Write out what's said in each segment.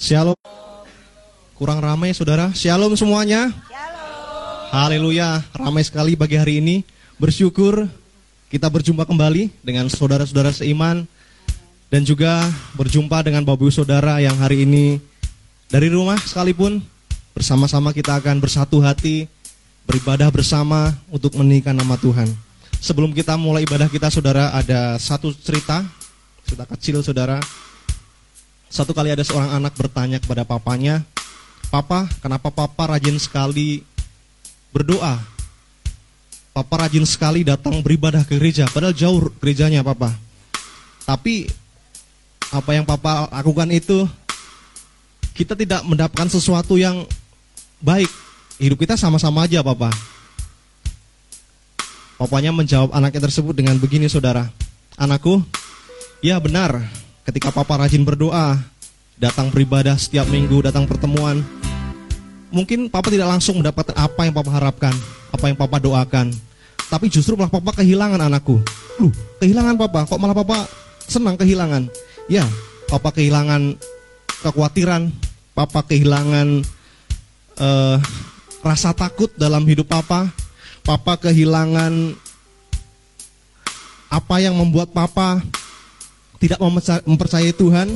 Shalom. Kurang ramai saudara. Shalom semuanya. Haleluya. Ramai sekali bagi hari ini. Bersyukur kita berjumpa kembali dengan saudara-saudara seiman. Dan juga berjumpa dengan bapak ibu saudara yang hari ini dari rumah sekalipun. Bersama-sama kita akan bersatu hati. Beribadah bersama untuk meninggikan nama Tuhan. Sebelum kita mulai ibadah kita saudara ada satu cerita. Cerita kecil saudara. Satu kali ada seorang anak bertanya kepada papanya, Papa, kenapa papa rajin sekali berdoa? Papa rajin sekali datang beribadah ke gereja, padahal jauh gerejanya papa. Tapi apa yang papa lakukan itu, kita tidak mendapatkan sesuatu yang baik. Hidup kita sama-sama aja papa. Papanya menjawab anaknya tersebut dengan begini saudara. Anakku, ya benar, ketika papa rajin berdoa, datang beribadah setiap minggu, datang pertemuan, mungkin papa tidak langsung mendapatkan apa yang papa harapkan, apa yang papa doakan. Tapi justru malah papa kehilangan anakku. Loh, kehilangan papa, kok malah papa senang kehilangan? Ya, papa kehilangan kekhawatiran, papa kehilangan uh, rasa takut dalam hidup papa, papa kehilangan apa yang membuat papa tidak mempercayai Tuhan,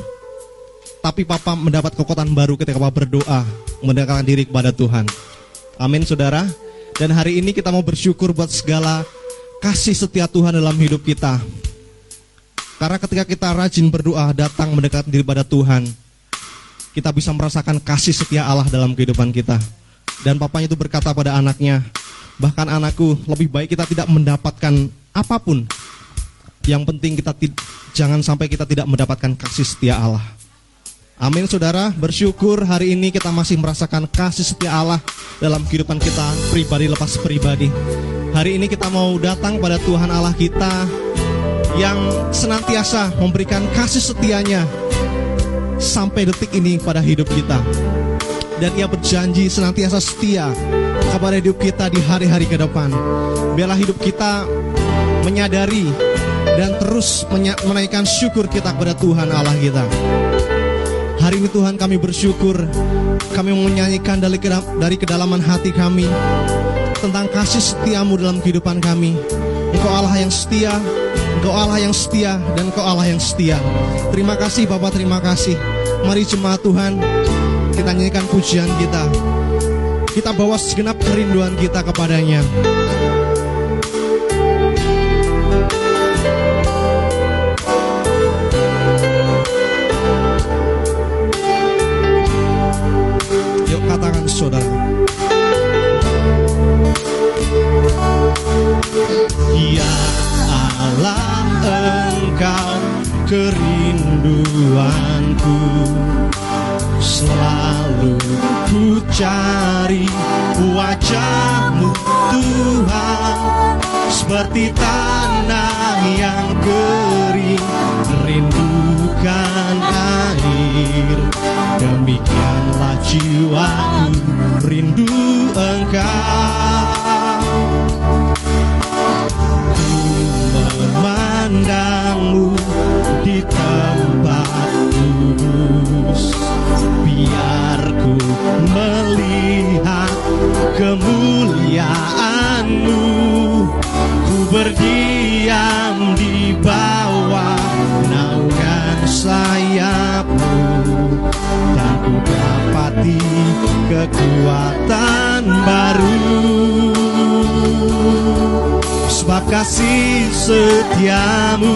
tapi Papa mendapat kekuatan baru ketika Papa berdoa, mendekatkan diri kepada Tuhan. Amin, saudara. Dan hari ini kita mau bersyukur buat segala kasih setia Tuhan dalam hidup kita. Karena ketika kita rajin berdoa, datang mendekatkan diri pada Tuhan, kita bisa merasakan kasih setia Allah dalam kehidupan kita. Dan papanya itu berkata pada anaknya, bahkan anakku, lebih baik kita tidak mendapatkan apa pun. Yang penting kita jangan sampai kita tidak mendapatkan kasih setia Allah. Amin saudara, bersyukur hari ini kita masih merasakan kasih setia Allah dalam kehidupan kita pribadi lepas pribadi. Hari ini kita mau datang pada Tuhan Allah kita yang senantiasa memberikan kasih setianya sampai detik ini pada hidup kita. Dan ia berjanji senantiasa setia kepada hidup kita di hari-hari ke depan. Biarlah hidup kita menyadari dan terus menaikkan syukur kita kepada Tuhan Allah kita. Hari ini Tuhan kami bersyukur, kami menyanyikan dari, dari kedalaman hati kami tentang kasih setiamu dalam kehidupan kami. Engkau Allah yang setia, Engkau Allah yang setia, dan Engkau Allah yang setia. Terima kasih Bapak, terima kasih. Mari jemaat Tuhan, kita nyanyikan pujian kita. Kita bawa segenap kerinduan kita kepadanya. Saudara. Ya Allah engkau kerinduanku Selalu ku cari wajahmu Tuhan Seperti tanah yang kering Rindukan air Demikianlah jiwaku rindu engkau. Ku memandangmu di tempat kudus Biar ku melihat kemuliaanmu berdiam di bawah naungan sayapmu. Dan ku dapati kekuatan baru. Sebab kasih setiamu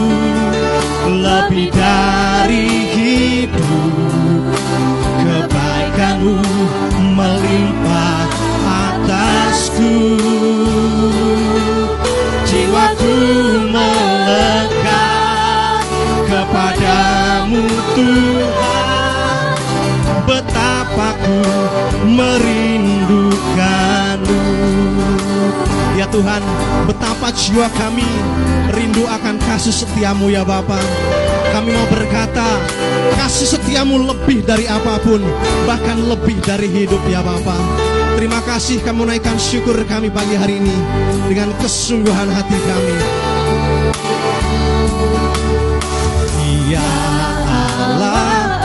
lebih dari hidup. Kebaikanmu melimpah atasku jiwaku melekat kepadamu Tuhan betapa ku merindukanmu Ya Tuhan, betapa jiwa kami rindu akan kasih setiamu ya Bapa. Kami mau berkata, kasih setiamu lebih dari apa pun, bahkan lebih dari hidup ya Bapa. Terima kasih kamu naikkan syukur kami pagi hari ini dengan kesungguhan hati kami. Ya Allah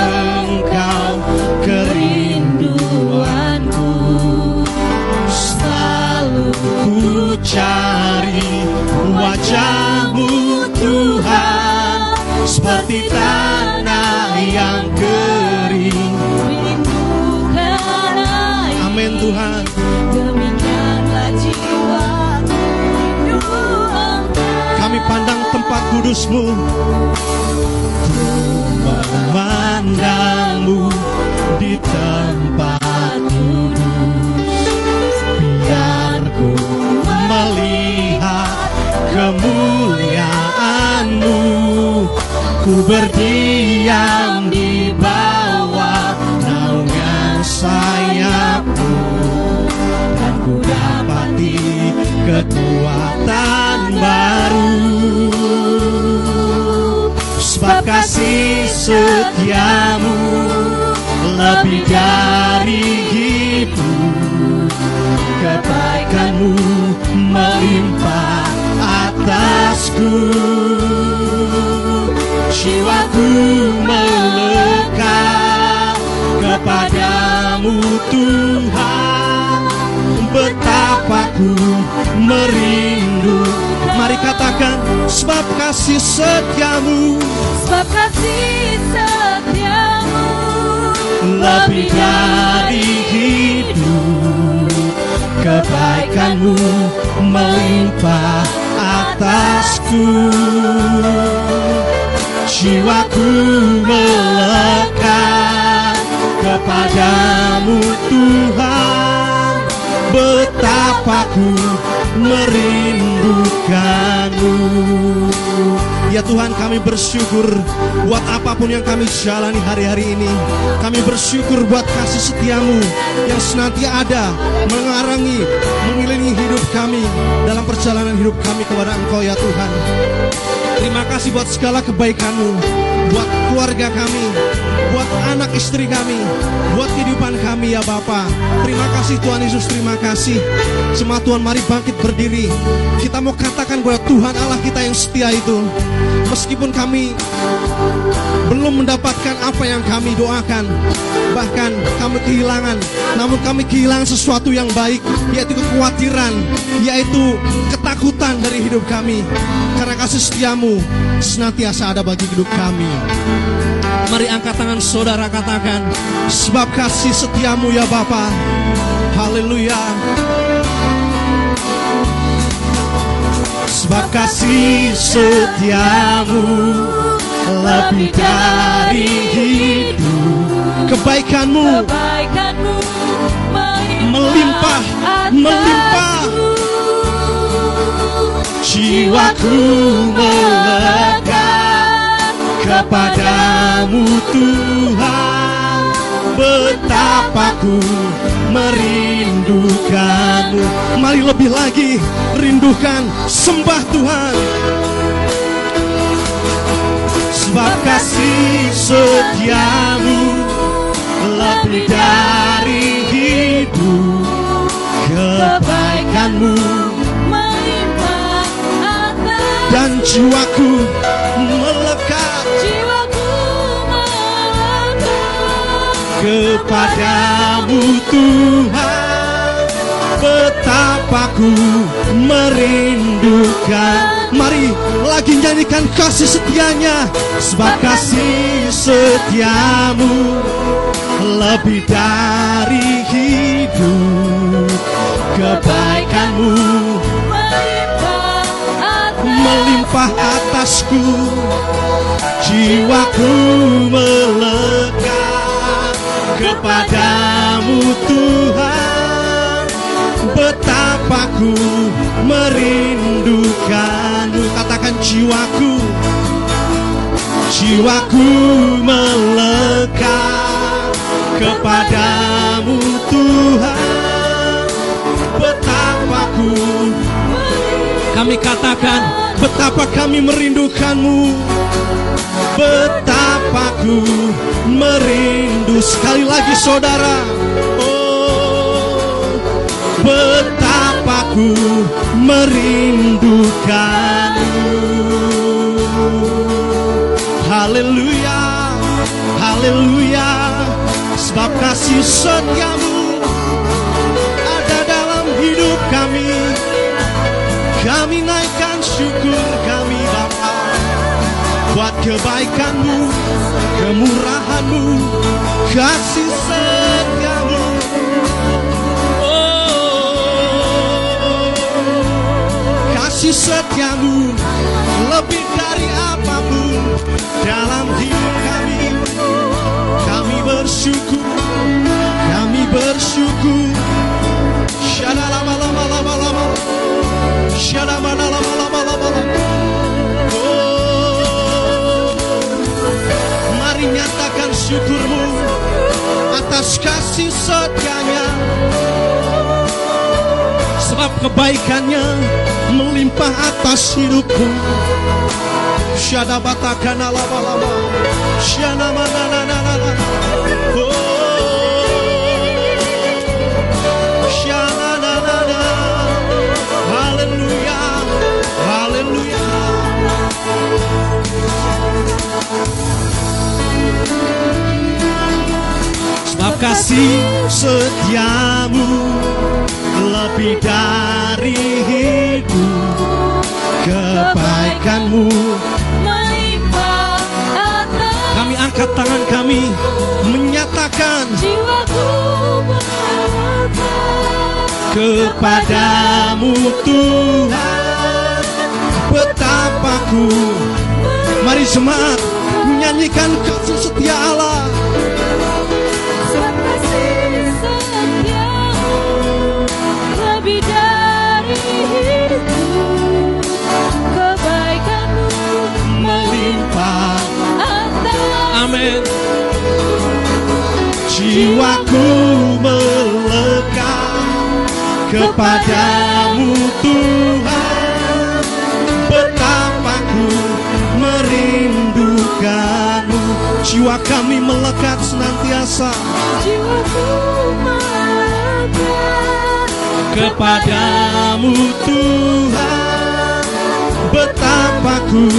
engkau kerinduanku selalu ku cari wajahmu Tuhan seperti tanah yang ke Demikianlah jiwaku. Kami pandang tempat kudusmu. Memandangmu di tempat kudus. Biar ku melihat kemuliaanmu. Ku berdiam di bawah naungan ku kekuatan baru. Sebab kasih setiamu lebih dari hidup. Kebaikanmu melimpah atasku. Jiwaku melekat kepadamu Tuhan Betapa ku merindu. Mari katakan sebab kasih setiamu Sebab kasih setiamu lebih dari hidup kebaikanmu melimpah atasku. Jiwaku melekat kepadamu Tuhan betapa ku merindukanmu. Ya Tuhan kami bersyukur buat apa pun yang kami jalani hari-hari ini. Kami bersyukur buat kasih setiamu yang senantiasa ada Mengarangi, mengelilingi hidup kami Dalam perjalanan hidup kami kepada Engkau ya Tuhan. Terima kasih buat segala kebaikanmu Buat keluarga kami anak istri kami Buat kehidupan kami ya Bapa. Terima kasih Tuhan Yesus Terima kasih. Semua Tuhan mari bangkit berdiri. Kita mau katakan bahwa Tuhan Allah kita yang setia itu. Meskipun kami belum mendapatkan apa yang kami doakan Bahkan kami kehilangan Namun kami kehilangan sesuatu yang baik Yaitu kekhawatiran Yaitu ketakutan dari hidup kami. Karena kasih setiamu Senantiasa ada bagi hidup kami Mari angkat tangan saudara katakan Sebab kasih setiamu ya Bapa. Haleluya. Sebab kasih setiamu lebih dari hidup. Kebaikanmu Melimpah, melimpah. Jiwaku melekat kepadamu Tuhan Betapa ku merindukanmu. Mari lebih lagi rindukan sembah Tuhan. Sebab kasih setiamu lebih dari hidup. Kebaikanmu dan jiwaku melekat kepadamu Tuhan Betapa ku merindukan. Mari lagi nyanyikan kasih setianya Sebab kasih setiamu Lebih dari hidup. Kebaikanmu Melimpah atas melimpah atasku Jiwaku melekat kepadamu Tuhan. Betapa ku merindukanmu. Katakan jiwaku Jiwaku melekat kepadamu Tuhan. Betapa ku kami katakan betapa kami merindukanmu Betapa ku merindu Sekali lagi saudara. Oh Betapa ku merindukanmu Haleluya Haleluya. Sebab kasih setiamu Ada dalam hidup kami. Kami naikkan syukur kami buat kebaikanmu, kemurahanmu, kasih setiamu. Oh, kasih setiamu lebih dari apa pun dalam hidup kami. Kami bersyukur, kami bersyukur. Shalala, malala, malala, malala. Shalala, malala, malala, malala. Mari nyatakan syukurmu atas kasih setianya. Sebab kebaikannya melimpah atas hidupku. Syadabatakana lama lama Syanamanananana Oh Syananana kasih setiamu lebih dari hidup. Kebaikanmu melimpah kami angkat tangan kami menyatakan jiwaku kepadamu Tuhan. Betapa ku mari jemaat nyanyikan kasih setia Allah amin jiwaku melekat kepadamu Tuhan. Betapa ku merindukanmu. Jiwa kami melekat senantiasa. Jiwaku melekat kepadamu Tuhan. Betapa ku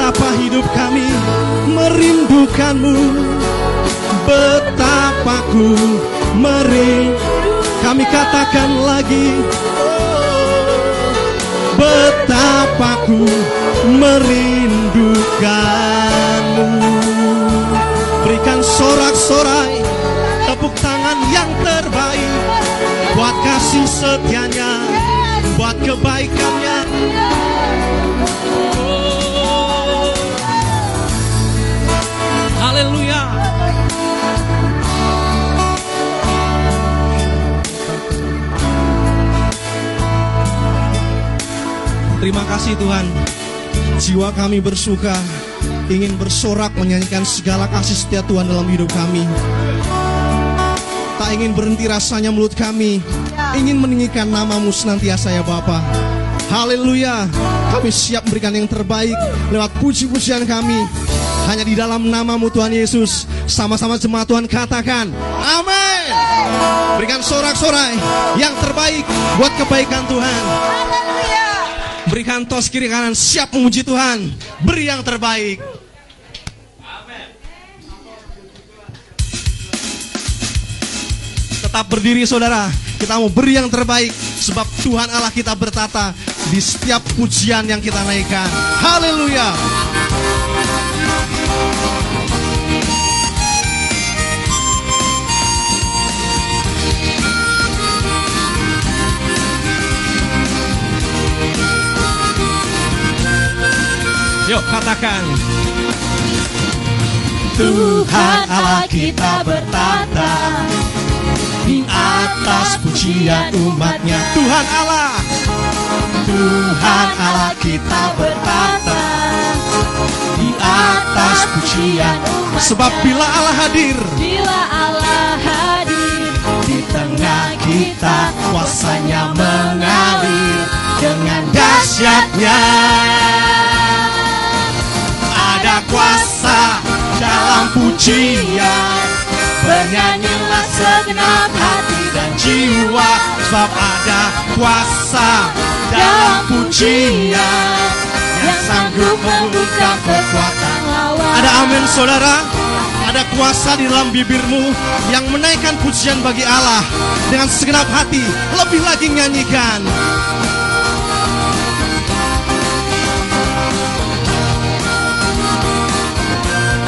betapa hidup kami merindukanmu. Betapa ku merindu. Kami katakan lagi. Betapa ku merindukanmu. Berikan sorak-sorai tepuk tangan yang terbaik. Buat kasih setianya buat kebaikannya Terima kasih Tuhan. Jiwa kami bersuka Ingin bersorak menyanyikan segala kasih setia Tuhan dalam hidup kami. Tak ingin berhenti rasanya mulut kami Ingin meninggikan namamu senantiasa ya Bapa. Haleluya. Kami siap memberikan yang terbaik Lewat puji-pujian kami. Hanya di dalam namamu Tuhan Yesus. Sama-sama jemaat Tuhan katakan Amin. Berikan sorak-sorai Yang terbaik buat kebaikan Tuhan Berikan tos kiri kanan siap memuji Tuhan. Beri yang terbaik. Tetap berdiri saudara. Kita mau beri yang terbaik sebab Tuhan Allah kita bertata di setiap pujian yang kita naikkan. Haleluya. Yuk katakan. Tuhan Allah kita bertata di atas pujian umatnya. Tuhan Allah, Tuhan Allah kita bertata di atas pujian. Sebab bila Allah hadir bila Allah hadir di tengah kita, kuasanya mengalir dengan dahsyatnya. Kuasa dalam pujian. Bernyanyilah segenap hati dan jiwa Sebab ada kuasa dalam pujian. Yang sanggup membuka kekuatan lawan. Ada amin saudara. Ada kuasa di dalam bibirmu Yang menaikkan pujian bagi Allah. Dengan segenap hati Lebih lagi nyanyikan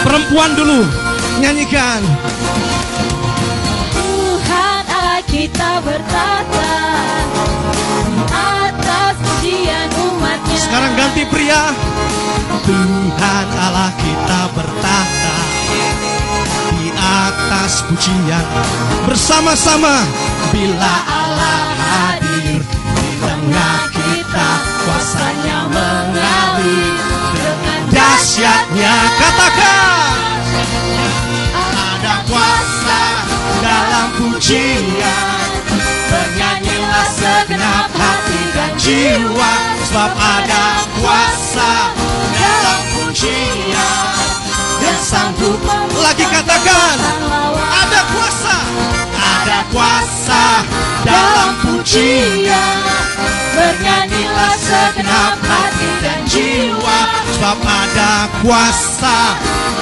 Perempuan dulu. Nyanyikan. Tuhan Allah kita bertata di atas pujian umatnya. Sekarang ganti pria. Tuhan Allah kita bertahta di atas pujian. Bersama-sama. Bila Allah hadir di tengah kita, kuasanya mengalir dahsyatnya. Katakan, ada kuasa dalam pujian. Bernyanyilah segenap hati dan jiwa. Sebab ada kuasa dalam pujian. Yang sanggup Lagi katakan Ada kuasa. Ada kuasa dalam pujian Bernyanyilah segenap hati dan jiwa Sebab ada kuasa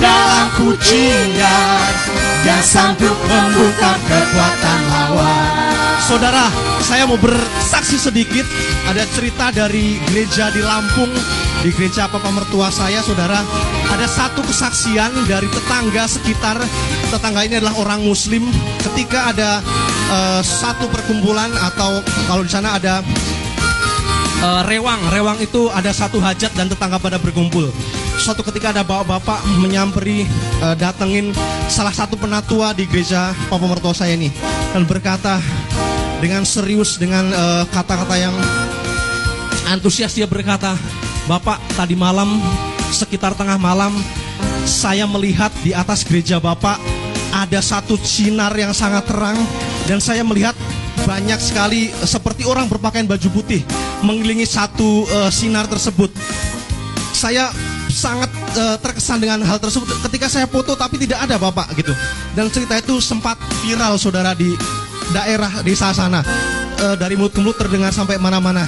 dalam pujian Yang sanggup membuka kekuatan lawan Saudara, saya mau bersaksi sedikit. Ada cerita dari gereja di Lampung, di gereja papa mertua saya, saudara. Ada satu kesaksian dari tetangga sekitar. Tetangga ini adalah orang Muslim. Ketika ada eh, satu perkumpulan atau kalau di sana ada eh, rewang, rewang itu ada satu hajat dan tetangga pada berkumpul. Suatu ketika ada bapak-bapak menyamperi eh, datengin salah satu penatua di gereja papa mertua saya ini dan berkata dengan serius dengan kata-kata yang antusias dia berkata, "Bapak, tadi malam sekitar tengah malam saya melihat di atas gereja Bapak ada satu sinar yang sangat terang dan saya melihat banyak sekali eh, seperti orang berpakaian baju putih mengelilingi satu eh, sinar tersebut. Saya sangat eh, terkesan dengan hal tersebut ketika saya foto tapi tidak ada Bapak gitu. Dan cerita itu sempat viral Saudara di daerah desa sana. Eh, dari mulut ke mulut terdengar sampai mana-mana.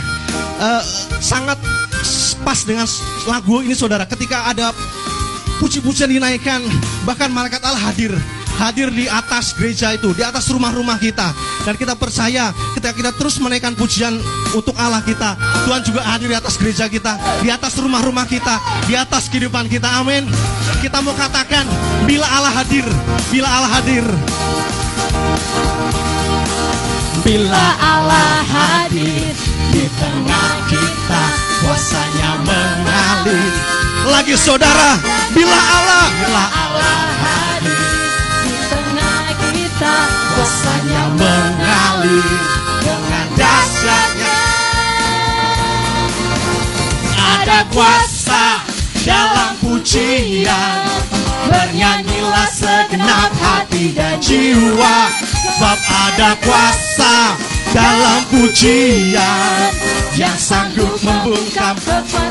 Eh, sangat pas dengan lagu ini Saudara. Ketika ada puji-pujian dinaikkan bahkan malaikat Allah hadir hadir di atas gereja itu di atas rumah-rumah kita. Dan kita percaya ketika kita terus menaikkan pujian untuk Allah kita Tuhan juga hadir di atas gereja kita di atas rumah-rumah kita di atas kehidupan kita. Amin. Kita mau katakan bila Allah hadir bila Allah hadir. Bila Allah hadir di tengah kita kuasanya mengalir. Lagi saudara bila Allah bila Allah hadir. Di tengah kita kuasanya mengalir. Dengan dahsyatnya. Ada kuasa dalam pujian. Bernyanyilah segenap hati dan jiwa. Sebab ada kuasa dalam pujian yang sanggup membungkam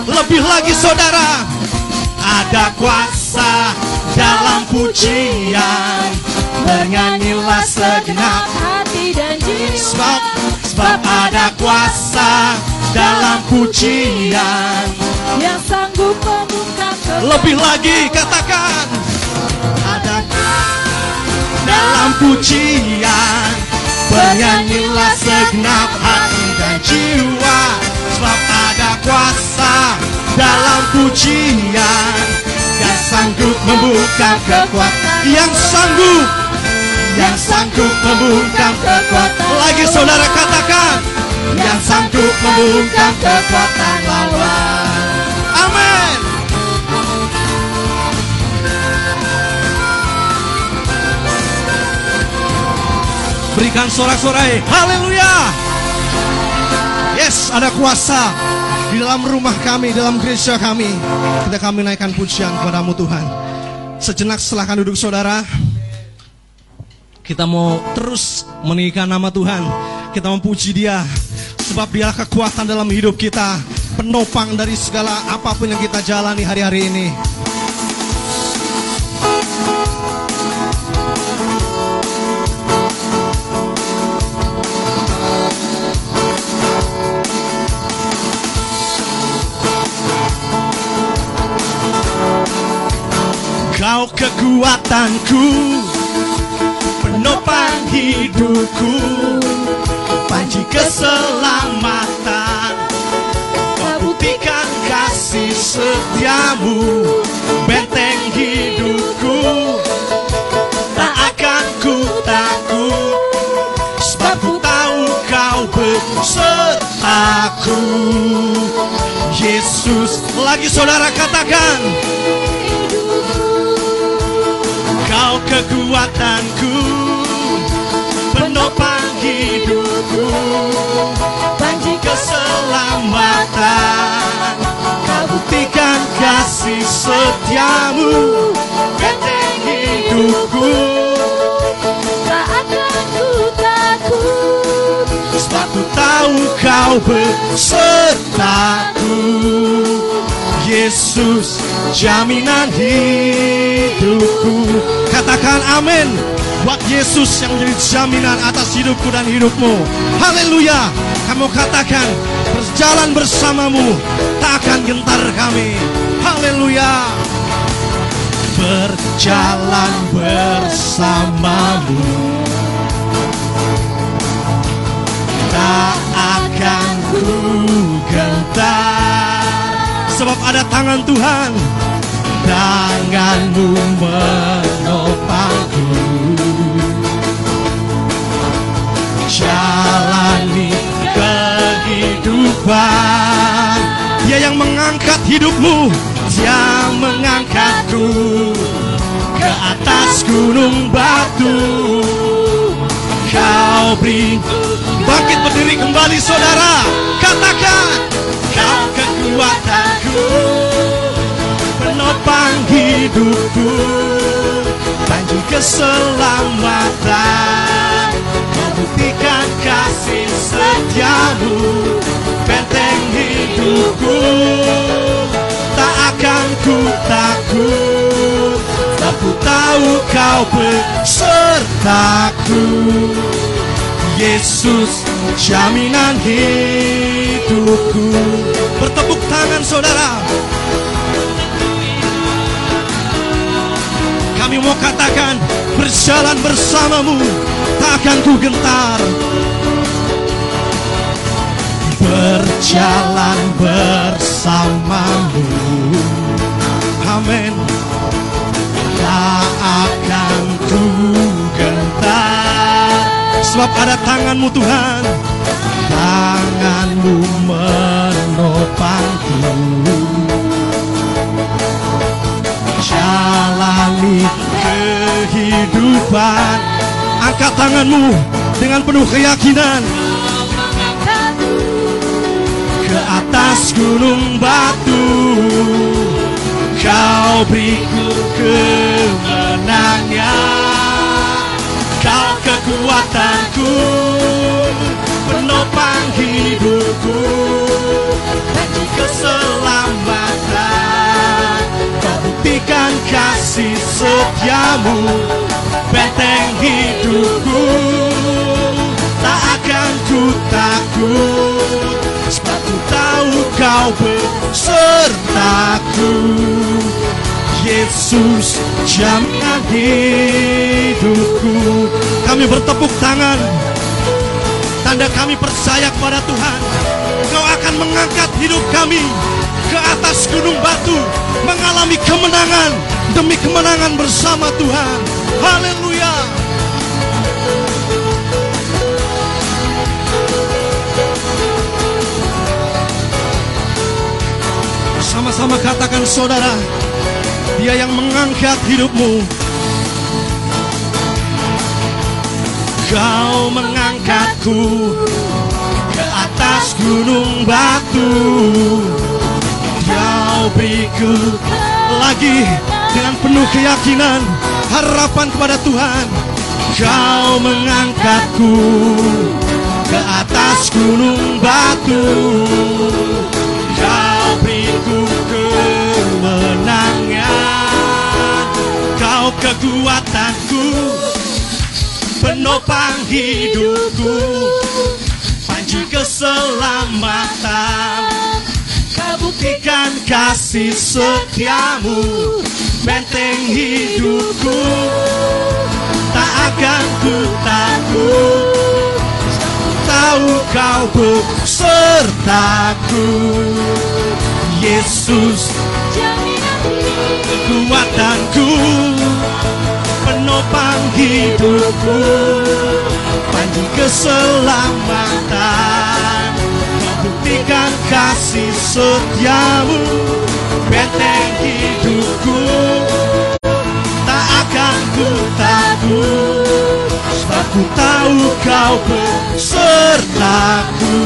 lebih lagi saudara ada kuasa dalam pujian. Bernyanyilah segenap hati dan jiwa. Sebab sebab ada kuasa dalam pujian yang sanggup membuka lebih lagi katakan ada dalam pujian bernyanyilah segenap hati dan jiwa. Sebab ada kuasa dalam pujian. Yang sanggup membuka kekuatan. Yang sanggup yang sanggup membungkam kekuatan. Lagi saudara katakan yang sanggup membungkam kekuatan lawan berikan sorak-sorai haleluya yes ada kuasa di dalam rumah kami dalam gereja kami kita kami naikkan pujian kepadamu Tuhan sejenak silahkan duduk saudara kita mau terus meninggikan nama Tuhan. Kita memuji Dia sebab Dia kekuatan dalam hidup kita, penopang dari segala apa pun yang kita jalani hari-hari ini. Kekuatanku penopang hidupku Panji keselamatan. Kau buktikan kasih setiamu Benteng hidupku. Tak akan ku takut Sebab ku tahu kau berserta sertaku Yesus Lagi saudara katakan kekuatanku Penopang hidupku Panji Keselamatan. Kau buktikan kasih setiamu Benteng hidupku. Tak akan ku takut Sebab ku tahu kau besertaku Yesus jaminan hidupku. Katakan amin Buat Yesus yang menjadi jaminan atas hidupku dan hidupmu. Haleluya. Kamu katakan Berjalan bersamamu Tak akan gentar kami. Haleluya. Berjalan bersamamu. Tak akan ku Sebab ada tangan Tuhan. Tanganmu menopangku. Jalani kehidupan. Dia yang mengangkat hidupmu. Dia mengangkatku Ke atas gunung batu. Kau beri Bangkit berdiri kembali saudara. Katakan kekuatanku Penopang hidupku Panji keselamatan. Membuktikan kasih setiamu Benteng hidupku. Tak akan ku takut Tak ku tahu kau besertaku Yesus jaminan hidupku Bertepuk tangan saudara. Kami mau katakan berjalan bersamamu Tak akan ku gentar Berjalan bersamamu. Amin. Tak akan ku gentar Sebab ada tanganmu Tuhan. Tanganmu menopangku Jalani kehidupan. Angkat tanganmu dengan penuh keyakinan. Ke atas gunung batu. Kau beriku kemenangan. Kau kekuatanku Penopang hidupku keselamatan Kau buktikan kasih setiamu Benteng hidupku. Tak akan ku takut Sebab ku tahu kau besertaku Yesus jaminan hidupku. Kami bertepuk tangan. Tanda kami percaya kepada Tuhan akan mengangkat hidup kami Ke atas gunung batu Mengalami kemenangan Demi kemenangan bersama Tuhan. Haleluya. Sama-sama katakan saudara Dia yang mengangkat hidupmu. Kau mengangkatku atas gunung batu. Kau beriku lagi Dengan penuh keyakinan Harapan kepada Tuhan. Kau mengangkatku Ke atas gunung batu. Kau beriku kemenangan. Kau kekuatanku Penopang hidupku keselamatan. Kau buktikan kasih setiamu Benteng hidupku. Tak akan ku takut Tahu kau besertaku Yesus kekuatanku Penopang hidupku Panji keselamatan Kau bukti buktikan kasih setiamu Benteng hidupku. Tak akan ku takut Sebab ku tahu kau besertaku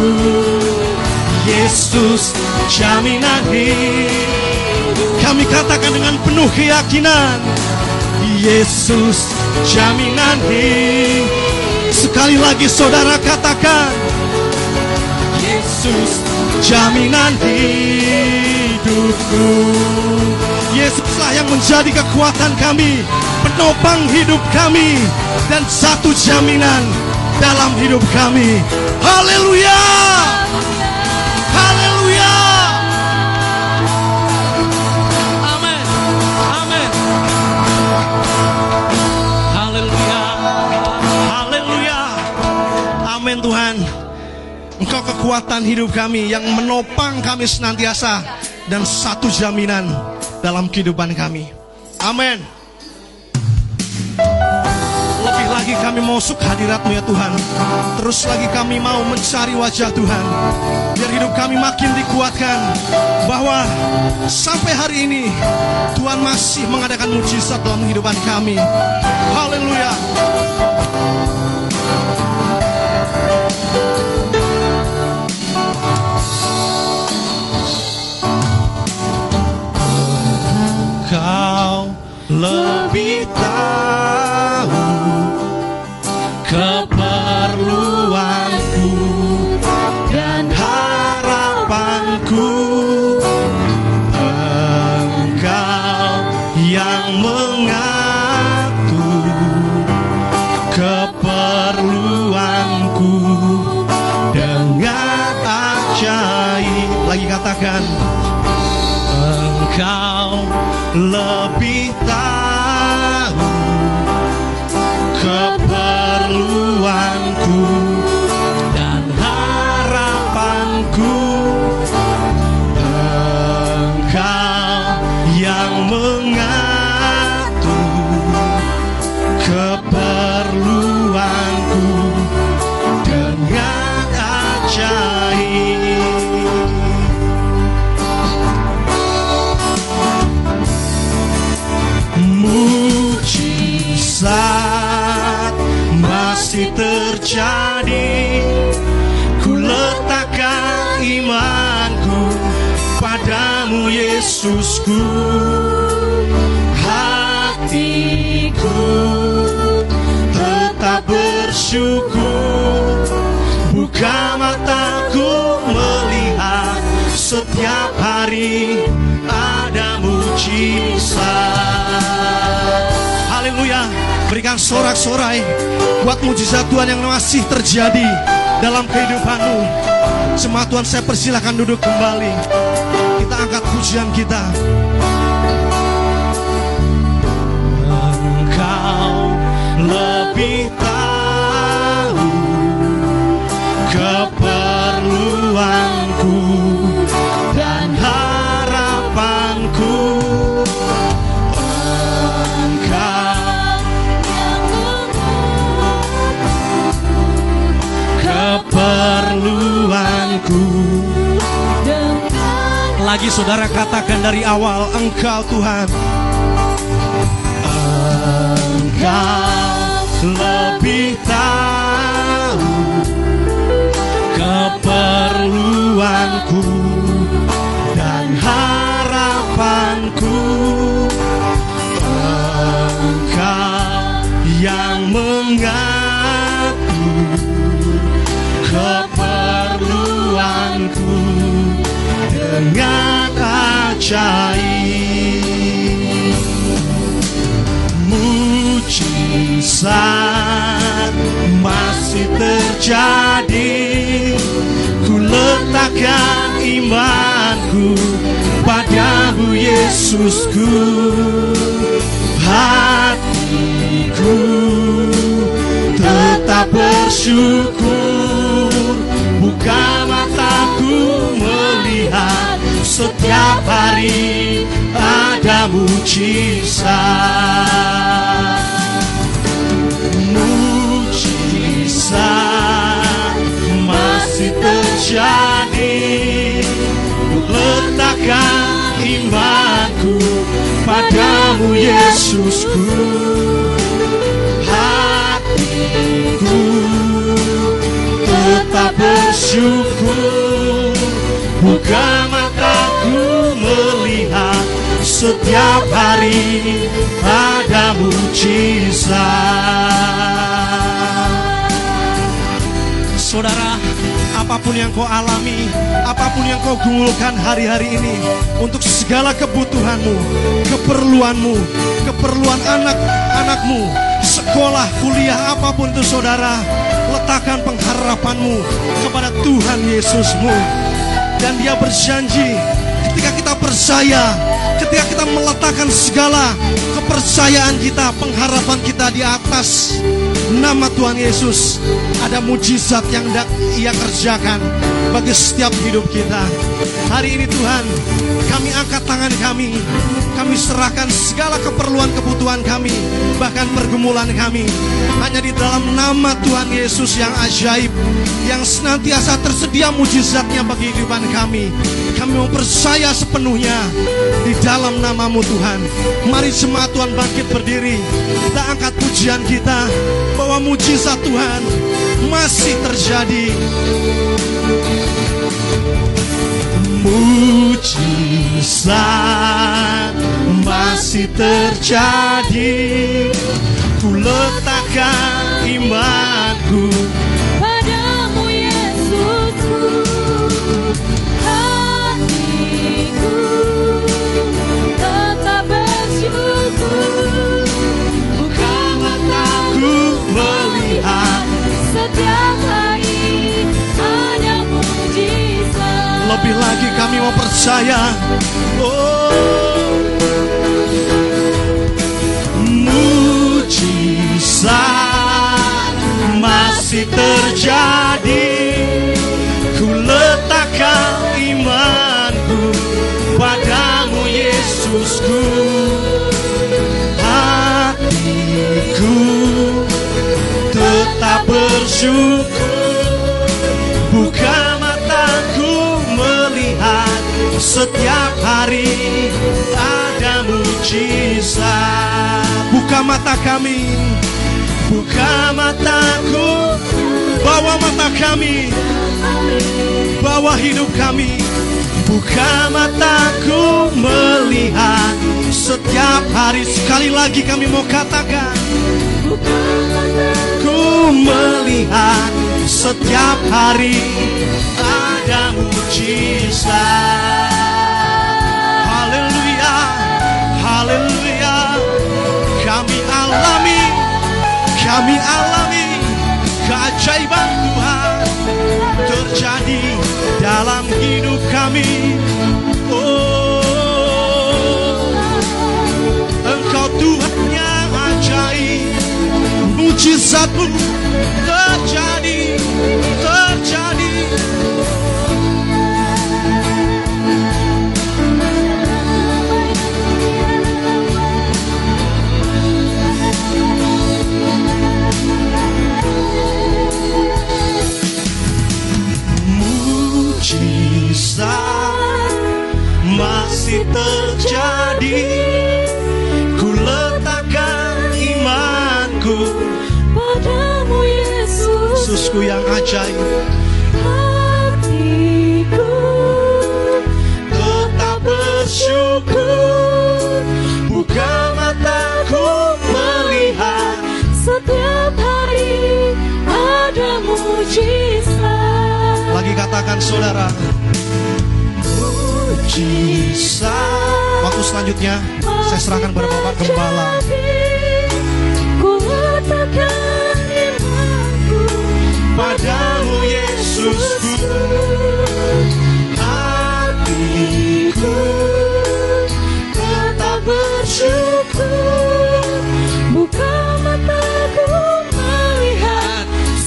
Yesus jaminan hidup. Kami katakan dengan penuh keyakinan Yesus jaminan hidup Sekali lagi saudara katakan Yesus jaminan hidupku. Yesuslah yang menjadi kekuatan kami Penopang hidup kami Dan satu jaminan dalam hidup kami. Haleluya kekuatan hidup kami Yang menopang kami senantiasa Dan satu jaminan Dalam kehidupan kami. Amin. Lebih lagi kami mau masuk hadiratmu ya Tuhan. Terus lagi kami mau mencari wajah Tuhan. Biar hidup kami makin dikuatkan Bahwa sampai hari ini Tuhan masih mengadakan mujizat dalam kehidupan kami. Haleluya Kau lebih tahu Berikan sorak-sorai Buat mujizat Tuhan yang masih terjadi Dalam kehidupanmu. Semua Tuhan saya persilahkan duduk kembali. Kita angkat pujian kita Lagi saudara katakan dari awal Engkau Tuhan. Engkau lebih tahu Keperluanku Dan harapanku. Engkau yang mengatur keperluanku dengan ajaib mujizat masih terjadi. Ku letakkan imanku padamu Yesusku. Hatiku tetap bersyukur buka mataku melihat setiap hari ada mujizat. Mujizat masih terjadi. Letakkan imanku padamu Yesusku. Hatiku tetap bersyukur buka mataku melihat setiap hari ada mujizat Saudara, apa pun yang kau alami, apa pun yang kau gumulkan hari-hari ini, untuk segala kebutuhanmu, keperluanmu, keperluan anak-anakmu, sekolah, kuliah, apa pun itu saudara, letakkan pengharapanmu kepada Tuhan Yesusmu. Dan dia berjanji, ketika kita percaya, ketika kita meletakkan segala kepercayaan kita, pengharapan kita di atas nama Tuhan Yesus, ada mujizat yang ia kerjakan bagi setiap hidup kita. Hari ini Tuhan, kami angkat tangan kami, kami serahkan segala keperluan kebutuhan kami, bahkan pergumulan kami, hanya di dalam nama Tuhan Yesus yang ajaib, yang senantiasa tersedia mujizatnya bagi kehidupan kami. Kami mau percaya sepenuhnya di dalam namamu Tuhan. Mari jemaat Tuhan bangkit berdiri. Kita angkat pujian kita bahwa mujizat Tuhan masih terjadi. Mujizat masih terjadi. Ku letakkan imanku Lebih lagi kami mau percaya. Oh. Mujizat masih terjadi. Ku letakkan imanku Padamu Yesusku. Hatiku tetap bersyukur setiap hari ada mujizat. Buka mata kami, buka mataku, bawa mata kami, bawa hidup kami. Buka mataku melihat. Setiap hari sekali lagi kami mau katakan. Ku melihat. Setiap hari ada mujizat. Haleluya, haleluya. Kami alami, kami alami keajaiban Tuhan terjadi dalam hidup kami. Oh, Engkau Tuhan yang ajaib mujizatmu Yesusku yang ajaib. Hatiku Tetap bersyukur. Buka mataku melihat Setiap hari ada mujizat. Lagi katakan saudara. Mujizat Waktu selanjutnya Saya serahkan pada Bapak Gembala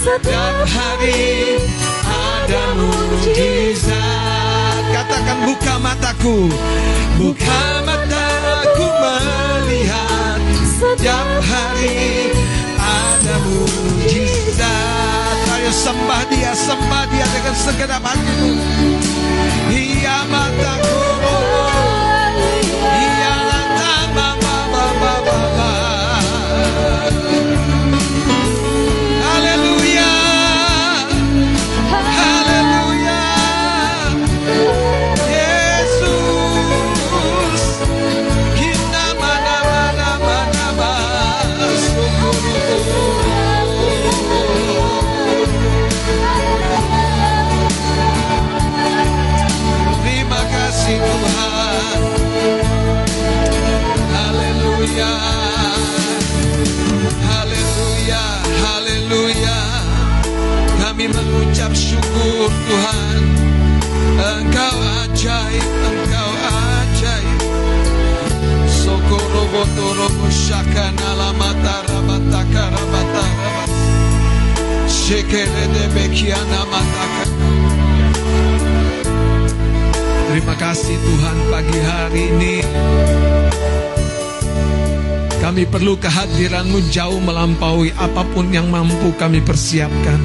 Setiap hari ada mujizat Katakan buka mataku. Buka mataku melihat Setiap hari kepadamu mujizat Ayo sembah dia, sembah dia dengan segenap hatimu. Ia mataku. Ia mata mama mama mama haleluya haleluya. Kami mengucap syukur Tuhan. Engkau ajaib engkau ajaib. Sokoro botoro syakana lamata rabata karabata rabata. Shekere de bekiana mataka Terima kasih Tuhan pagi hari ini. Kami perlu kehadiranmu jauh melampaui apa pun yang mampu kami persiapkan.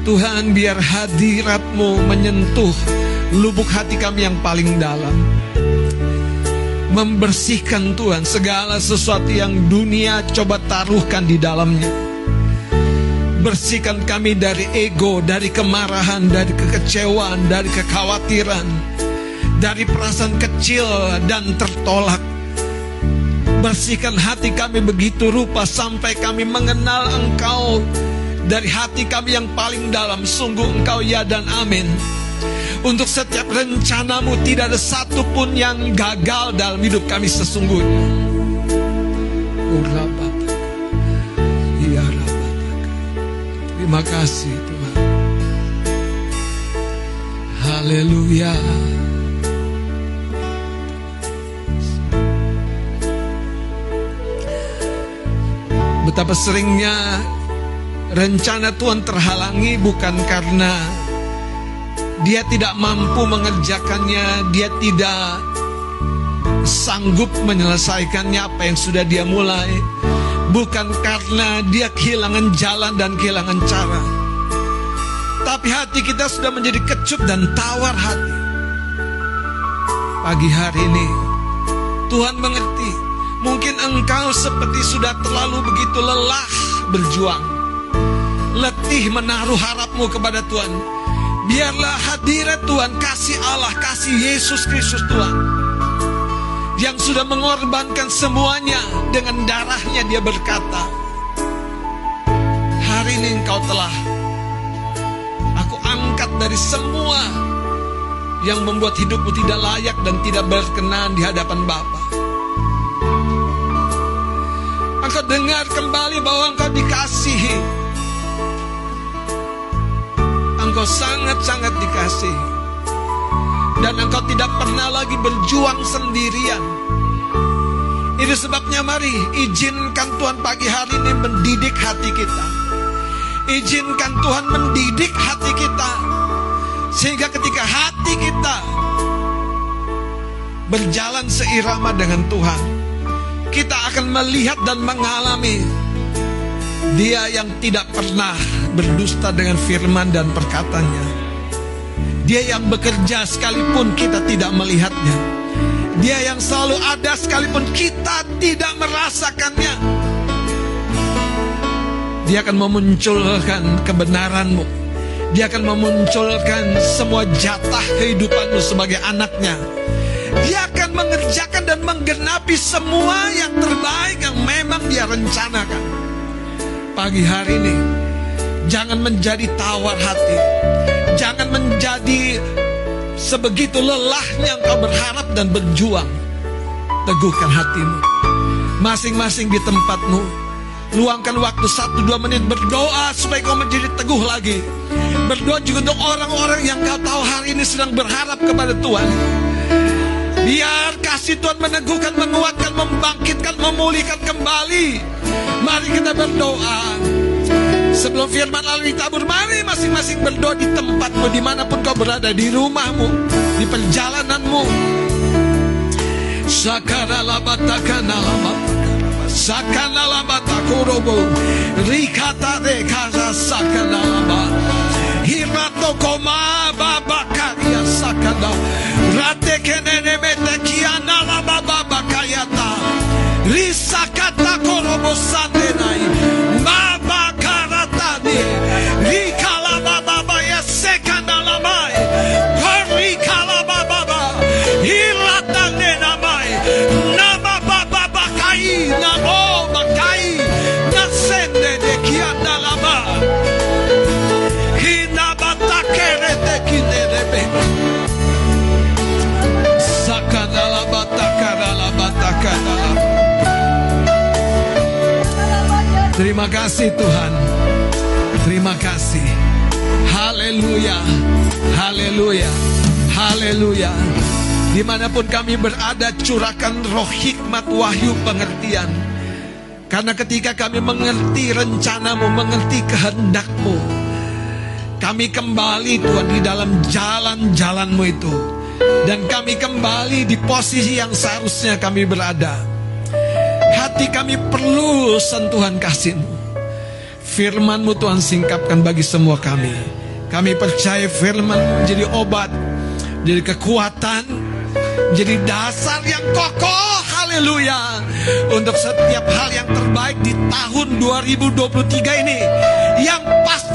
Tuhan biar hadiratmu menyentuh lubuk hati kami yang paling dalam. Membersihkan Tuhan segala sesuatu yang dunia coba taruhkan di dalamnya. Bersihkan kami dari ego, dari kemarahan, dari kekecewaan, dari kekhawatiran, dari perasaan kecil dan tertolak. Bersihkan hati kami begitu rupa sampai kami mengenal Engkau dari hati kami yang paling dalam. Sungguh Engkau ya dan amin. Untuk setiap rencanamu tidak ada satupun yang gagal dalam hidup kami sesungguhnya. Urabatak. Ya. Terima kasih Tuhan. Haleluya. Betapa seringnya rencana Tuhan terhalangi bukan karena dia tidak mampu mengerjakannya, dia tidak sanggup menyelesaikannya apa yang sudah dia mulai. Bukan karena dia kehilangan jalan dan kehilangan cara. Tapi hati kita sudah menjadi kecup dan tawar hati. Pagi hari ini Tuhan mengerti. Mungkin engkau seperti sudah terlalu begitu lelah berjuang. Letih menaruh harapmu kepada Tuhan. Biarlah hadirat Tuhan, kasih Allah, kasih Yesus Kristus Tuhan yang sudah mengorbankan semuanya dengan darahnya dia berkata hari ini engkau telah aku angkat dari semua yang membuat hidupmu tidak layak dan tidak berkenan di hadapan Bapa. Engkau dengar kembali bahwa engkau dikasihi. Engkau sangat-sangat dikasihi dan engkau tidak pernah lagi berjuang sendirian. Itu sebabnya mari izinkan Tuhan pagi hari ini mendidik hati kita. Izinkan Tuhan mendidik hati kita. Sehingga ketika hati kita berjalan seirama dengan Tuhan, kita akan melihat dan mengalami Dia yang tidak pernah berdusta dengan firman dan perkataannya. Dia yang bekerja sekalipun kita tidak melihatnya. Dia yang selalu ada sekalipun kita tidak merasakannya. Dia akan memunculkan kebenaranmu. Dia akan memunculkan semua jatah kehidupanmu sebagai anaknya. Mengerjakan dan menggenapi semua yang terbaik yang memang dia rencanakan. Pagi hari ini, jangan menjadi tawar hati. Jangan menjadi sebegitu lelahnya engkau berharap dan berjuang. Teguhkan hatimu. Masing-masing di tempatmu. Luangkan waktu satu dua menit berdoa supaya kau menjadi teguh lagi. Berdoa juga untuk orang-orang yang kau tahu hari ini sedang berharap kepada Tuhan. Biar kasih Tuhan meneguhkan, menguatkan, membangkitkan, memulihkan kembali. Mari kita berdoa. Sebelum firman lalu ditabur, mari masing-masing berdoa di tempatmu, di mana pun kau berada, di rumahmu, di perjalananmu. Sakanalabatakurobo Rikata de kaza sakanalaba Hirato koma baba karia sakana Rate kenene mete kiana la baba bakayata Risakata korobosate nai. Terima kasih Tuhan. Terima kasih. Haleluya. Haleluya. Haleluya. Di mana pun kami berada, curahkan roh hikmat wahyu pengertian. Karena ketika kami mengerti rencanamu, mengerti kehendakmu, kami kembali Tuhan di dalam jalan-jalanmu itu. Dan kami kembali di posisi yang seharusnya kami berada. Hati kami perlu sentuhan kasihmu. Firmanmu Tuhan singkapkan bagi semua kami. Kami percaya firman menjadi obat, menjadi kekuatan, menjadi dasar yang kokoh. Haleluya. Untuk setiap hal yang terbaik di tahun 2023 ini. Yang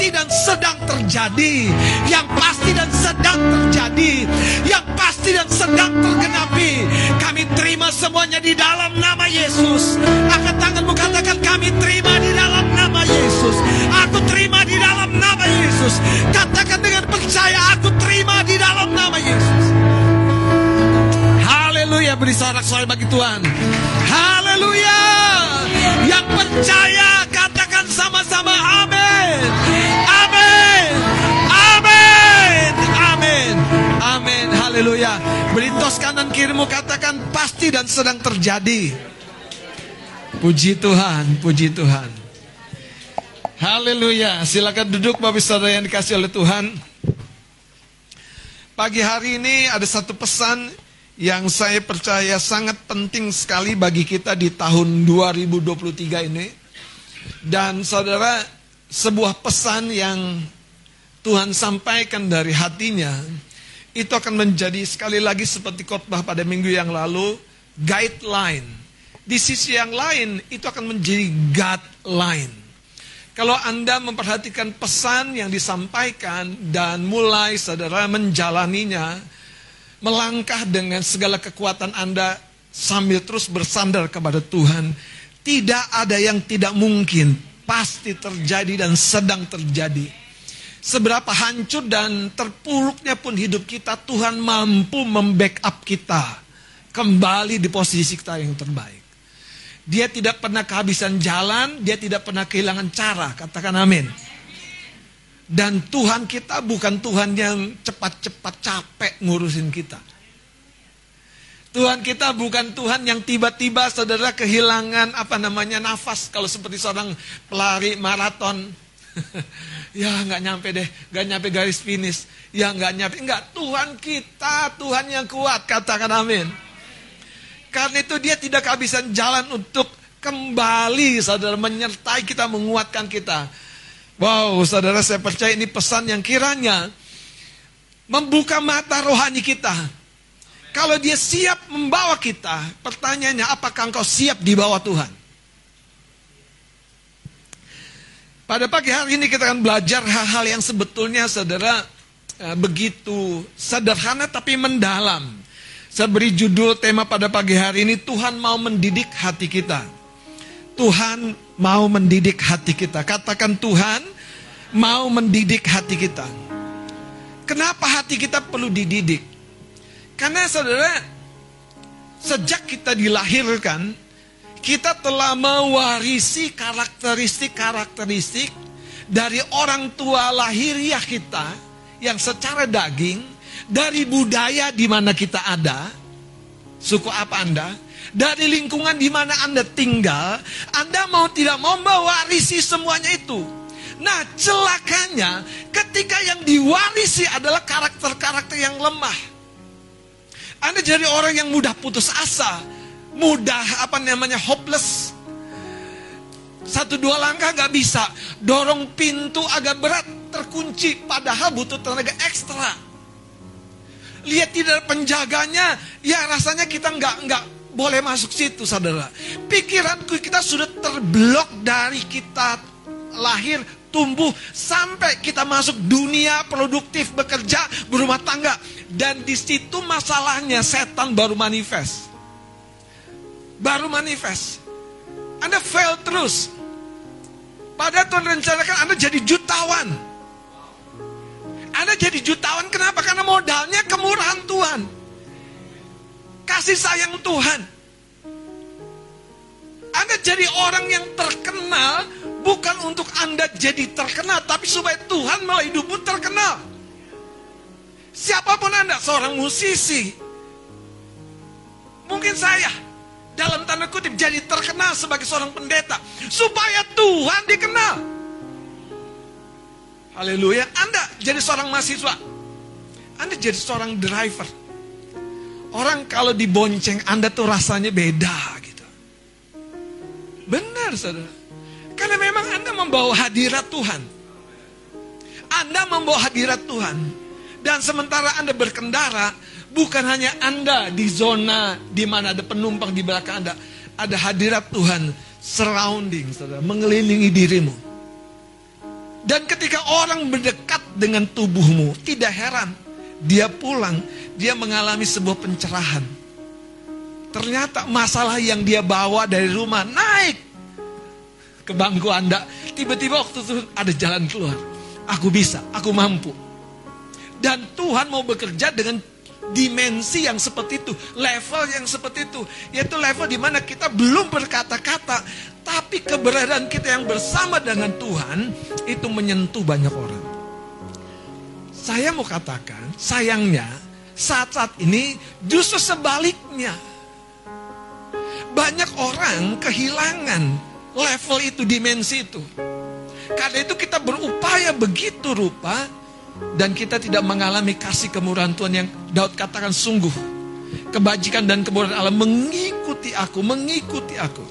pasti dan sedang terjadi. Yang pasti dan sedang terjadi. Yang pasti dan sedang tergenapi. Kami terima semuanya di dalam nama Yesus. Angkat tanganmu katakan kami terima di dalam nama Yesus. Aku terima di dalam nama Yesus. Katakan dengan percaya aku terima di dalam nama Yesus. Haleluya beri sorak-sorai bagi Tuhan. Haleluya. Yang percaya katakan sama-sama. Amin. Haleluya. Beri tos kanan kirimu katakan pasti dan sedang terjadi. Puji Tuhan, puji Tuhan. Haleluya. Silakan duduk Bapak Saudara yang dikasih oleh Tuhan. Pagi hari ini ada satu pesan yang saya percaya sangat penting sekali bagi kita di tahun 2023 ini. Dan saudara, sebuah pesan yang Tuhan sampaikan dari hatinya, itu akan menjadi sekali lagi seperti khotbah pada minggu yang lalu, guideline. Di sisi yang lain, itu akan menjadi guideline. Kalau Anda memperhatikan pesan yang disampaikan dan mulai saudara menjalaninya, melangkah dengan segala kekuatan Anda sambil terus bersandar kepada Tuhan, tidak ada yang tidak mungkin, pasti terjadi dan sedang terjadi. Seberapa hancur dan terpuruknya pun hidup kita, Tuhan mampu membackup kita kembali di posisi kita yang terbaik. Dia tidak pernah kehabisan jalan, dia tidak pernah kehilangan cara. Katakan amin. Dan Tuhan kita bukan Tuhan yang cepat-cepat capek ngurusin kita. Tuhan kita bukan Tuhan yang tiba-tiba saudara kehilangan apa namanya nafas. Kalau seperti seorang pelari maraton. ya nggak nyampe deh, nggak nyampe garis finish. Ya nggak nyampe, nggak Tuhan kita, Tuhan yang kuat. Katakan amin. Karena itu dia tidak kehabisan jalan untuk kembali saudara menyertai kita, menguatkan kita. Wow, saudara saya percaya ini pesan yang kiranya membuka mata rohani kita. Kalau dia siap membawa kita, pertanyaannya apakah engkau siap di bawah Tuhan? Pada pagi hari ini kita akan belajar hal-hal yang sebetulnya saudara eh, begitu sederhana tapi mendalam. Saya beri judul tema pada pagi hari ini Tuhan mau mendidik hati kita. Tuhan mau mendidik hati kita. Katakan Tuhan mau mendidik hati kita. Kenapa hati kita perlu dididik? Karena saudara, sejak kita dilahirkan, kita telah mewarisi karakteristik-karakteristik dari orang tua lahiriah kita yang secara daging dari budaya di mana kita ada, suku apa Anda, dari lingkungan di mana Anda tinggal, Anda mau tidak mau mewarisi semuanya itu. Nah, celakanya ketika yang diwarisi adalah karakter-karakter yang lemah. Anda jadi orang yang mudah putus asa, mudah apa namanya hopeless. Satu dua langkah nggak bisa, dorong pintu agak berat, terkunci, padahal butuh tenaga ekstra lihat tidak penjaganya, ya rasanya kita nggak nggak boleh masuk situ, saudara. Pikiranku kita sudah terblok dari kita lahir, tumbuh sampai kita masuk dunia produktif, bekerja, berumah tangga, dan di situ masalahnya setan baru manifest, baru manifest. Anda fail terus. Pada Tuhan rencanakan Anda jadi jutawan. Anda jadi jutawan kenapa? Karena modalnya kemurahan Tuhan. Kasih sayang Tuhan. Anda jadi orang yang terkenal bukan untuk Anda jadi terkenal, tapi supaya Tuhan mau hidupmu terkenal. Siapa pun Anda, seorang musisi, Mungkin saya dalam tanda kutip jadi terkenal sebagai seorang pendeta supaya Tuhan dikenal. Haleluya. Anda jadi seorang mahasiswa. Anda jadi seorang driver. Orang kalau dibonceng Anda tuh rasanya beda gitu. Benar saudara. Karena memang Anda membawa hadirat Tuhan. Anda membawa hadirat Tuhan. Dan sementara Anda berkendara, bukan hanya Anda di zona di mana ada penumpang di belakang Anda. Ada hadirat Tuhan surrounding, saudara, mengelilingi dirimu. Dan ketika orang berdekat dengan tubuhmu, tidak heran dia pulang, dia mengalami sebuah pencerahan. Ternyata masalah yang dia bawa dari rumah naik ke bangku Anda. Tiba-tiba waktu itu ada jalan keluar. Aku bisa, aku mampu. Dan Tuhan mau bekerja dengan dimensi yang seperti itu, level yang seperti itu, yaitu level di mana kita belum berkata-kata, tapi keberadaan kita yang bersama dengan Tuhan itu menyentuh banyak orang. Saya mau katakan, sayangnya saat-saat ini justru sebaliknya. Banyak orang kehilangan level itu, dimensi itu. Karena itu kita berupaya begitu rupa dan kita tidak mengalami kasih kemurahan Tuhan yang Daud katakan sungguh. Kebajikan dan kemurahan Allah mengikuti aku, mengikuti aku.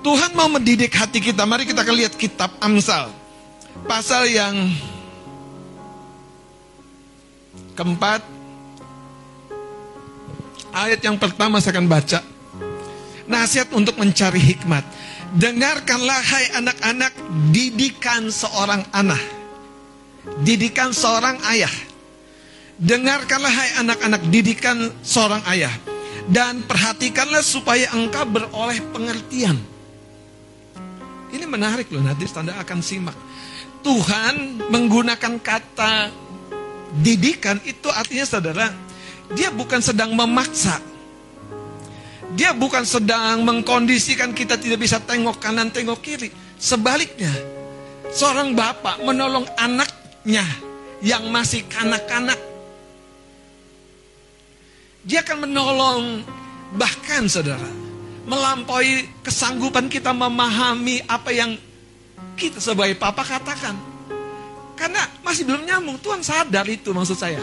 Tuhan mau mendidik hati kita. Mari kita akan lihat kitab Amsal. Pasal yang keempat. Ayat yang pertama saya akan baca. Nasihat untuk mencari hikmat. Dengarkanlah hai anak-anak didikan seorang anak. Didikan seorang ayah. Dengarkanlah hai anak-anak didikan seorang ayah. Dan perhatikanlah supaya engkau beroleh pengertian. Ini menarik loh, nanti Anda akan simak. Tuhan menggunakan kata didikan itu artinya saudara, dia bukan sedang memaksa. Dia bukan sedang mengkondisikan kita tidak bisa tengok kanan, tengok kiri. Sebaliknya, seorang bapak menolong anaknya yang masih kanak-kanak. Dia akan menolong bahkan saudara, melampaui kesanggupan kita memahami apa yang kita sebagai papa katakan. Karena masih belum nyambung, Tuhan sadar itu maksud saya.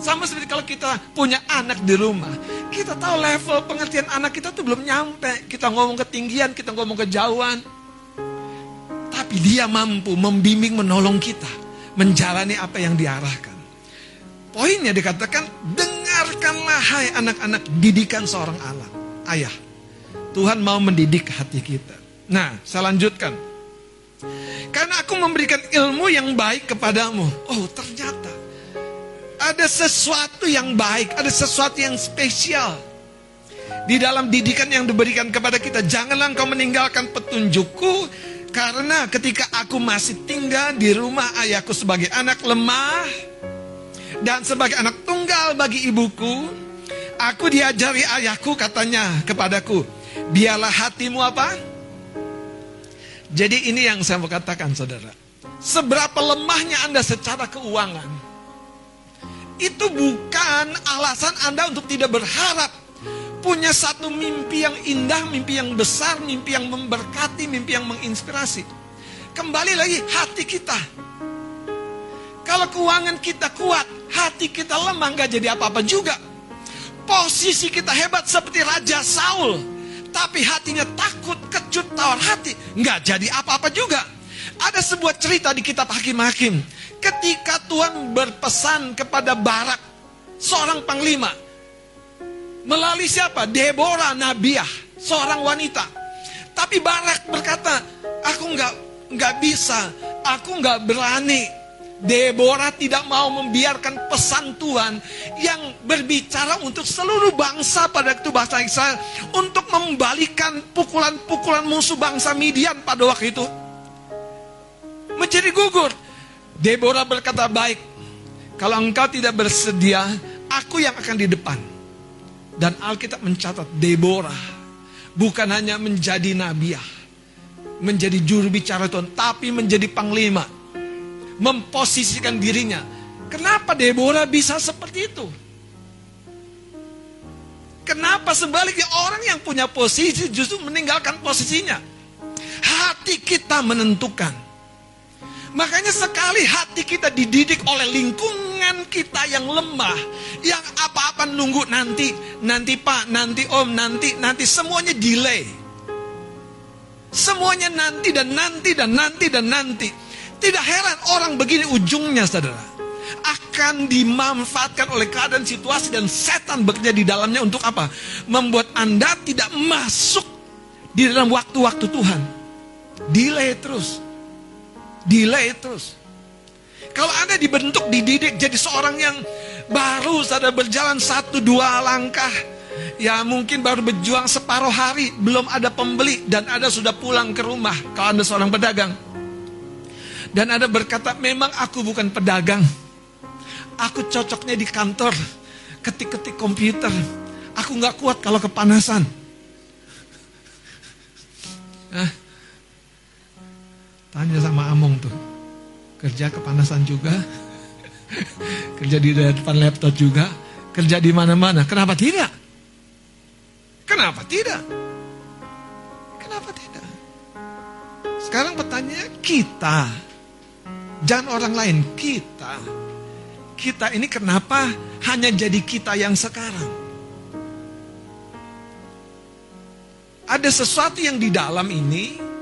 Sama seperti kalau kita punya anak di rumah, kita tahu level pengertian anak kita tuh belum nyampe. Kita ngomong ketinggian, kita ngomong kejauhan. Tapi dia mampu membimbing, menolong kita. Menjalani apa yang diarahkan. Poinnya dikatakan, dengarkanlah hai anak-anak didikan seorang anak. Ayah, Tuhan mau mendidik hati kita. Nah, saya lanjutkan. Karena aku memberikan ilmu yang baik kepadamu. Oh, ternyata ada sesuatu yang baik, ada sesuatu yang spesial. Di dalam didikan yang diberikan kepada kita, janganlah engkau meninggalkan petunjukku karena ketika aku masih tinggal di rumah ayahku sebagai anak lemah dan sebagai anak tunggal bagi ibuku, aku diajari ayahku katanya kepadaku, biarlah hatimu apa? Jadi ini yang saya mau katakan saudara. Seberapa lemahnya Anda secara keuangan, itu bukan alasan Anda untuk tidak berharap punya satu mimpi yang indah, mimpi yang besar, mimpi yang memberkati, mimpi yang menginspirasi. Kembali lagi hati kita. Kalau keuangan kita kuat, hati kita lemah nggak jadi apa-apa juga. Posisi kita hebat seperti Raja Saul, tapi hatinya takut, kecut, tawar hati, nggak jadi apa-apa juga. Ada sebuah cerita di kitab Hakim-Hakim. Ketika Tuhan berpesan kepada Barak, seorang panglima, melalui siapa? Deborah Nabiah, seorang wanita. Tapi Barak berkata, aku nggak nggak bisa, aku nggak berani. Deborah tidak mau membiarkan pesan Tuhan yang berbicara untuk seluruh bangsa pada waktu bangsa Israel untuk membalikan pukulan-pukulan musuh bangsa Midian pada waktu itu menjadi gugur. Deborah berkata baik, kalau engkau tidak bersedia, aku yang akan di depan. Dan Alkitab mencatat Deborah bukan hanya menjadi nabiah, menjadi juru bicara Tuhan, tapi menjadi panglima memposisikan dirinya. Kenapa Deborah bisa seperti itu? Kenapa sebaliknya orang yang punya posisi justru meninggalkan posisinya? Hati kita menentukan. Makanya sekali hati kita dididik oleh lingkungan kita yang lemah, yang apa-apa nunggu nanti, nanti pak, nanti om, nanti, nanti semuanya delay. Semuanya nanti dan nanti dan nanti dan nanti. Tidak heran orang begini ujungnya saudara. Akan dimanfaatkan oleh keadaan situasi dan setan bekerja di dalamnya untuk apa? Membuat Anda tidak masuk di dalam waktu-waktu Tuhan. Delay terus. Delay terus. Kalau Anda dibentuk, dididik jadi seorang yang baru saudara berjalan satu dua langkah. Ya mungkin baru berjuang separuh hari, belum ada pembeli dan Anda sudah pulang ke rumah kalau Anda seorang pedagang. Dan Anda berkata, memang aku bukan pedagang. Aku cocoknya di kantor, ketik-ketik komputer. Aku nggak kuat kalau kepanasan. Tanya sama Among tuh. Kerja kepanasan juga. kerja di depan laptop juga. Kerja di mana-mana. Kenapa tidak? Kenapa tidak? Kenapa tidak? Sekarang pertanyaannya kita. Jangan orang lain, kita. Kita ini kenapa hanya jadi kita yang sekarang? Ada sesuatu yang di dalam ini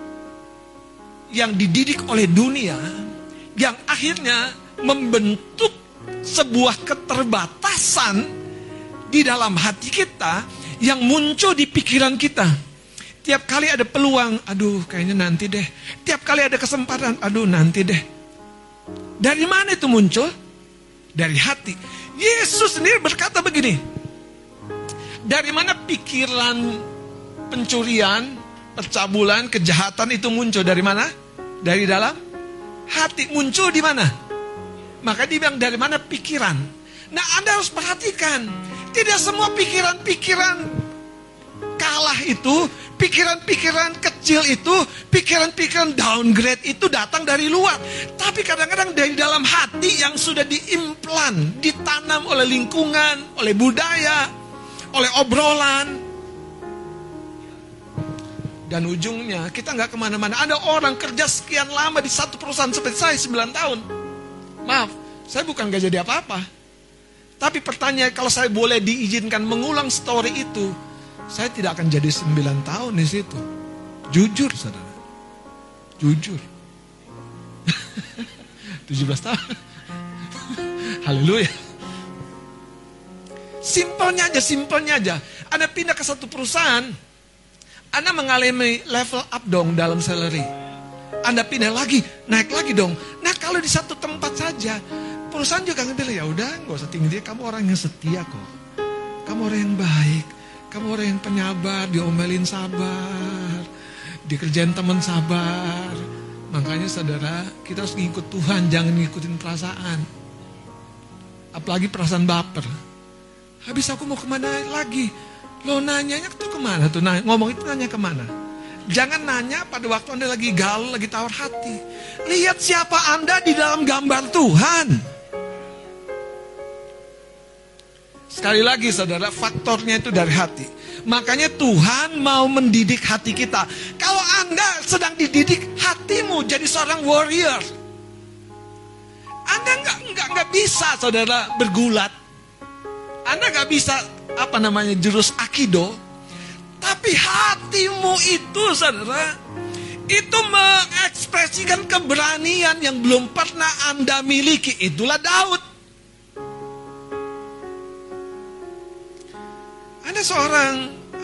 yang dididik oleh dunia yang akhirnya membentuk sebuah keterbatasan di dalam hati kita yang muncul di pikiran kita. Tiap kali ada peluang, aduh kayaknya nanti deh. Tiap kali ada kesempatan, aduh nanti deh. Dari mana itu muncul? Dari hati. Yesus sendiri berkata begini. Dari mana pikiran pencurian, percabulan, kejahatan itu muncul? Dari mana? Dari dalam hati. Muncul di mana? Maka dia bilang dari mana pikiran. Nah Anda harus perhatikan. Tidak semua pikiran-pikiran kalah itu, pikiran-pikiran kecil itu, pikiran-pikiran downgrade itu datang dari luar. Tapi kadang-kadang dari dalam hati yang sudah diimplan, ditanam oleh lingkungan, oleh budaya, oleh obrolan. Dan ujungnya kita nggak ke mana-mana. Ada orang kerja sekian lama di satu perusahaan seperti saya 9 tahun. Maaf, saya bukan gak jadi apa-apa. Tapi pertanyaan kalau saya boleh diizinkan mengulang story itu, saya tidak akan jadi 9 tahun di situ. Jujur, saudara. Jujur. 17 tahun. Haleluya. Simpelnya aja, simpelnya aja. Anda pindah ke satu perusahaan, Anda mengalami level up dong dalam salary. Anda pindah lagi, naik lagi dong. Nah kalau di satu tempat saja, perusahaan juga ngambil ya udah nggak usah tinggi dia. Kamu orang yang setia kok. Kamu orang yang baik. Kamu orang yang penyabar diomelin sabar. Dikerjain teman sabar. Makanya saudara kita harus ngikut Tuhan jangan ngikutin perasaan. Apalagi perasaan baper. Habis aku mau ke mana lagi lo nanyanya tuh ke mana tuh nanya, ngomong itu nanya ke mana Jangan nanya pada waktu Anda lagi galau, lagi tawar hati. Lihat siapa Anda di dalam gambar Tuhan. Sekali lagi saudara, faktornya itu dari hati. Makanya Tuhan mau mendidik hati kita. Kalau Anda sedang dididik hatimu jadi seorang warrior. Anda nggak nggak nggak bisa saudara bergulat. Anda nggak bisa apa namanya jurus akido. Tapi hatimu itu saudara itu mengekspresikan keberanian yang belum pernah Anda miliki. Itulah Daud. Anda seorang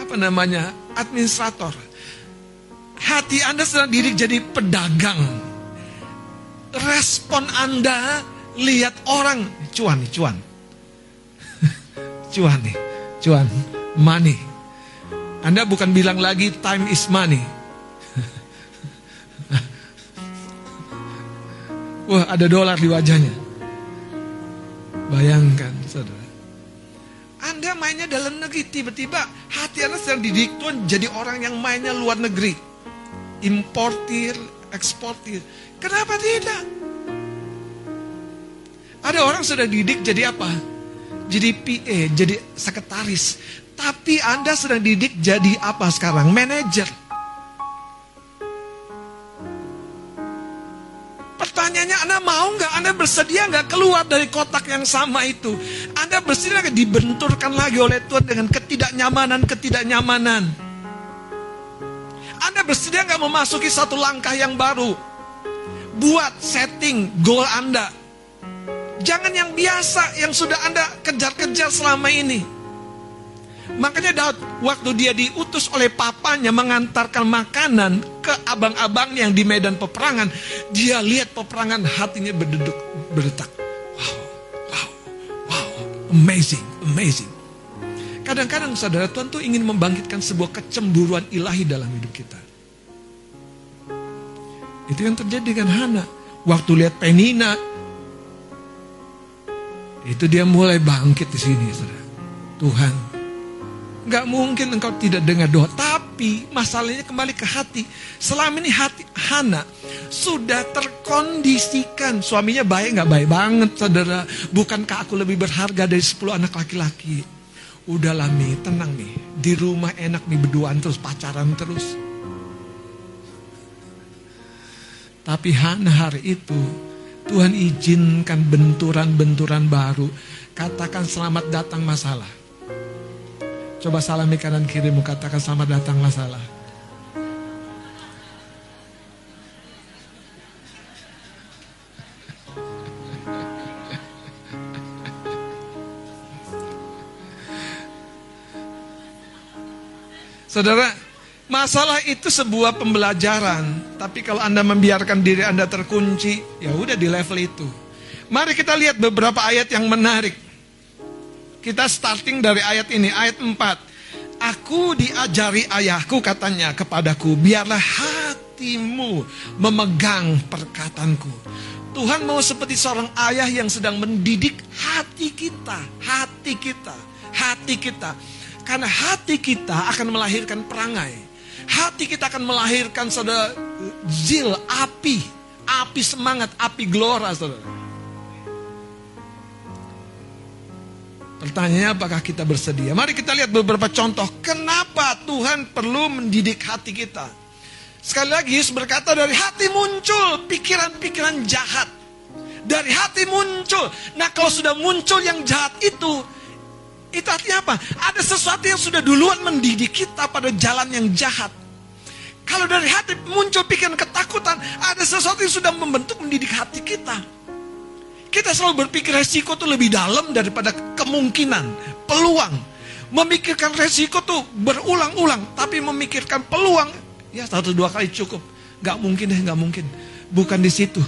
apa namanya administrator. Hati Anda sedang diri jadi pedagang. Respon Anda lihat orang cuan cuan. Cuan nih, cuan, money. Anda bukan bilang lagi time is money. Wah, ada dolar di wajahnya. Bayangkan, saudara. Anda mainnya dalam negeri, tiba-tiba hati Anda sedang dididik Tuhan jadi orang yang mainnya luar negeri. Importir, eksportir. Kenapa tidak? Ada orang sudah didik jadi apa? Jadi PA, jadi sekretaris. Tapi Anda sedang didik jadi apa sekarang? Manajer. Pertanyaannya Anda mau nggak? Anda bersedia nggak keluar dari kotak yang sama itu? Anda bersedia nggak dibenturkan lagi oleh Tuhan dengan ketidaknyamanan-ketidaknyamanan? Anda bersedia nggak memasuki satu langkah yang baru? Buat setting goal Anda. Jangan yang biasa yang sudah Anda kejar-kejar selama ini. Makanya Daud waktu dia diutus oleh papanya mengantarkan makanan ke abang-abang yang di medan peperangan, dia lihat peperangan hatinya berdeduk berdetak. Wow, wow, wow, amazing, amazing. Kadang-kadang saudara Tuhan tuh ingin membangkitkan sebuah kecemburuan ilahi dalam hidup kita. Itu yang terjadi dengan Hana. Waktu lihat Penina, itu dia mulai bangkit di sini, saudara. Tuhan, Gak mungkin engkau tidak dengar doa. Tapi masalahnya kembali ke hati. Selama ini hati Hana sudah terkondisikan. Suaminya baik gak baik banget saudara. Bukankah aku lebih berharga dari 10 anak laki-laki? Udahlah nih, tenang nih. Di rumah enak nih berduaan terus, pacaran terus. Tapi Hana hari itu Tuhan izinkan benturan-benturan baru. Katakan selamat datang masalah. Coba salami kanan kirimu katakan selamat datang masalah. Saudara, masalah itu sebuah pembelajaran. Tapi kalau Anda membiarkan diri Anda terkunci, ya udah di level itu. Mari kita lihat beberapa ayat yang menarik. Kita starting dari ayat ini, ayat 4. Aku diajari ayahku katanya kepadaku, biarlah hatimu memegang perkataanku. Tuhan mau seperti seorang ayah yang sedang mendidik hati kita, hati kita, hati kita. Karena hati kita akan melahirkan perangai. Hati kita akan melahirkan saudara zil, api, api semangat, api gelora saudara. Pertanyaannya apakah kita bersedia? Mari kita lihat beberapa contoh. Kenapa Tuhan perlu mendidik hati kita? Sekali lagi Yesus berkata dari hati muncul pikiran-pikiran jahat. Dari hati muncul. Nah kalau sudah muncul yang jahat itu, itu artinya apa? Ada sesuatu yang sudah duluan mendidik kita pada jalan yang jahat. Kalau dari hati muncul pikiran ketakutan, ada sesuatu yang sudah membentuk mendidik hati kita. Kita selalu berpikir resiko itu lebih dalam daripada kemungkinan, peluang. Memikirkan resiko tuh berulang-ulang, tapi memikirkan peluang ya satu dua kali cukup. Gak mungkin deh, gak mungkin. Bukan di situ.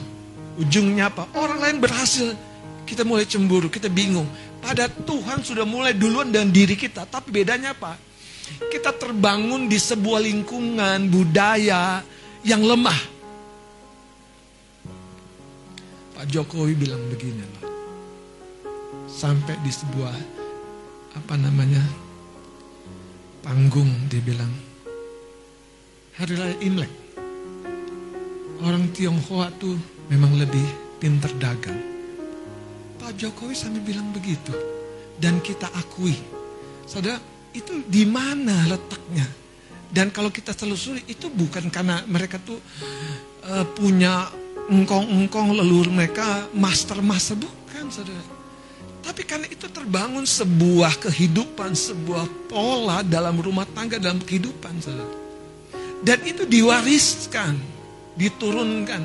Ujungnya apa? Orang lain berhasil, kita mulai cemburu, kita bingung. Pada Tuhan sudah mulai duluan dan diri kita, tapi bedanya apa? Kita terbangun di sebuah lingkungan budaya yang lemah. Pak Jokowi bilang begini loh. Sampai di sebuah apa namanya panggung dia bilang hari raya Imlek orang Tionghoa tuh memang lebih pinter dagang. Pak Jokowi sampai bilang begitu dan kita akui. Saudara, itu di mana letaknya? Dan kalau kita telusuri itu bukan karena mereka tuh uh, punya engkong-engkong leluhur mereka master-master bukan saudara. Tapi karena itu terbangun sebuah kehidupan, sebuah pola dalam rumah tangga, dalam kehidupan saudara. Dan itu diwariskan, diturunkan.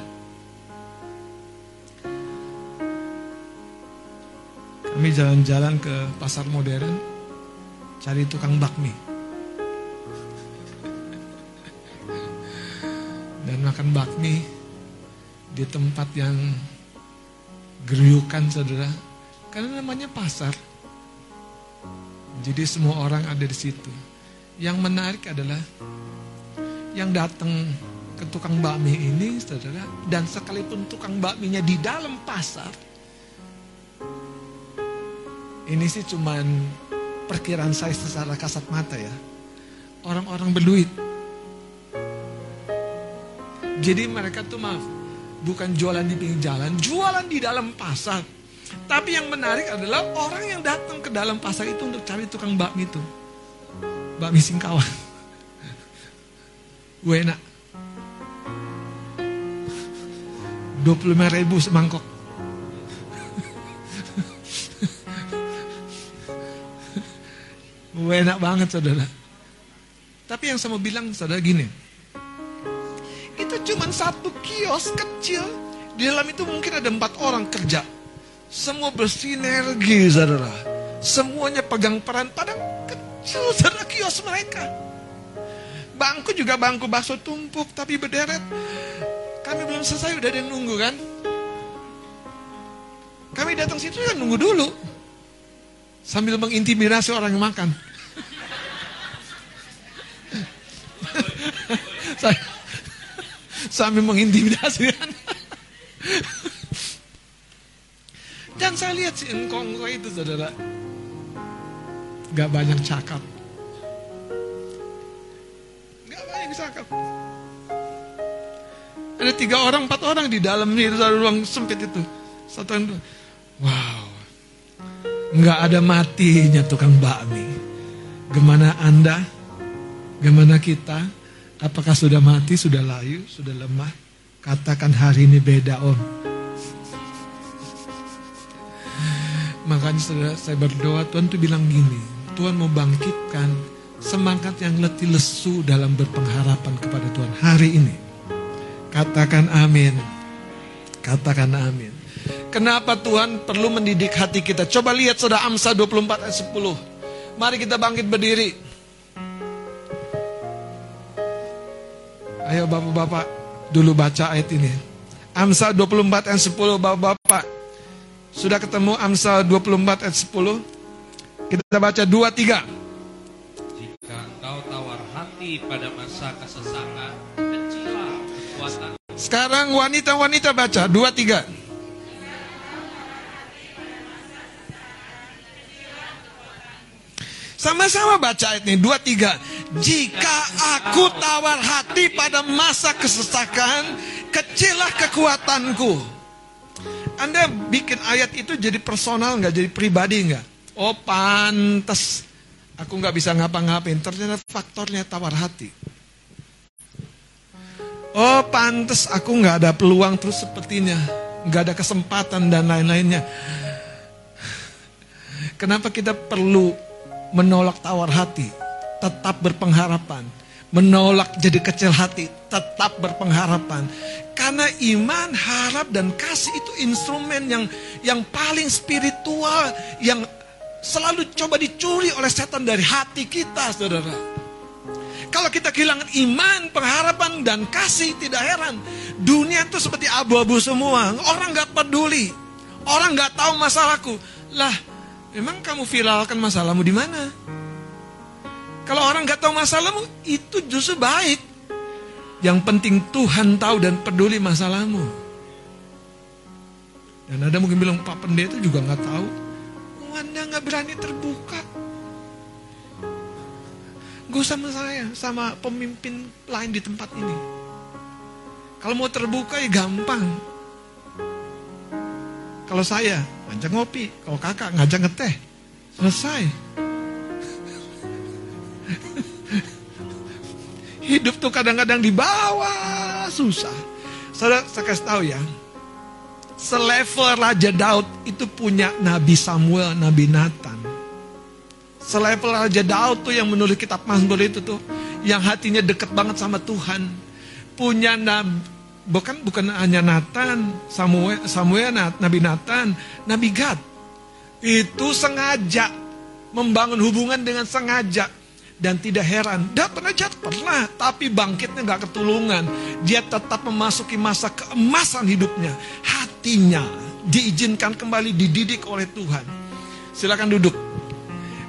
Kami jalan-jalan ke pasar modern, cari tukang bakmi. Dan makan bakmi di tempat yang geriukan saudara. Karena namanya pasar. Jadi semua orang ada di situ. Yang menarik adalah yang datang ke tukang bakmi ini saudara. Dan sekalipun tukang bakminya di dalam pasar. Ini sih cuman perkiraan saya secara kasat mata ya. Orang-orang berduit. Jadi mereka tuh maaf, bukan jualan di pinggir jalan, jualan di dalam pasar. Tapi yang menarik adalah orang yang datang ke dalam pasar itu untuk cari tukang bakmi itu. bakmi singkawa. Enak. 25 ribu semangkok. Enak banget saudara. Tapi yang saya mau bilang saudara gini. Itu cuma satu kios kecil. Di dalam itu mungkin ada empat orang kerja. Semua bersinergi saudara. Semuanya pegang peran. Padahal kecil saudara kios mereka. Bangku juga bangku bakso tumpuk tapi berderet. Kami belum selesai udah ada yang nunggu kan? Kami datang situ kan nunggu dulu. Sambil mengintimidasi orang yang makan. Sambil mengintimidasi. Dan saya lihat si engkong itu saudara. Gak banyak cakap. Gak banyak cakap. Ada tiga orang, empat orang di dalam itu ruang sempit itu. Satu yang. Wow. Nggak ada matinya tukang bakmi. Gimana Anda? Gimana kita? Apakah sudah mati, sudah layu, sudah lemah? Katakan hari ini beda om. Makanya saudara, saya berdoa Tuhan tuh bilang gini. Tuhan mau bangkitkan semangat yang letih lesu dalam berpengharapan kepada Tuhan hari ini. Katakan amin. Katakan amin. Kenapa Tuhan perlu mendidik hati kita? Coba lihat saudara Amsal 24 ayat 10. Mari kita bangkit berdiri. Ayo bapak-bapak dulu baca ayat ini. Amsal 24 ayat 10 bapak-bapak. Sudah ketemu Amsal 24 ayat 10? Kita baca 2 3. Jika engkau tawar hati pada masa kesesakan, kecilah kekuatan. Sekarang wanita-wanita baca 2 3. Sama-sama baca ayat ini 2 3. Jika aku tawar hati pada masa kesesakan, kecilah kekuatanku. Anda bikin ayat itu jadi personal nggak, jadi pribadi nggak? Oh pantas, aku nggak bisa ngapa-ngapain. Ternyata faktornya tawar hati. Oh pantas aku nggak ada peluang terus sepertinya, nggak ada kesempatan dan lain-lainnya. Kenapa kita perlu menolak tawar hati, tetap berpengharapan, menolak jadi kecil hati, tetap berpengharapan. Karena iman, harap dan kasih itu instrumen yang yang paling spiritual yang selalu coba dicuri oleh setan dari hati kita, Saudara. Kalau kita kehilangan iman, pengharapan dan kasih tidak heran. Dunia itu seperti abu-abu semua. Orang nggak peduli. Orang nggak tahu masalahku. Lah, Emang kamu viralkan masalahmu di mana? Kalau orang nggak tahu masalahmu, itu justru baik. Yang penting Tuhan tahu dan peduli masalahmu. Dan ada mungkin bilang, Pak Pendeta juga nggak tahu. Anda nggak berani terbuka. Gue sama saya, sama pemimpin lain di tempat ini. Kalau mau terbuka ya gampang. Kalau saya ngajak ngopi, kalau kakak ngajak ngeteh, selesai. Hidup tuh kadang-kadang di bawah susah. Saudara, saya kasih tahu ya. Selevel Raja Daud itu punya Nabi Samuel, Nabi Nathan. Selevel Raja Daud tuh yang menulis kitab Mazmur itu tuh. Yang hatinya deket banget sama Tuhan. Punya Nabi, bukan bukan hanya Nathan, Samuel, Samuel, Nabi Nathan, Nabi Gad. Itu sengaja membangun hubungan dengan sengaja dan tidak heran. Dia pernah jatuh pernah, tapi bangkitnya nggak ketulungan. Dia tetap memasuki masa keemasan hidupnya. Hatinya diizinkan kembali dididik oleh Tuhan. Silakan duduk.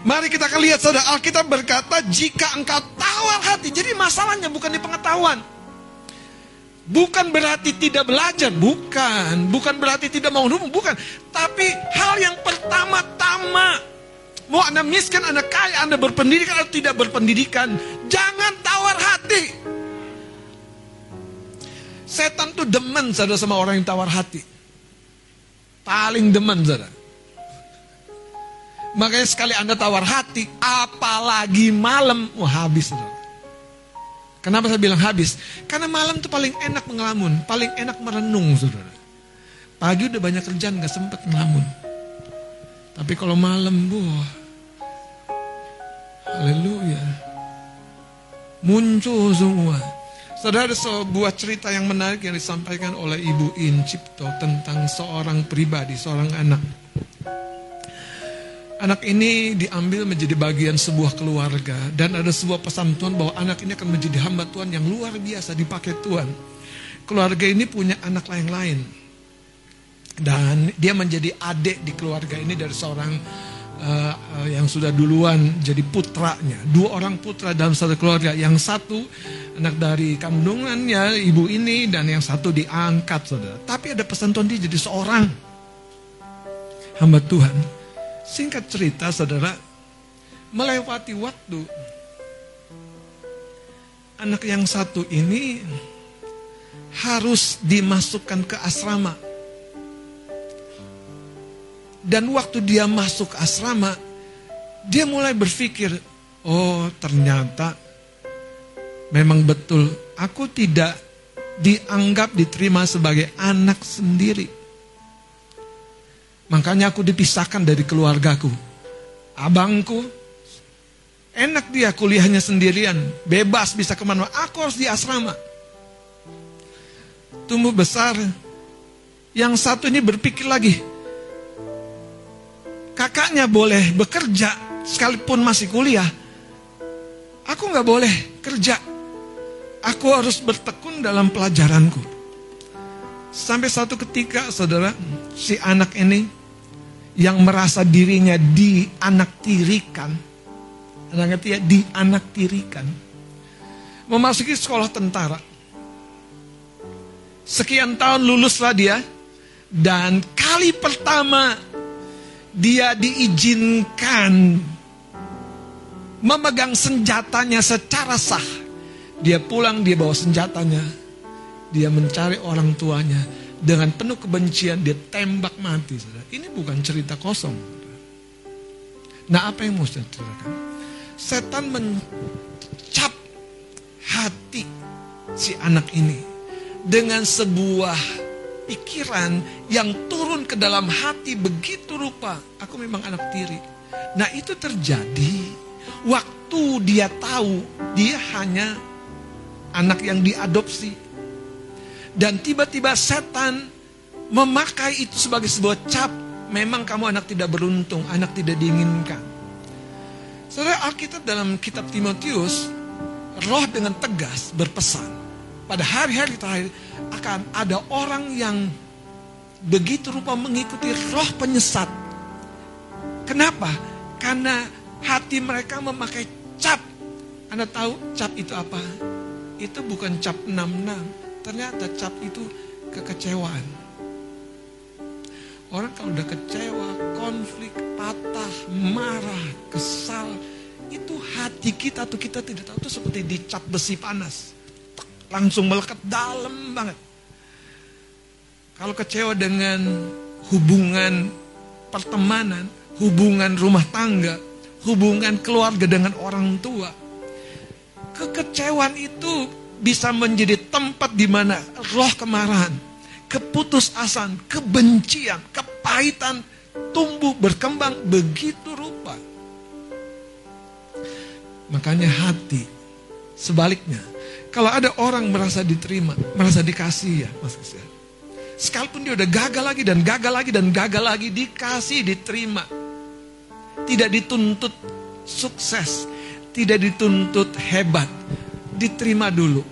Mari kita akan lihat saudara Alkitab berkata jika engkau tawar hati. Jadi masalahnya bukan di pengetahuan. Bukan berarti tidak belajar, bukan. Bukan berarti tidak mau hubung, bukan. Tapi hal yang pertama-tama, mau Anda miskin, Anda kaya, Anda berpendidikan atau tidak berpendidikan, jangan tawar hati. Setan tuh demen saudara sama orang yang tawar hati. Paling demen saudara. Makanya sekali Anda tawar hati, apalagi malam, wah habis. saudara. Kenapa saya bilang habis? Karena malam tuh paling enak mengelamun, paling enak merenung, saudara. Pagi udah banyak kerjaan, nggak sempet ngelamun. Tapi kalau malam, wah, haleluya, muncul semua. Saudara ada sebuah cerita yang menarik yang disampaikan oleh Ibu In Cipto tentang seorang pribadi, seorang anak. Anak ini diambil menjadi bagian sebuah keluarga dan ada sebuah pesan Tuhan bahwa anak ini akan menjadi hamba Tuhan yang luar biasa dipakai Tuhan. Keluarga ini punya anak lain-lain. Dan dia menjadi adik di keluarga ini dari seorang uh, uh, yang sudah duluan jadi putranya. Dua orang putra dalam satu keluarga. Yang satu anak dari kandungannya ibu ini dan yang satu diangkat saudara. Tapi ada pesan Tuhan dia jadi seorang hamba Tuhan. Singkat cerita saudara, melewati waktu, anak yang satu ini harus dimasukkan ke asrama. Dan waktu dia masuk asrama, dia mulai berpikir, oh ternyata memang betul aku tidak dianggap diterima sebagai anak sendiri. Makanya aku dipisahkan dari keluargaku. Abangku, enak dia kuliahnya sendirian, bebas bisa ke mana. Aku harus di asrama. Tumbuh besar, yang satu ini berpikir lagi, kakaknya boleh bekerja sekalipun masih kuliah. Aku nggak boleh kerja. Aku harus bertekun dalam pelajaranku. Sampai satu ketika, saudara, si anak ini yang merasa dirinya dianaktirikan. Anda ngerti ya? Dianaktirikan. Memasuki sekolah tentara. Sekian tahun luluslah dia. Dan kali pertama dia diizinkan memegang senjatanya secara sah. Dia pulang, dia bawa senjatanya. Dia mencari orang tuanya dengan penuh kebencian dia tembak mati. Saudara. Ini bukan cerita kosong. Nah apa yang mau saya ceritakan? Setan mencap hati si anak ini dengan sebuah pikiran yang turun ke dalam hati begitu rupa. Aku memang anak tiri. Nah itu terjadi waktu dia tahu dia hanya anak yang diadopsi dan tiba-tiba setan memakai itu sebagai sebuah cap. Memang kamu anak tidak beruntung, anak tidak diinginkan. Saudara Alkitab dalam kitab Timotius, roh dengan tegas berpesan. Pada hari-hari terakhir akan ada orang yang begitu rupa mengikuti roh penyesat. Kenapa? Karena hati mereka memakai cap. Anda tahu cap itu apa? Itu bukan cap 66, Ternyata cap itu kekecewaan. Orang kalau udah kecewa, konflik, patah, marah, kesal, itu hati kita tuh kita tidak tahu itu seperti dicap besi panas. Langsung melekat dalam banget. Kalau kecewa dengan hubungan pertemanan, hubungan rumah tangga, hubungan keluarga dengan orang tua, kekecewaan itu bisa menjadi tempat di mana roh kemarahan, keputusasaan, kebencian, kepahitan tumbuh berkembang begitu rupa. Makanya hati sebaliknya. Kalau ada orang merasa diterima, merasa dikasih ya, Mas Kristian. Sekalipun dia udah gagal lagi dan gagal lagi dan gagal lagi dikasih, diterima. Tidak dituntut sukses, tidak dituntut hebat, diterima dulu.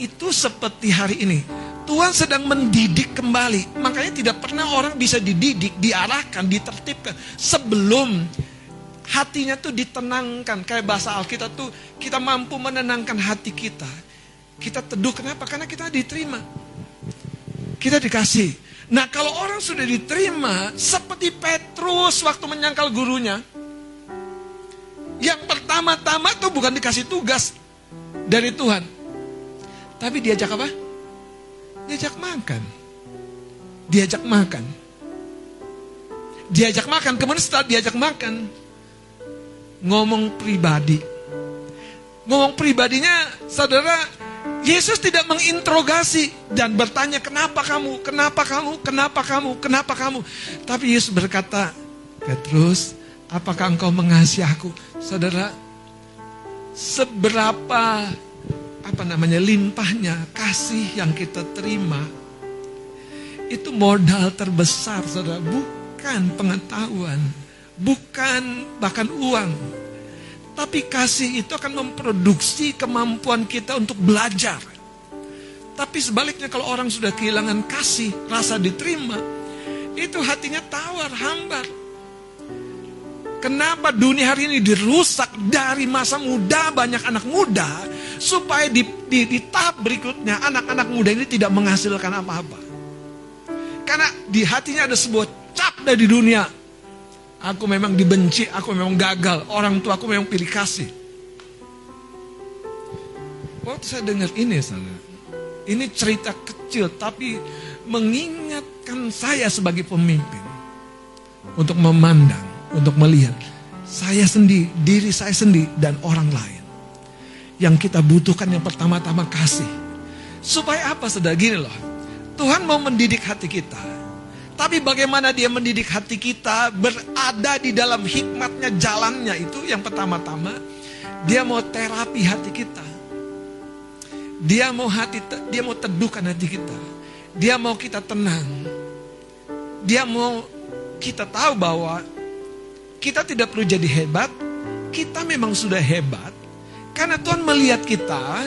Itu seperti hari ini. Tuhan sedang mendidik kembali. Makanya tidak pernah orang bisa dididik, diarahkan, ditertibkan. Sebelum hatinya tuh ditenangkan. Kayak bahasa Alkitab tuh kita mampu menenangkan hati kita. Kita teduh kenapa? Karena kita diterima. Kita dikasih. Nah kalau orang sudah diterima, seperti Petrus waktu menyangkal gurunya. Yang pertama-tama tuh bukan dikasih tugas, dari Tuhan. Tapi diajak apa? Diajak makan. Diajak makan. Diajak makan, kemudian setelah diajak makan, ngomong pribadi. Ngomong pribadinya, saudara, Yesus tidak menginterogasi dan bertanya, kenapa kamu, kenapa kamu, kenapa kamu, kenapa kamu. Tapi Yesus berkata, Petrus, apakah engkau mengasihi aku? Saudara, seberapa apa namanya limpahnya kasih yang kita terima itu modal terbesar saudara. Bukan pengetahuan bukan bahkan uang. Tapi kasih itu akan memproduksi kemampuan kita untuk belajar. Tapi sebaliknya kalau orang sudah kehilangan kasih rasa diterima itu hatinya tawar hambar Kenapa dunia hari ini dirusak dari masa muda banyak anak muda supaya di, di, di tahap berikutnya anak-anak muda ini tidak menghasilkan apa-apa. Karena di hatinya ada sebuah cap dari dunia. Aku memang dibenci, aku memang gagal, orang tua aku memang pilih kasih. Waktu saya dengar ini sana, ini cerita kecil tapi mengingatkan saya sebagai pemimpin untuk memandang untuk melihat saya sendiri, diri saya sendiri dan orang lain. Yang kita butuhkan yang pertama-tama kasih. Supaya apa saudara gini loh. Tuhan mau mendidik hati kita. Tapi bagaimana dia mendidik hati kita berada di dalam hikmatnya jalannya itu yang pertama-tama dia mau terapi hati kita. Dia mau hati dia mau teduhkan hati kita. Dia mau kita tenang. Dia mau kita tahu bahwa kita tidak perlu jadi hebat, kita memang sudah hebat. Karena Tuhan melihat kita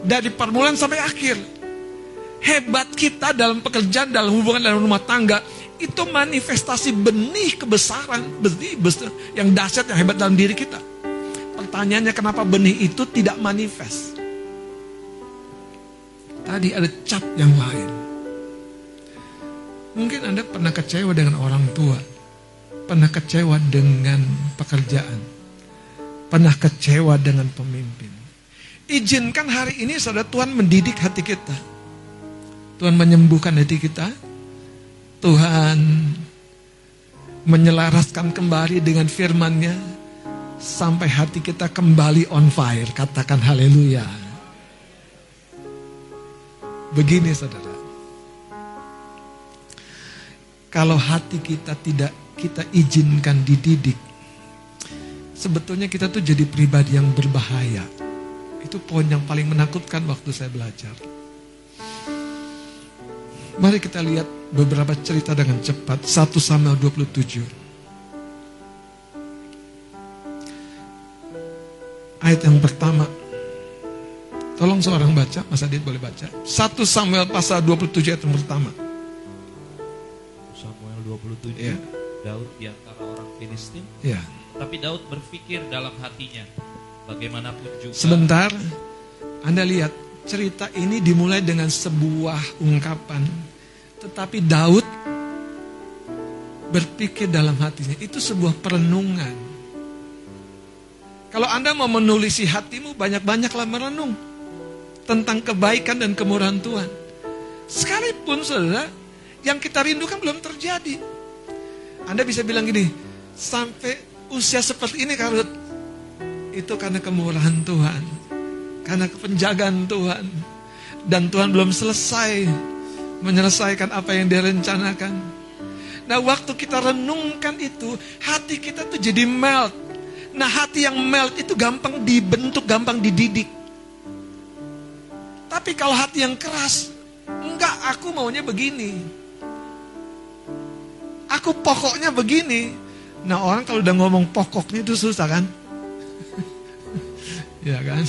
dari permulaan sampai akhir. Hebat kita dalam pekerjaan, dalam hubungan, dalam rumah tangga, itu manifestasi benih kebesaran, benih besar, yang dahsyat, yang hebat dalam diri kita. Pertanyaannya kenapa benih itu tidak manifest? Tadi ada cap yang lain. Mungkin Anda pernah kecewa dengan orang tua pernah kecewa dengan pekerjaan, pernah kecewa dengan pemimpin. Izinkan hari ini saudara Tuhan mendidik hati kita. Tuhan menyembuhkan hati kita. Tuhan menyelaraskan kembali dengan firman-Nya sampai hati kita kembali on fire. Katakan haleluya. Begini saudara. Kalau hati kita tidak kita izinkan dididik, sebetulnya kita tuh jadi pribadi yang berbahaya. Itu poin yang paling menakutkan waktu saya belajar. Mari kita lihat beberapa cerita dengan cepat. 1 Samuel 27. Ayat yang pertama. Tolong seorang baca, Mas Adit boleh baca. 1 Samuel pasal 27 ayat yang pertama. Samuel 27. Ya. Daud di antara orang Filistin. Ya. Tapi Daud berpikir dalam hatinya, bagaimanapun juga. Sebentar, Anda lihat cerita ini dimulai dengan sebuah ungkapan. Tetapi Daud berpikir dalam hatinya, itu sebuah perenungan. Kalau Anda mau menulisi hatimu, banyak-banyaklah merenung tentang kebaikan dan kemurahan Tuhan. Sekalipun saudara, yang kita rindukan belum terjadi. Anda bisa bilang gini, sampai usia seperti ini kalau itu karena kemurahan Tuhan, karena penjagaan Tuhan, dan Tuhan belum selesai menyelesaikan apa yang dia rencanakan. Nah waktu kita renungkan itu, hati kita tuh jadi melt. Nah hati yang melt itu gampang dibentuk, gampang dididik. Tapi kalau hati yang keras, enggak aku maunya begini. Aku pokoknya begini. Nah orang kalau udah ngomong pokoknya itu susah kan? ya kan?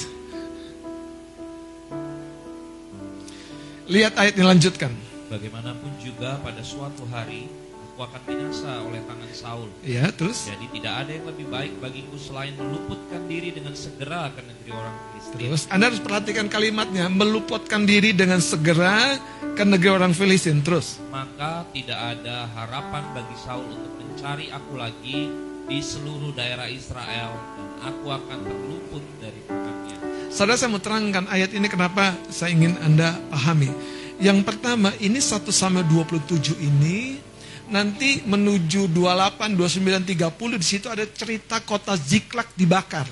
Lihat ayat lanjutkan. Bagaimanapun juga pada suatu hari aku akan binasa oleh tangan Saul. Ya, terus? Jadi tidak ada yang lebih baik bagiku selain meluputkan diri dengan segera ke negeri orang Filistin. Terus Anda harus perhatikan kalimatnya, meluputkan diri dengan segera ke negeri orang Filistin. Terus. Maka tidak ada harapan bagi Saul untuk mencari aku lagi di seluruh daerah Israel dan aku akan terluput dari tangannya. Saudara saya mau terangkan ayat ini kenapa saya ingin Anda pahami. Yang pertama, ini 1 sama 27 ini nanti menuju 28, 29, 30 di situ ada cerita kota Ziklak dibakar.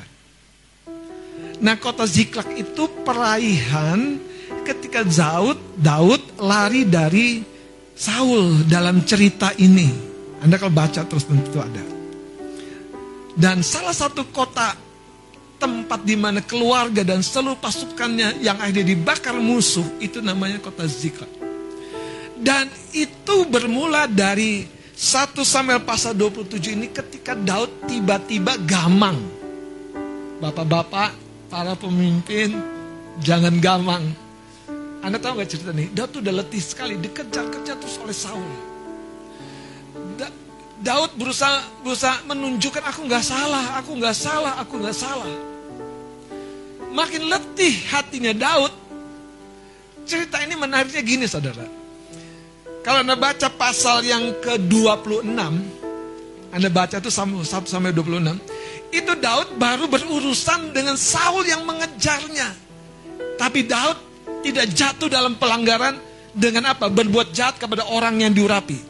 Nah, kota Ziklak itu peraihan ketika Daud Daud lari dari Saul dalam cerita ini. Anda kalau baca terus tentu ada. Dan salah satu kota tempat di mana keluarga dan seluruh pasukannya yang ada dibakar musuh itu namanya kota Ziklag. Dan itu bermula dari 1 Samuel pasal 27 ini ketika Daud tiba-tiba gamang. Bapak-bapak, para pemimpin, jangan gamang. Anda tahu gak cerita nih? Daud tuh udah letih sekali, dikejar-kejar terus oleh Saul. Da- Daud berusaha berusaha menunjukkan aku nggak salah, aku nggak salah, aku nggak salah. Makin letih hatinya Daud. Cerita ini menariknya gini saudara. Kalau Anda baca pasal yang ke-26, Anda baca itu sampai 1 sampai 26, itu Daud baru berurusan dengan Saul yang mengejarnya. Tapi Daud tidak jatuh dalam pelanggaran dengan apa? Berbuat jahat kepada orang yang diurapi.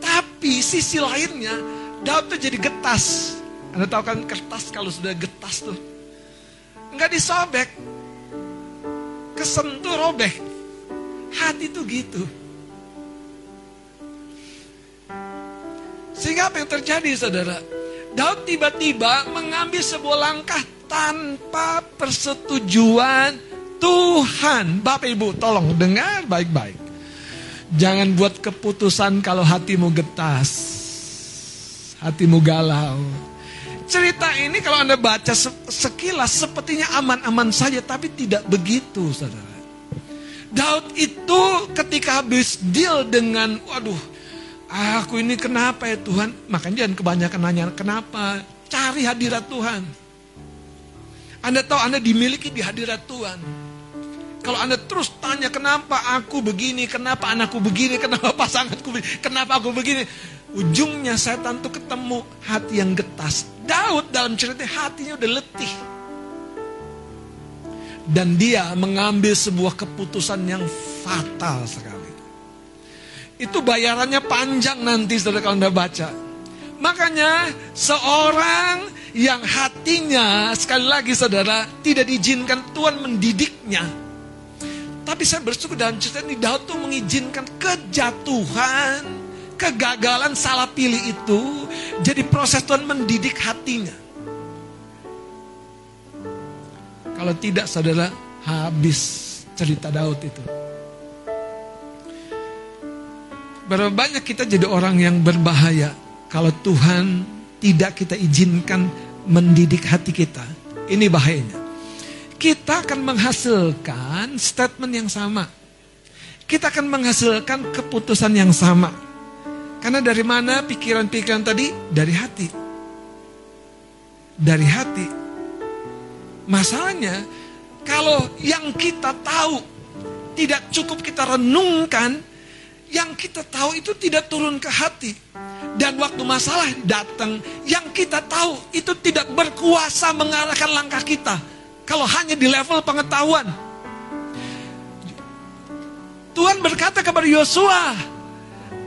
Tapi sisi lainnya, Daud tuh jadi getas. Anda tahu kan kertas kalau sudah getas tuh. Enggak disobek. Kesentuh robek. Hati tuh gitu. Sehingga apa yang terjadi saudara? Daud tiba-tiba mengambil sebuah langkah tanpa persetujuan Tuhan. Bapak Ibu tolong dengar baik-baik. Jangan buat keputusan kalau hatimu getas. Hatimu galau. Cerita ini kalau Anda baca sekilas sepertinya aman-aman saja. Tapi tidak begitu saudara. Daud itu ketika habis deal dengan, waduh, aku ini kenapa ya Tuhan? Makanya jangan kebanyakan nanya kenapa. Cari hadirat Tuhan. Anda tahu Anda dimiliki di hadirat Tuhan. Kalau Anda terus tanya kenapa aku begini, kenapa anakku begini, kenapa pasanganku begini, kenapa aku begini. Ujungnya setan tuh ketemu hati yang getas. Daud dalam cerita hatinya udah letih. Dan dia mengambil sebuah keputusan yang fatal sekali. Itu bayarannya panjang nanti saudara kalau Anda baca. Makanya seorang yang hatinya sekali lagi saudara tidak diizinkan Tuhan mendidiknya. Tapi saya bersyukur dalam cerita ini Daud tuh mengizinkan kejatuhan, kegagalan salah pilih itu jadi proses Tuhan mendidik hatinya. Kalau tidak saudara habis cerita Daud itu. Berapa banyak kita jadi orang yang berbahaya kalau Tuhan tidak kita izinkan mendidik hati kita. Ini bahayanya. Kita akan menghasilkan statement yang sama. Kita akan menghasilkan keputusan yang sama. Karena dari mana pikiran-pikiran tadi? Dari hati. Dari hati. Masalahnya, kalau yang kita tahu tidak cukup kita renungkan, yang kita tahu itu tidak turun ke hati. Dan waktu masalah datang, yang kita tahu itu tidak berkuasa mengarahkan langkah kita. Kalau hanya di level pengetahuan. Tuhan berkata kepada Yosua,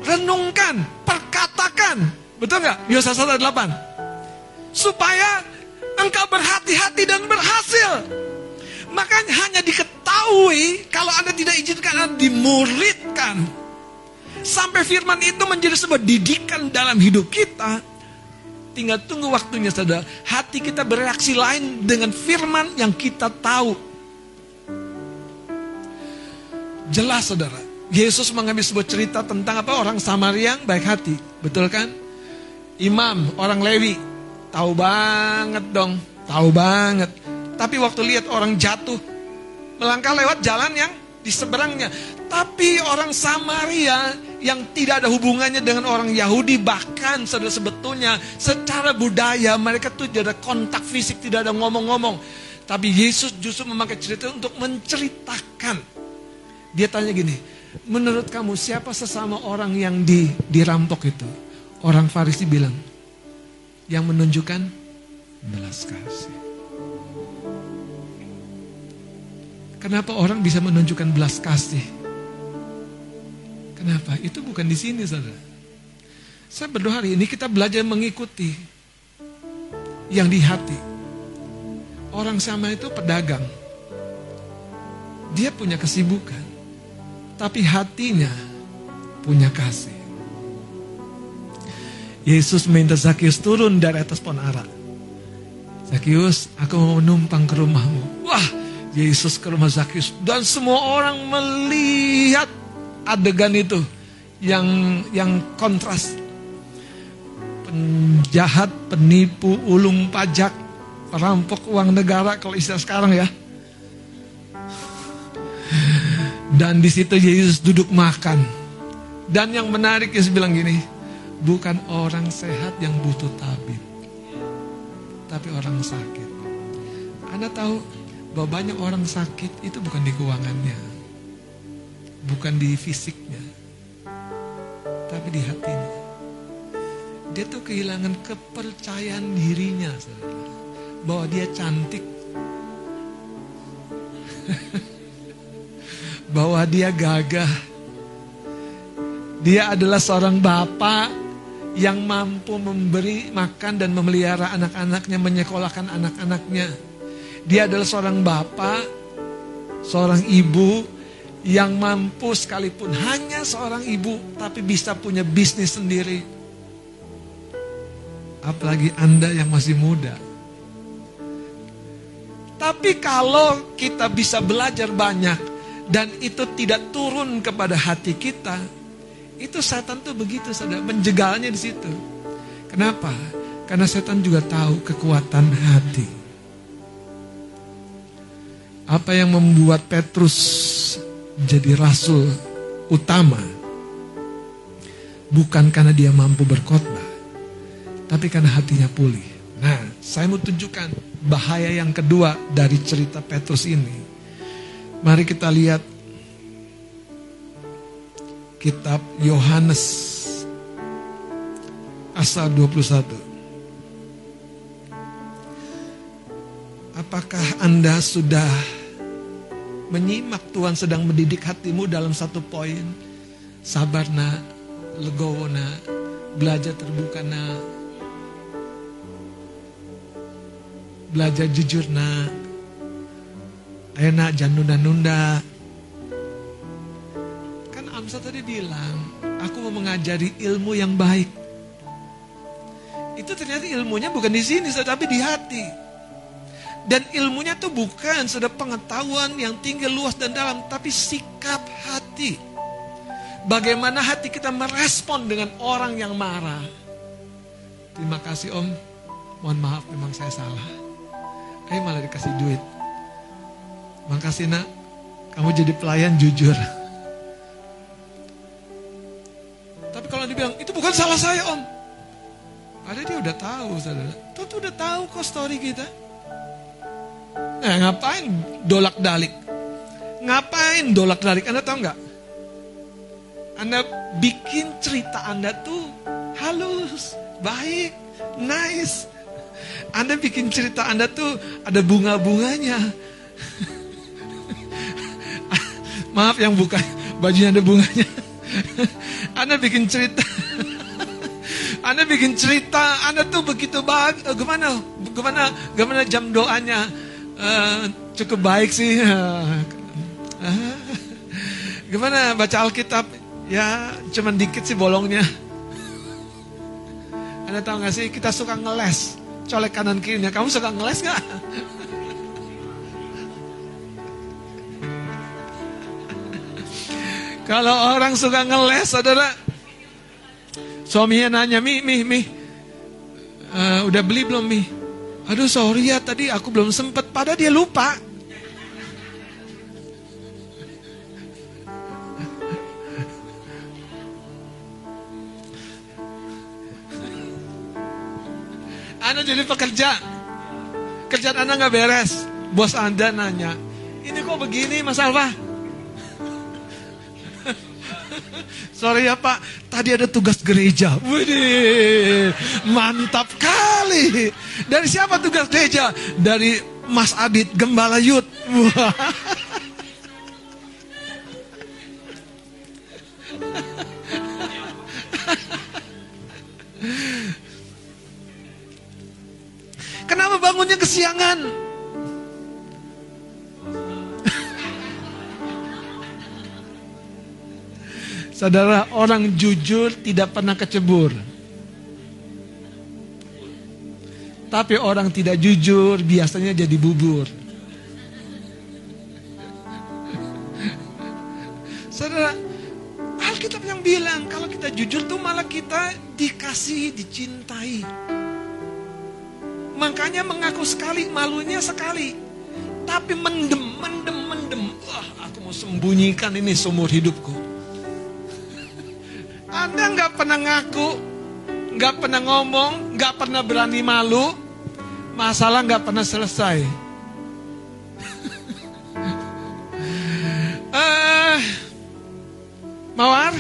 renungkan, perkatakan. Betul nggak? Yosua 1 8. Supaya engkau berhati-hati dan berhasil. Makanya hanya diketahui kalau Anda tidak izinkan Anda dimuridkan. Sampai firman itu menjadi sebuah didikan dalam hidup kita. Tinggal tunggu waktunya saudara. Hati kita bereaksi lain dengan firman yang kita tahu. Jelas saudara. Yesus mengambil sebuah cerita tentang apa orang Samaria yang baik hati. Betul kan? Imam, orang Lewi. Tahu banget dong. Tahu banget. Tapi waktu lihat orang jatuh. Melangkah lewat jalan yang di seberangnya. Tapi orang Samaria yang tidak ada hubungannya dengan orang Yahudi bahkan sudah sebetulnya secara budaya mereka tuh tidak ada kontak fisik, tidak ada ngomong-ngomong. Tapi Yesus justru memakai cerita untuk menceritakan. Dia tanya gini, menurut kamu siapa sesama orang yang di, dirampok itu? Orang Farisi bilang, yang menunjukkan belas kasih. Kenapa orang bisa menunjukkan belas kasih? Kenapa? Itu bukan di sini, saudara. Saya berdoa hari ini kita belajar mengikuti yang di hati. Orang sama itu pedagang. Dia punya kesibukan. Tapi hatinya punya kasih. Yesus minta Zakius turun dari atas pohon ara. Zakius, aku mau menumpang ke rumahmu. Wah, Yesus ke rumah Zakius. Dan semua orang melihat adegan itu yang yang kontras. Penjahat, penipu, ulung pajak, perampok uang negara kalau istilah sekarang ya. Dan di situ Yesus duduk makan. Dan yang menarik Yesus bilang gini, bukan orang sehat yang butuh tabib, tapi orang sakit. Anda tahu bahwa banyak orang sakit itu bukan di keuangannya, bukan di fisiknya, tapi di hatinya. Dia tuh kehilangan kepercayaan dirinya, saudara. bahwa dia cantik, bahwa dia gagah. Dia adalah seorang bapak yang mampu memberi makan dan memelihara anak-anaknya, menyekolahkan anak-anaknya. Dia adalah seorang bapak, seorang ibu yang mampu sekalipun hanya seorang ibu tapi bisa punya bisnis sendiri. Apalagi Anda yang masih muda. Tapi kalau kita bisa belajar banyak dan itu tidak turun kepada hati kita, itu setan tuh begitu saudara, menjegalnya di situ. Kenapa? Karena setan juga tahu kekuatan hati. Apa yang membuat Petrus jadi rasul utama bukan karena dia mampu berkhotbah, tapi karena hatinya pulih. Nah, saya mau tunjukkan bahaya yang kedua dari cerita Petrus ini. Mari kita lihat kitab Yohanes pasal 21. Apakah Anda sudah menyimak Tuhan sedang mendidik hatimu dalam satu poin? Sabar nak, legowo nak, belajar terbuka nak, belajar jujur nak, ayo nak jangan nunda-nunda, Kan Amsa tadi bilang, aku mau mengajari ilmu yang baik. Itu ternyata ilmunya bukan di sini, tetapi di hati. Dan ilmunya tuh bukan sudah pengetahuan yang tinggi, luas dan dalam, tapi sikap hati. Bagaimana hati kita merespon dengan orang yang marah. Terima kasih om, mohon maaf memang saya salah. Eh malah dikasih duit. Makasih nak, kamu jadi pelayan jujur. Tapi kalau dibilang, itu bukan salah saya om. Ada dia udah tahu saudara. Tuh tuh udah tahu kok story kita. Nah ngapain dolak dalik? Ngapain dolak dalik? Anda tahu nggak? Anda bikin cerita Anda tuh halus, baik, nice. Anda bikin cerita Anda tuh ada bunga-bunganya. Maaf yang buka bajunya ada bunganya. Anda bikin cerita. Anda bikin cerita, Anda tuh begitu baik. Eh, gimana? Gimana? Gimana jam doanya? Eh, cukup baik sih. Eh, gimana baca Alkitab? Ya, cuman dikit sih bolongnya. Anda tahu gak sih, kita suka ngeles. Colek kanan kirinya. Kamu suka ngeles gak? Kalau orang suka ngeles, saudara, suaminya nanya, mi, mi, mi, eh, udah beli belum mi? Aduh sorry ya tadi aku belum sempet, padahal dia lupa. Anda jadi pekerja, kerjaan Anda nggak beres, bos Anda nanya, ini kok begini Mas Alfa? Sorry ya Pak, tadi ada tugas gereja. Widih, mantap kali. Dari siapa tugas gereja? Dari Mas Adit Gembala Yud. Wah. Kenapa bangunnya kesiangan? Saudara, orang jujur tidak pernah kecebur. Tapi orang tidak jujur biasanya jadi bubur. Saudara, Alkitab yang bilang kalau kita jujur tuh malah kita dikasih, dicintai. Makanya mengaku sekali, malunya sekali. Tapi mendem, mendem, mendem. Wah, aku mau sembunyikan ini seumur hidupku. Pernah ngaku, nggak pernah ngomong, nggak pernah berani malu, masalah nggak pernah selesai. Eh, Mawar,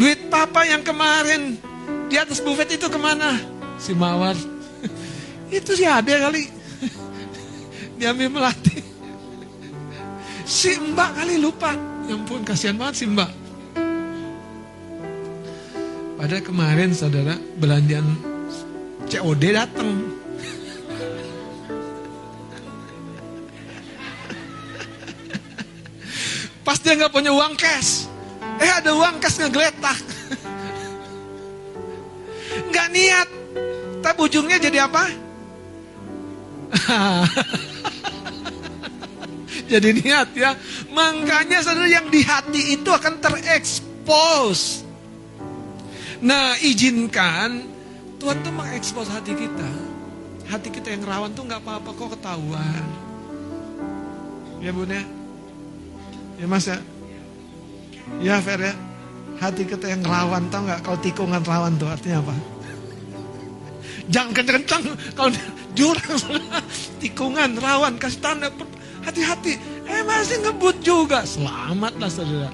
duit papa yang kemarin di atas buffet itu ke mana? Si Mawar, itu si Ade kali. Diambil melati. Si Mbak kali lupa. Ya ampun, kasihan banget si Mbak. Padahal kemarin saudara belandian COD datang. Pas dia nggak punya uang cash, eh ada uang cash ngegeletak. Nggak niat, tapi ujungnya jadi apa? jadi niat ya. Makanya saudara yang di hati itu akan terekspos. Nah izinkan Tuhan tuh mengekspos hati kita. Hati kita yang rawan tuh nggak apa-apa kok ketahuan. Ya bun ya. Ya mas ya. Ya Fer ya. Hati kita yang rawan tau nggak? Kalau tikungan rawan tuh artinya apa? Jangan kencang-kencang. Kalau jurang tikungan rawan kasih tanda hati-hati. Eh masih ngebut juga. Selamatlah saudara.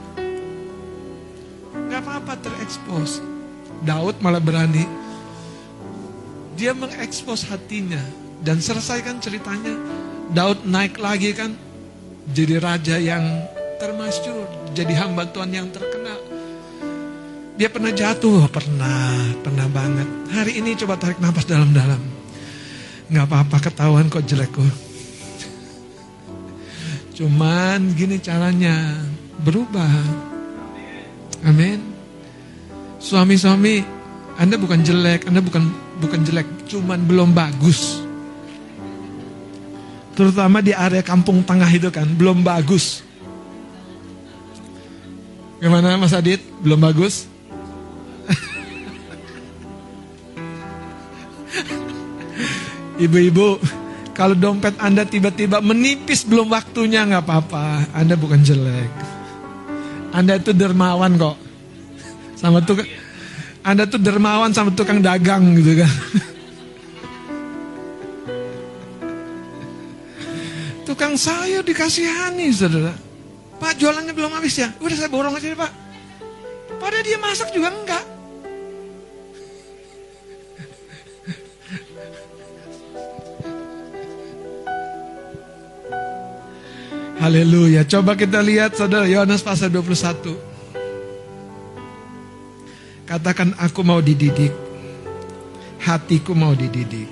Gak apa-apa terekspos. Daud malah berani. Dia mengekspos hatinya dan selesaikan ceritanya. Daud naik lagi kan jadi raja yang termasyur, jadi hamba Tuhan yang terkenal. Dia pernah jatuh, pernah, pernah banget. Hari ini coba tarik nafas dalam-dalam. Nggak apa-apa ketahuan kok jelek kok. Cuman gini caranya, berubah. Amin. Suami-suami, Anda bukan jelek, Anda bukan bukan jelek, cuman belum bagus. Terutama di area kampung tengah itu kan, belum bagus. Gimana Mas Adit? Belum bagus? Ibu-ibu, kalau dompet Anda tiba-tiba menipis belum waktunya nggak apa-apa. Anda bukan jelek. Anda itu dermawan kok. Sama tukang Anda tuh dermawan sama tukang dagang gitu kan. tukang sayur dikasihani saudara. Pak jualannya belum habis ya? Udah saya borong aja deh, pak. Padahal dia masak juga enggak. Haleluya. Coba kita lihat saudara Yohanes pasal 21. Katakan aku mau dididik. Hatiku mau dididik.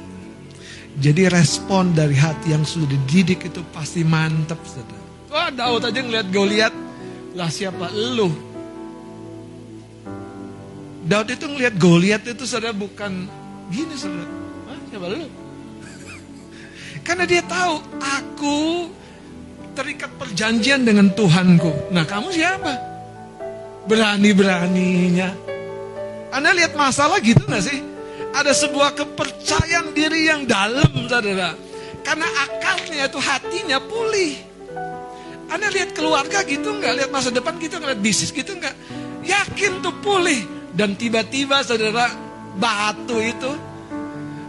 Jadi respon dari hati yang sudah dididik itu pasti mantap saudara. Wah Daud aja ngeliat Goliat. Lah siapa? Lu. Daud itu ngeliat Goliat itu saudara bukan gini saudara. Hah, siapa lu? Karena dia tahu aku terikat perjanjian dengan Tuhanku. Nah kamu siapa? Berani-beraninya. Anda lihat masalah gitu gak sih? Ada sebuah kepercayaan diri yang dalam saudara. Karena akalnya itu hatinya pulih. Anda lihat keluarga gitu nggak? Lihat masa depan gitu nggak? Lihat bisnis gitu nggak? Yakin tuh pulih. Dan tiba-tiba saudara batu itu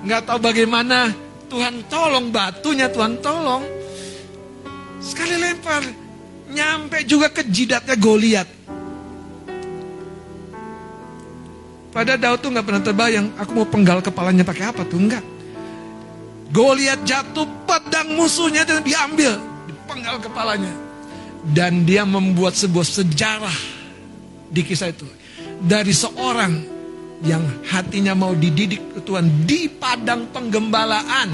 nggak tahu bagaimana Tuhan tolong batunya Tuhan tolong. Sekali lempar nyampe juga ke jidatnya Goliat. Pada Daud tuh nggak pernah terbayang aku mau penggal kepalanya pakai apa tuh enggak. Goliat jatuh pedang musuhnya dan diambil, dipenggal kepalanya. Dan dia membuat sebuah sejarah di kisah itu. Dari seorang yang hatinya mau dididik ke Tuhan di padang penggembalaan.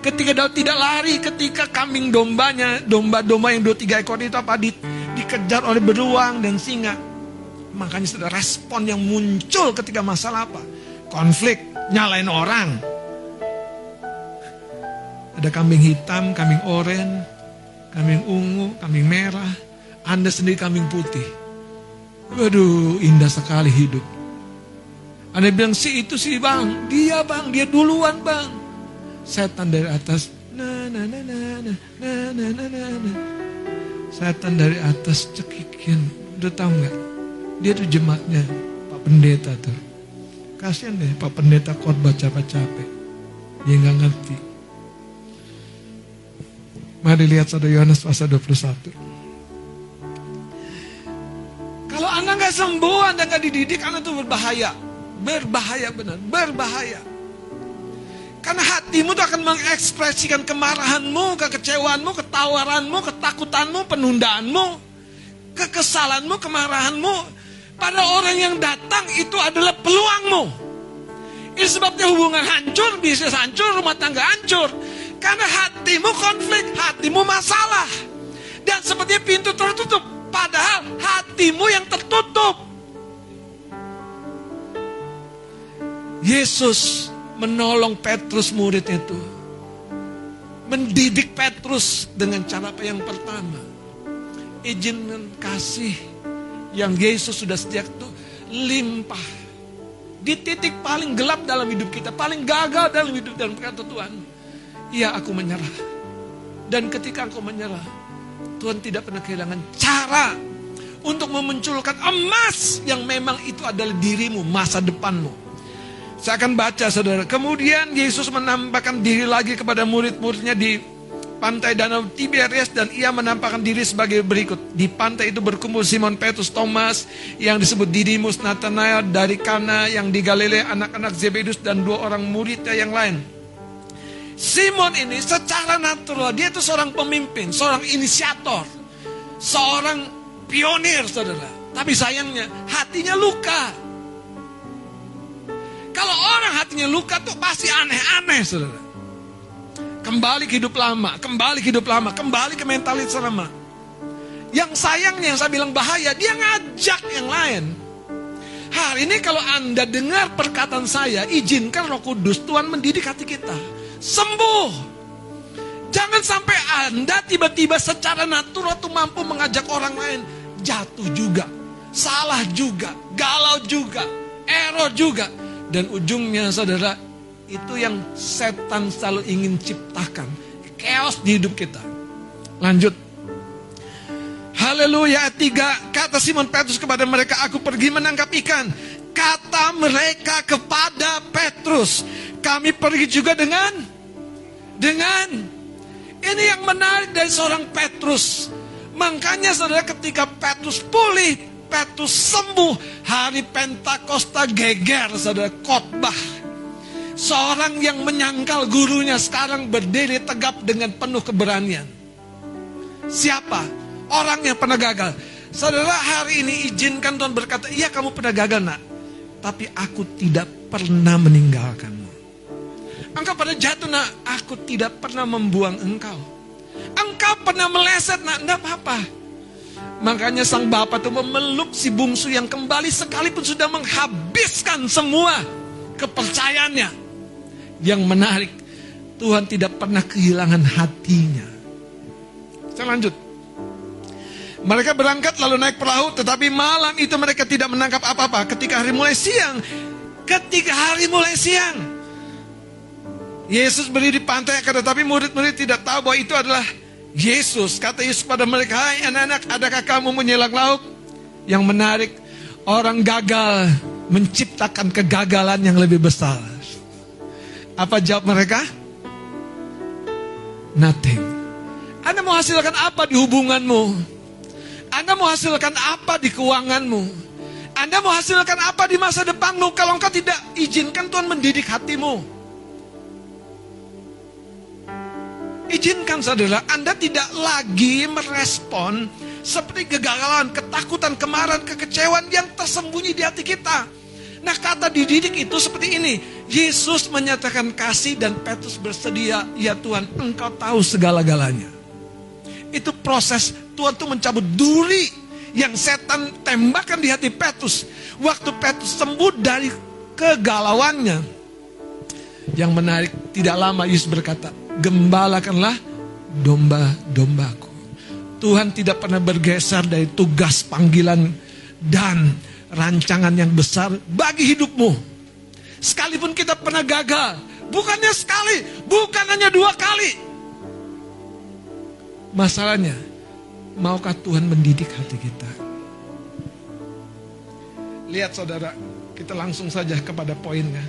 Ketika Daud tidak lari, ketika kambing dombanya, domba-domba yang dua tiga ekor itu apa di, dikejar oleh beruang dan singa. Makanya sudah respon yang muncul ketika masalah apa? Konflik, nyalain orang. Ada kambing hitam, kambing oranye, kambing ungu, kambing merah. Anda sendiri kambing putih. Waduh, indah sekali hidup. Anda bilang, si itu sih bang, dia bang, dia duluan bang. Setan dari atas, na na na na na na na na na na. Setan dari atas cekikin, udah tahu nggak? Dia tuh jemaatnya, Pak Pendeta tuh. Kasihan deh, Pak Pendeta khotbah capek-capek. Dia nggak ngerti. Mari lihat saudara Yohanes pasal 21. Kalau Anda nggak sembuh, Anda nggak dididik, Anda tuh berbahaya. Berbahaya benar, berbahaya. Karena hatimu tuh akan mengekspresikan kemarahanmu, kekecewaanmu, ketawaranmu, ketakutanmu, penundaanmu, kekesalanmu, kemarahanmu. Pada orang yang datang itu adalah peluangmu. Ini sebabnya hubungan hancur, bisnis hancur, rumah tangga hancur. Karena hatimu konflik, hatimu masalah. Dan sepertinya pintu tertutup. Padahal hatimu yang tertutup. Yesus menolong Petrus murid itu. Mendidik Petrus dengan cara apa yang pertama. Izinkan kasih yang Yesus sudah sediakan itu limpah. Di titik paling gelap dalam hidup kita, paling gagal dalam hidup dan berkata Tuhan, ya aku menyerah. Dan ketika engkau menyerah, Tuhan tidak pernah kehilangan cara untuk memunculkan emas yang memang itu adalah dirimu, masa depanmu. Saya akan baca saudara. Kemudian Yesus menampakkan diri lagi kepada murid-muridnya di pantai danau Tiberias dan ia menampakkan diri sebagai berikut. Di pantai itu berkumpul Simon Petrus Thomas yang disebut Didimus Nathanael dari Kana yang di Galilea anak-anak Zebedus dan dua orang muridnya yang lain. Simon ini secara natural dia itu seorang pemimpin, seorang inisiator, seorang pionir saudara. Tapi sayangnya hatinya luka. Kalau orang hatinya luka tuh pasti aneh-aneh saudara. Kembali ke hidup lama, kembali ke hidup lama, kembali ke mentalitas lama. Yang sayangnya yang saya bilang bahaya, dia ngajak yang lain. Hari ini kalau Anda dengar perkataan saya, izinkan roh kudus Tuhan mendidik hati kita. Sembuh. Jangan sampai Anda tiba-tiba secara natural tuh mampu mengajak orang lain. Jatuh juga. Salah juga. Galau juga. Error juga. Dan ujungnya saudara, itu yang setan selalu ingin ciptakan. Chaos di hidup kita. Lanjut. Haleluya 3 Kata Simon Petrus kepada mereka Aku pergi menangkap ikan Kata mereka kepada Petrus Kami pergi juga dengan Dengan Ini yang menarik dari seorang Petrus Makanya saudara ketika Petrus pulih Petrus sembuh Hari Pentakosta geger saudara khotbah Seorang yang menyangkal gurunya sekarang berdiri tegap dengan penuh keberanian. Siapa? Orang yang pernah gagal. Saudara hari ini izinkan Tuhan berkata, iya kamu pernah gagal nak. Tapi aku tidak pernah meninggalkanmu. Engkau pada jatuh nak, aku tidak pernah membuang engkau. Engkau pernah meleset nak, enggak apa-apa. Makanya sang bapak itu memeluk si bungsu yang kembali sekalipun sudah menghabiskan semua kepercayaannya. Yang menarik, Tuhan tidak pernah kehilangan hatinya. Saya lanjut. Mereka berangkat lalu naik perahu, tetapi malam itu mereka tidak menangkap apa-apa. Ketika hari mulai siang, ketika hari mulai siang, Yesus berdiri di pantai, tetapi murid-murid tidak tahu bahwa itu adalah Yesus. Kata Yesus pada mereka, Hai anak-anak, adakah kamu menyelang laut? Yang menarik, orang gagal menciptakan kegagalan yang lebih besar. Apa jawab mereka? Nothing. Anda mau hasilkan apa di hubunganmu? Anda mau hasilkan apa di keuanganmu? Anda mau hasilkan apa di masa depanmu kalau engkau tidak izinkan Tuhan mendidik hatimu? Izinkan saudara, Anda tidak lagi merespon seperti kegagalan, ketakutan, kemarahan, kekecewaan yang tersembunyi di hati kita. Nah kata dididik itu seperti ini. Yesus menyatakan kasih dan Petrus bersedia. Ya Tuhan engkau tahu segala-galanya. Itu proses Tuhan tuh mencabut duri yang setan tembakan di hati Petrus. Waktu Petrus sembuh dari kegalauannya. Yang menarik tidak lama Yesus berkata, gembalakanlah domba-dombaku. Tuhan tidak pernah bergeser dari tugas panggilan dan rancangan yang besar bagi hidupmu. Sekalipun kita pernah gagal, bukannya sekali, bukan hanya dua kali. Masalahnya, maukah Tuhan mendidik hati kita? Lihat saudara, kita langsung saja kepada poinnya.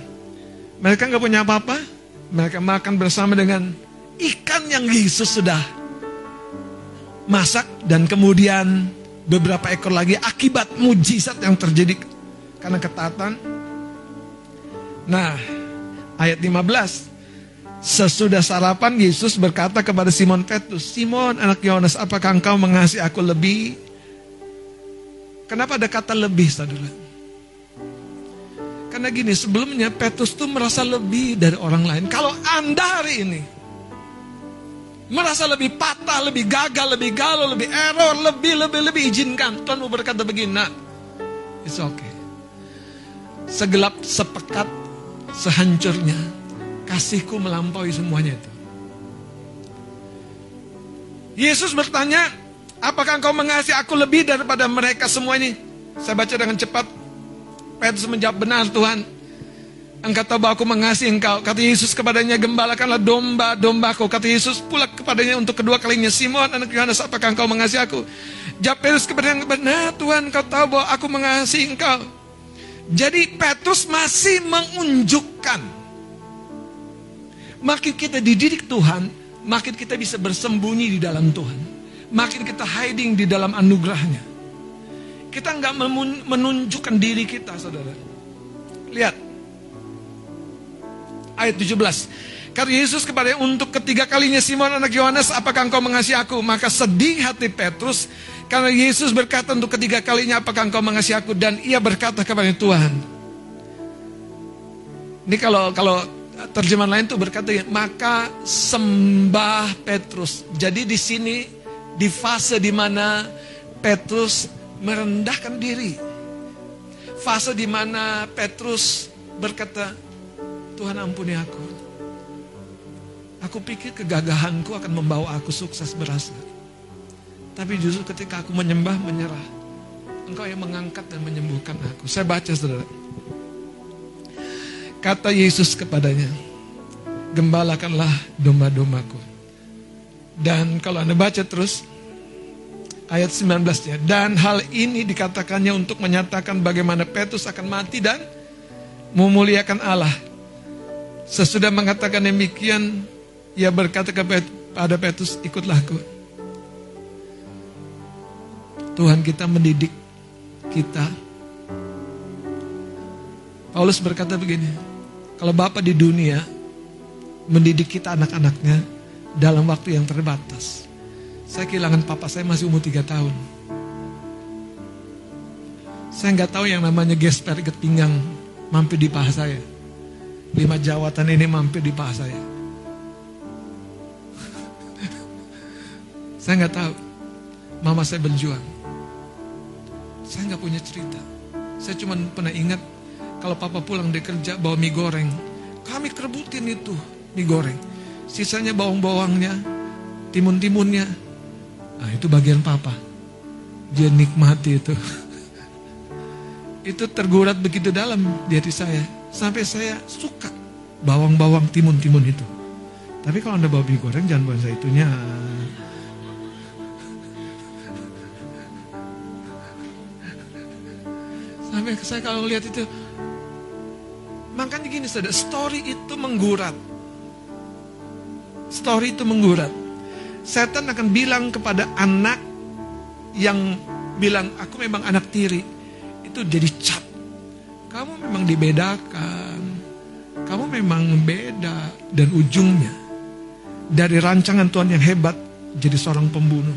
Mereka nggak punya apa-apa, mereka makan bersama dengan ikan yang Yesus sudah masak dan kemudian beberapa ekor lagi akibat mujizat yang terjadi karena ketatan. Nah, ayat 15. Sesudah sarapan Yesus berkata kepada Simon Petrus, "Simon, anak Yohanes, apakah engkau mengasihi aku lebih?" Kenapa ada kata lebih, Saudara? Karena gini, sebelumnya Petrus tuh merasa lebih dari orang lain. Kalau Anda hari ini merasa lebih patah, lebih gagal, lebih galau, lebih error, lebih, lebih, lebih izinkan. Tuhan mau berkata begini, nak, it's okay. Segelap, sepekat, sehancurnya, kasihku melampaui semuanya itu. Yesus bertanya, apakah engkau mengasihi aku lebih daripada mereka semua ini? Saya baca dengan cepat. Petrus menjawab, benar Tuhan. Engkau tahu bahwa aku mengasihi engkau. Kata Yesus kepadanya, gembalakanlah domba-dombaku. Kata Yesus pula kepadanya untuk kedua kalinya, Simon anak Yohanes, apakah engkau mengasihi aku? Jawab Petrus kepadanya, benar Tuhan, engkau tahu bahwa aku mengasihi engkau. Jadi Petrus masih menunjukkan. Makin kita dididik Tuhan, makin kita bisa bersembunyi di dalam Tuhan. Makin kita hiding di dalam anugerahnya. Kita nggak menunjukkan diri kita, saudara. Lihat, ayat 17. Karena Yesus kepada untuk ketiga kalinya Simon anak Yohanes, apakah engkau mengasihi aku? Maka sedih hati Petrus karena Yesus berkata untuk ketiga kalinya, apakah engkau mengasihi aku? Dan ia berkata kepada Tuhan. Ini kalau kalau terjemahan lain tuh berkata, maka sembah Petrus. Jadi di sini di fase di mana Petrus merendahkan diri. Fase di mana Petrus berkata, Tuhan ampuni aku. Aku pikir kegagahanku akan membawa aku sukses berhasil. Tapi justru ketika aku menyembah, menyerah. Engkau yang mengangkat dan menyembuhkan aku. Saya baca saudara. Kata Yesus kepadanya, gembalakanlah domba-dombaku. Dan kalau Anda baca terus, ayat 19 ya. Dan hal ini dikatakannya untuk menyatakan bagaimana Petrus akan mati dan memuliakan Allah. Sesudah mengatakan demikian, ia berkata kepada Petrus, ikutlah aku. Tuhan kita mendidik kita. Paulus berkata begini, kalau Bapak di dunia mendidik kita anak-anaknya dalam waktu yang terbatas. Saya kehilangan papa saya masih umur 3 tahun. Saya nggak tahu yang namanya gesper ikat pinggang mampir di paha saya. Lima jawatan ini mampir di paha saya. saya nggak tahu. Mama saya berjuang. Saya nggak punya cerita. Saya cuma pernah ingat kalau papa pulang dari kerja bawa mie goreng. Kami kerebutin itu mie goreng. Sisanya bawang-bawangnya, timun-timunnya. Nah itu bagian papa. Dia nikmati itu. itu tergurat begitu dalam di hati saya. Sampai saya suka bawang-bawang timun-timun itu. Tapi kalau anda bawa goreng jangan buat saya itunya. Sampai saya kalau lihat itu, makanya gini saudara, story itu menggurat. Story itu menggurat. Setan akan bilang kepada anak yang bilang aku memang anak tiri, itu jadi cap. Memang dibedakan. Kamu memang beda dan ujungnya dari rancangan Tuhan yang hebat jadi seorang pembunuh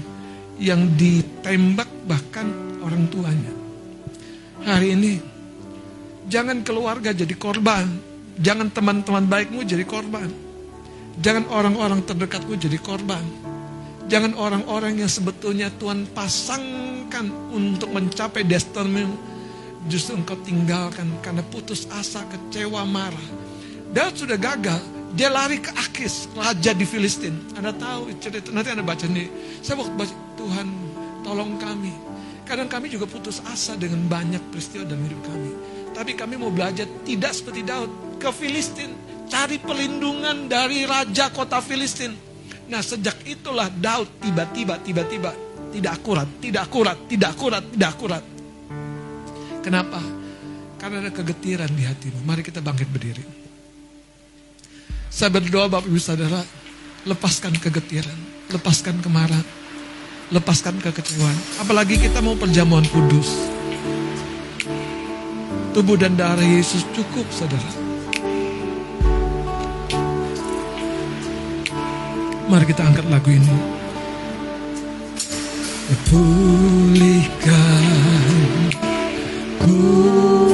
yang ditembak bahkan orang tuanya. Hari ini Jangan keluarga jadi korban. Jangan teman-teman baikmu jadi korban. Jangan orang-orang terdekatmu jadi korban. Jangan orang-orang yang sebetulnya Tuhan pasangkan untuk mencapai destinimu. Justru engkau tinggalkan karena putus asa, kecewa, marah. Daud sudah gagal. Dia lari ke Akis, raja di Filistin. Anda tahu cerita, nanti Anda baca nih. Saya waktu baca, Tuhan tolong kami. Kadang kami juga putus asa dengan banyak peristiwa dalam hidup kami. Tapi kami mau belajar tidak seperti Daud. Ke Filistin, cari perlindungan dari raja kota Filistin. Nah sejak itulah Daud tiba-tiba, tiba-tiba tidak akurat, tidak akurat, tidak akurat, tidak akurat. Kenapa? Karena ada kegetiran di hatimu. Mari kita bangkit berdiri. Saya berdoa Bapak Ibu Saudara, lepaskan kegetiran, lepaskan kemarahan, lepaskan kekecewaan. Apalagi kita mau perjamuan kudus. Tubuh dan darah Yesus cukup, saudara. Mari kita angkat lagu ini. Pulihkan, pulihkan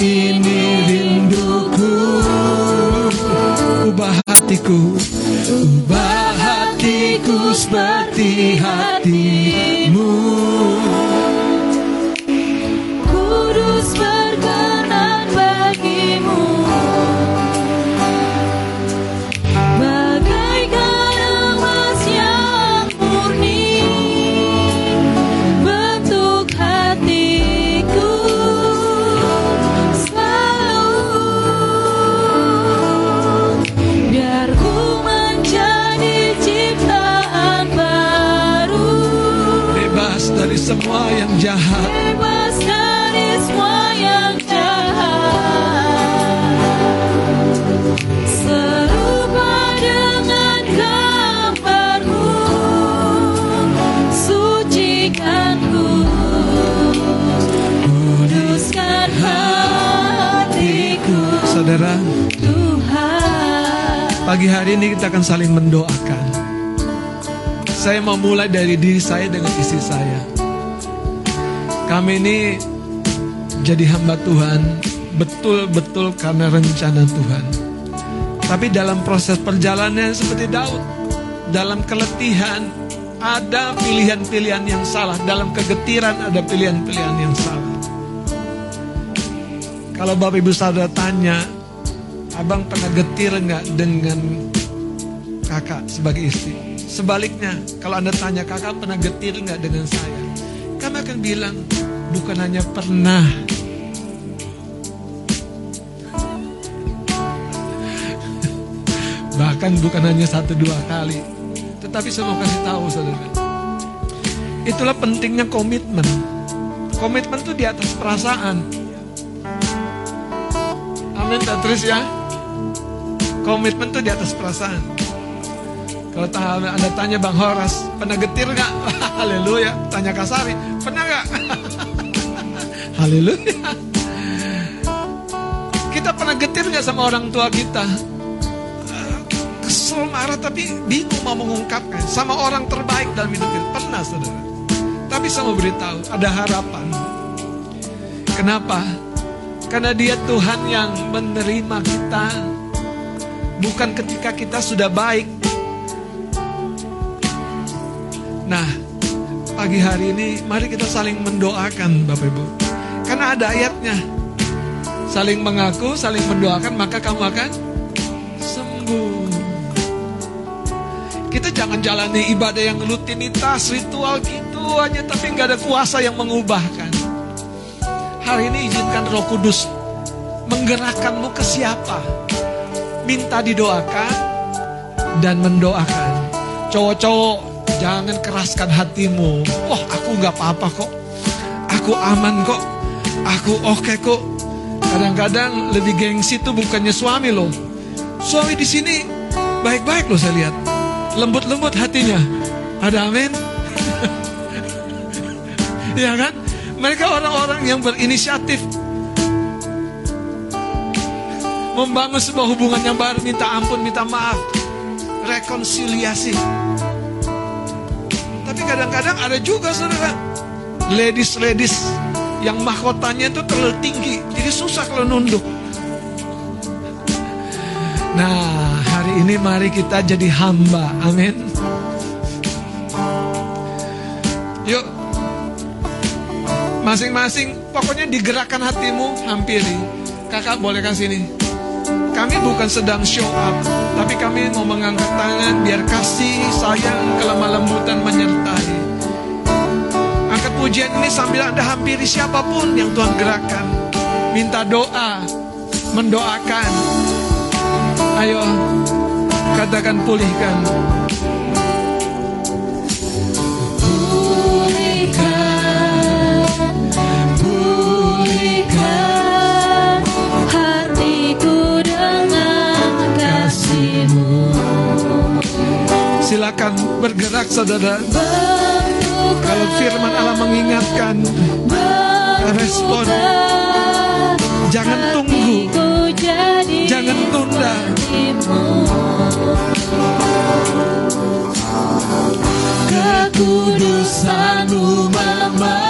ini rinduku. Ubah hatiku. Ubah hatiku seperti hatimu Saudara Pagi hari ini kita akan saling mendoakan. Saya mau mulai dari diri saya dengan istri saya. Kami ini jadi hamba Tuhan Betul-betul karena rencana Tuhan. Tapi dalam proses perjalanan seperti Daud Dalam keletihan ada pilihan-pilihan yang salah Dalam kegetiran ada pilihan-pilihan yang salah. Kalau Bapak Ibu Saudara tanya Abang pernah getir nggak dengan kakak sebagai istri? Sebaliknya, kalau anda tanya kakak pernah getir nggak dengan saya? Kami akan bilang, bukan hanya pernah. Bahkan bukan hanya satu dua kali. Tetapi saya mau kasih tahu saudara. Itulah pentingnya komitmen. Komitmen itu di atas perasaan. Amin, tak terus ya. Komitmen tuh di atas perasaan. Kalau ta- anda tanya Bang Horas, pernah getir nggak? Haleluya. Tanya Kasari, pernah nggak? Haleluya. Kita pernah getir nggak sama orang tua kita? Eh, Kesel marah tapi bingung mau mengungkapkan sama orang terbaik dalam hidup kita. Pernah saudara. Tapi saya mau beritahu, ada harapan. Kenapa? Karena dia Tuhan yang menerima kita Bukan ketika kita sudah baik. Nah Pagi hari ini Mari kita saling mendoakan Bapak Ibu. Karena ada ayatnya. Saling mengaku, saling mendoakan Maka kamu akan sembuh. Kita jangan jalani ibadah yang rutinitas Ritual gitu aja Tapi nggak ada kuasa yang mengubahkan. Hari ini izinkan roh kudus Menggerakkanmu ke siapa Minta didoakan Dan mendoakan Cowok-cowok Jangan keraskan hatimu Wah aku nggak apa-apa kok Aku aman kok Aku oke kok. Kadang-kadang lebih gengsi tuh bukannya suami loh. Suami di sini baik-baik loh saya lihat. Lembut-lembut hatinya. Ada amin? ya kan? Mereka orang-orang yang berinisiatif membangun sebuah hubungan yang baru, minta ampun, minta maaf, rekonsiliasi. Tapi kadang-kadang ada juga saudara, ladies-ladies yang mahkotanya itu terlalu tinggi, jadi susah kalau nunduk. Nah, hari ini mari kita jadi hamba, amin. Yuk, masing-masing pokoknya digerakkan hatimu, hampiri. Kakak bolehkan sini. Kami bukan sedang show up, tapi kami mau mengangkat tangan biar kasih, sayang, kelemah lembutan menyertai. Angkat pujian ini sambil Anda hampiri siapa pun yang Tuhan gerakkan. Minta doa, mendoakan. Ayo, katakan. Pulihkan Silakan bergerak saudara. Kalau firman Allah mengingatkan, respon. Jangan tunggu. Jangan tunda. Kekudusanmu memenuhiku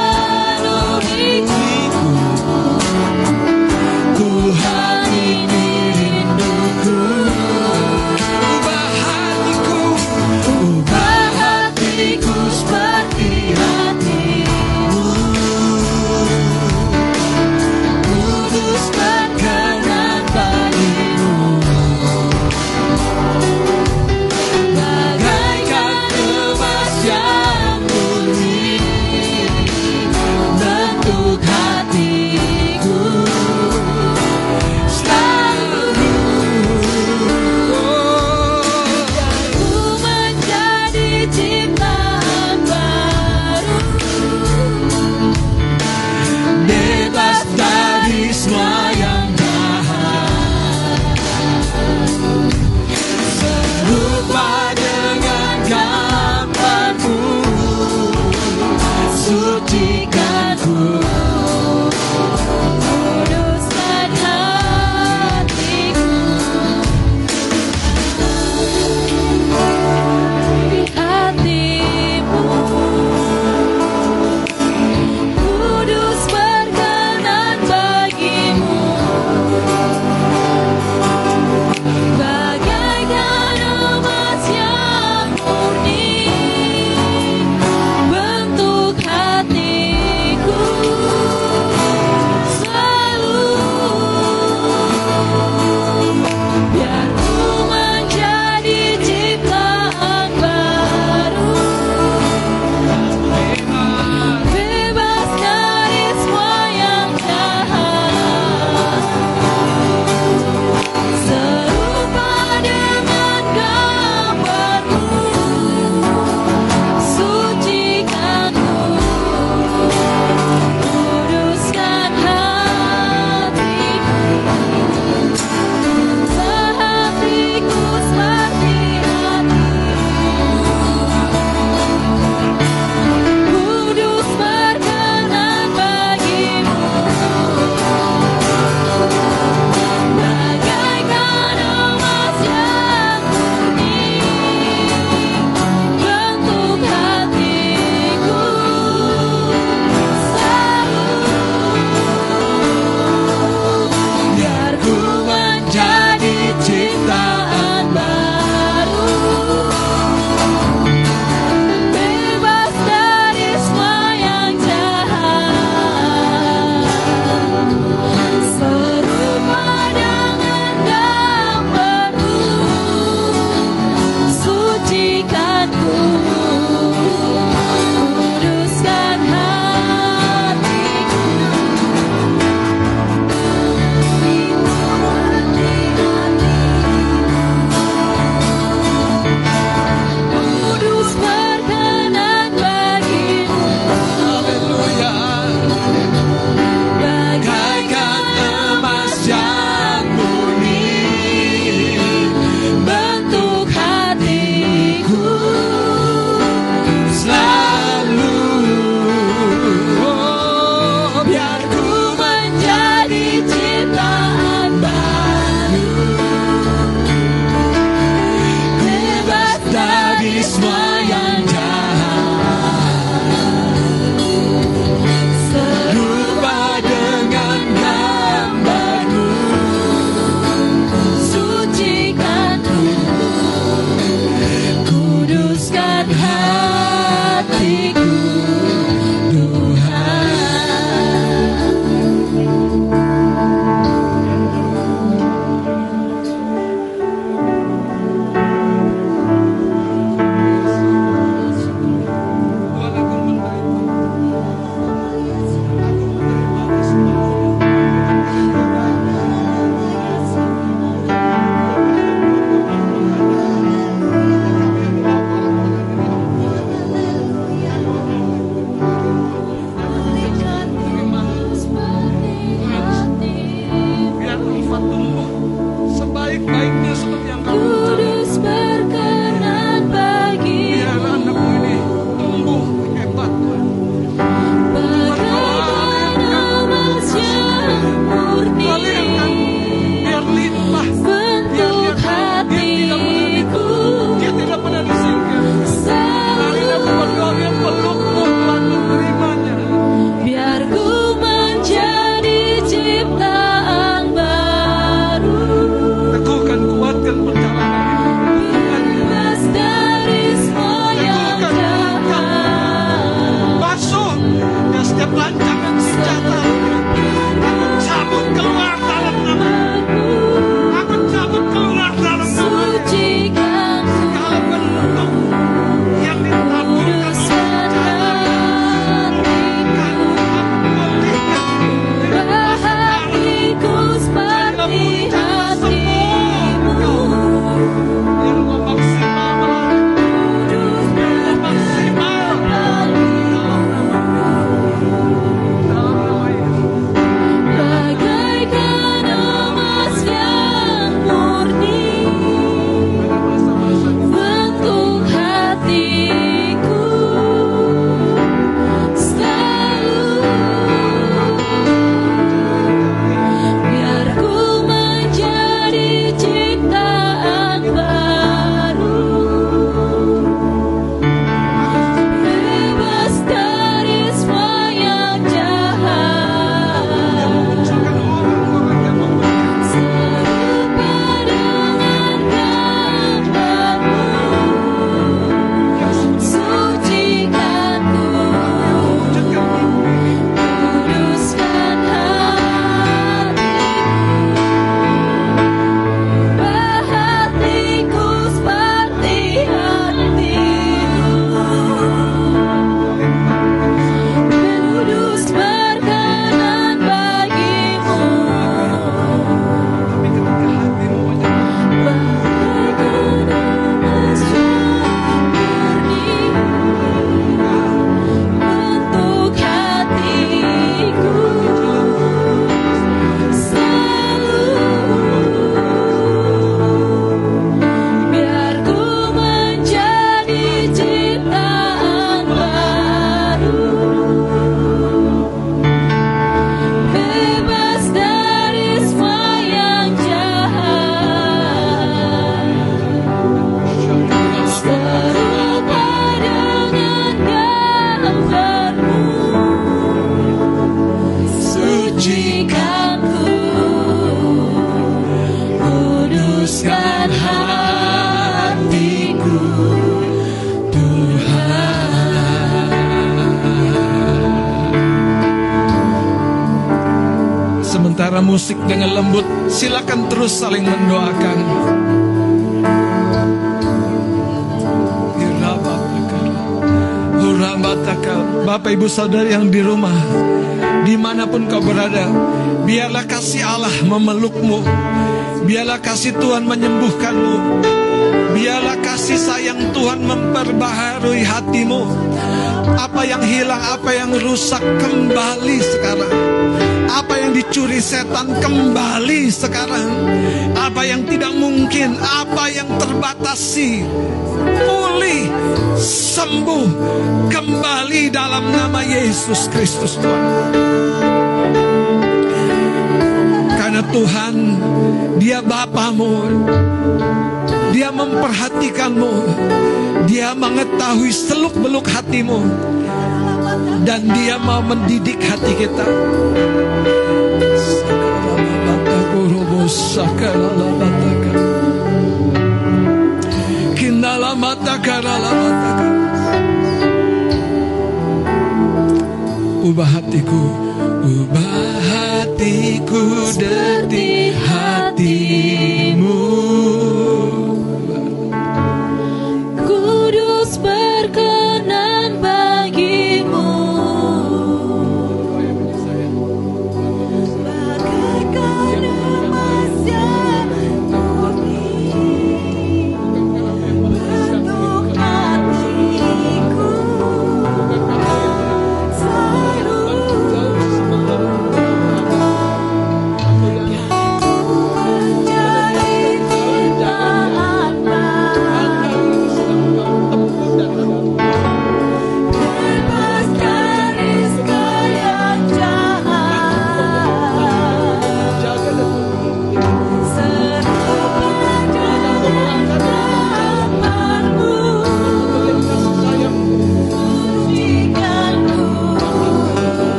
terus saling mendoakan. Bapak ibu saudari yang di rumah, di mana pun kau berada, biarlah kasih Allah memelukmu, biarlah kasih Tuhan menyembuhkanmu, biarlah kasih sayang Tuhan memperbaharui hatimu. Apa yang hilang, apa yang rusak kembali sekarang. Apa yang dicuri setan kembali sekarang. Apa yang tidak mungkin, apa yang terbatasi, pulih, sembuh, kembali dalam nama Yesus Kristus Tuhan. Karena Tuhan, Dia Bapamu, Dia memperhatikanmu, Dia mengetahui seluk-beluk hatimu, dan Dia mau mendidik hati kita. Ubah hatiku, ubah hatiku detik hatimu.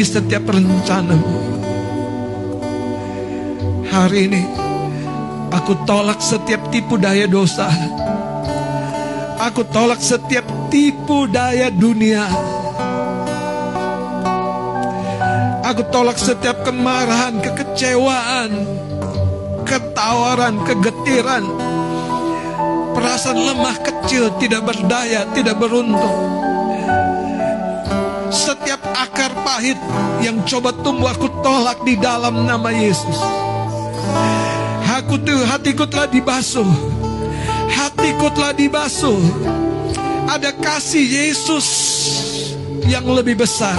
Menggenapi setiap rencanamu. Hari ini, aku tolak setiap tipu daya dosa. Aku tolak setiap tipu daya dunia. Aku tolak setiap kemarahan, kekecewaan, ketawaran, kegetiran, perasaan lemah kecil, tidak berdaya, tidak beruntung. Pahit yang coba tumbuh aku tolak di dalam nama Yesus. Aku tuh hatiku telah dibasuh. Hatiku telah dibasuh. Ada kasih Yesus yang lebih besar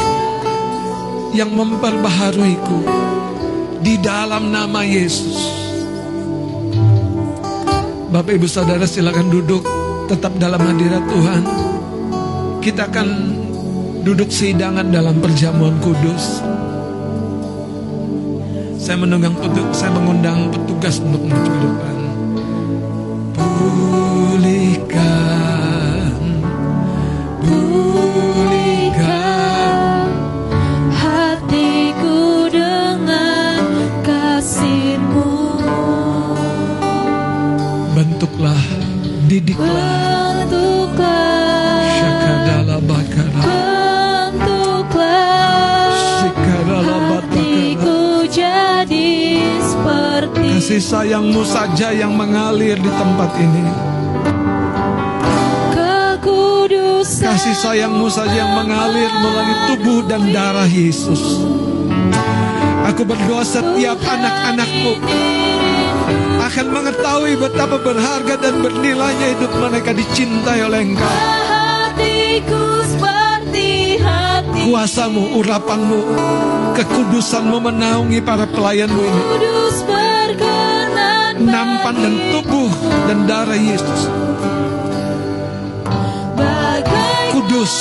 yang memperbaharuiku di dalam nama Yesus. Bapak Ibu Saudara silakan duduk tetap dalam hadirat Tuhan. Kita akan duduk seidangan dalam perjamuan kudus. Saya menunggang petu- saya mengundang petugas untuk maju ke depan. Kasih sayangmu saja yang mengalir di tempat ini. kekudusan Kasih sayangmu saja yang mengalir melalui tubuh dan darah Yesus. Aku berdoa setiap anak-anakmu akan mengetahui betapa berharga dan bernilainya hidup mereka dicintai oleh Engkau. Kuasamu, urapanmu, kekudusanmu menaungi para pelayanmu ini. Nampan dan tubuh dan darah Yesus. Kudus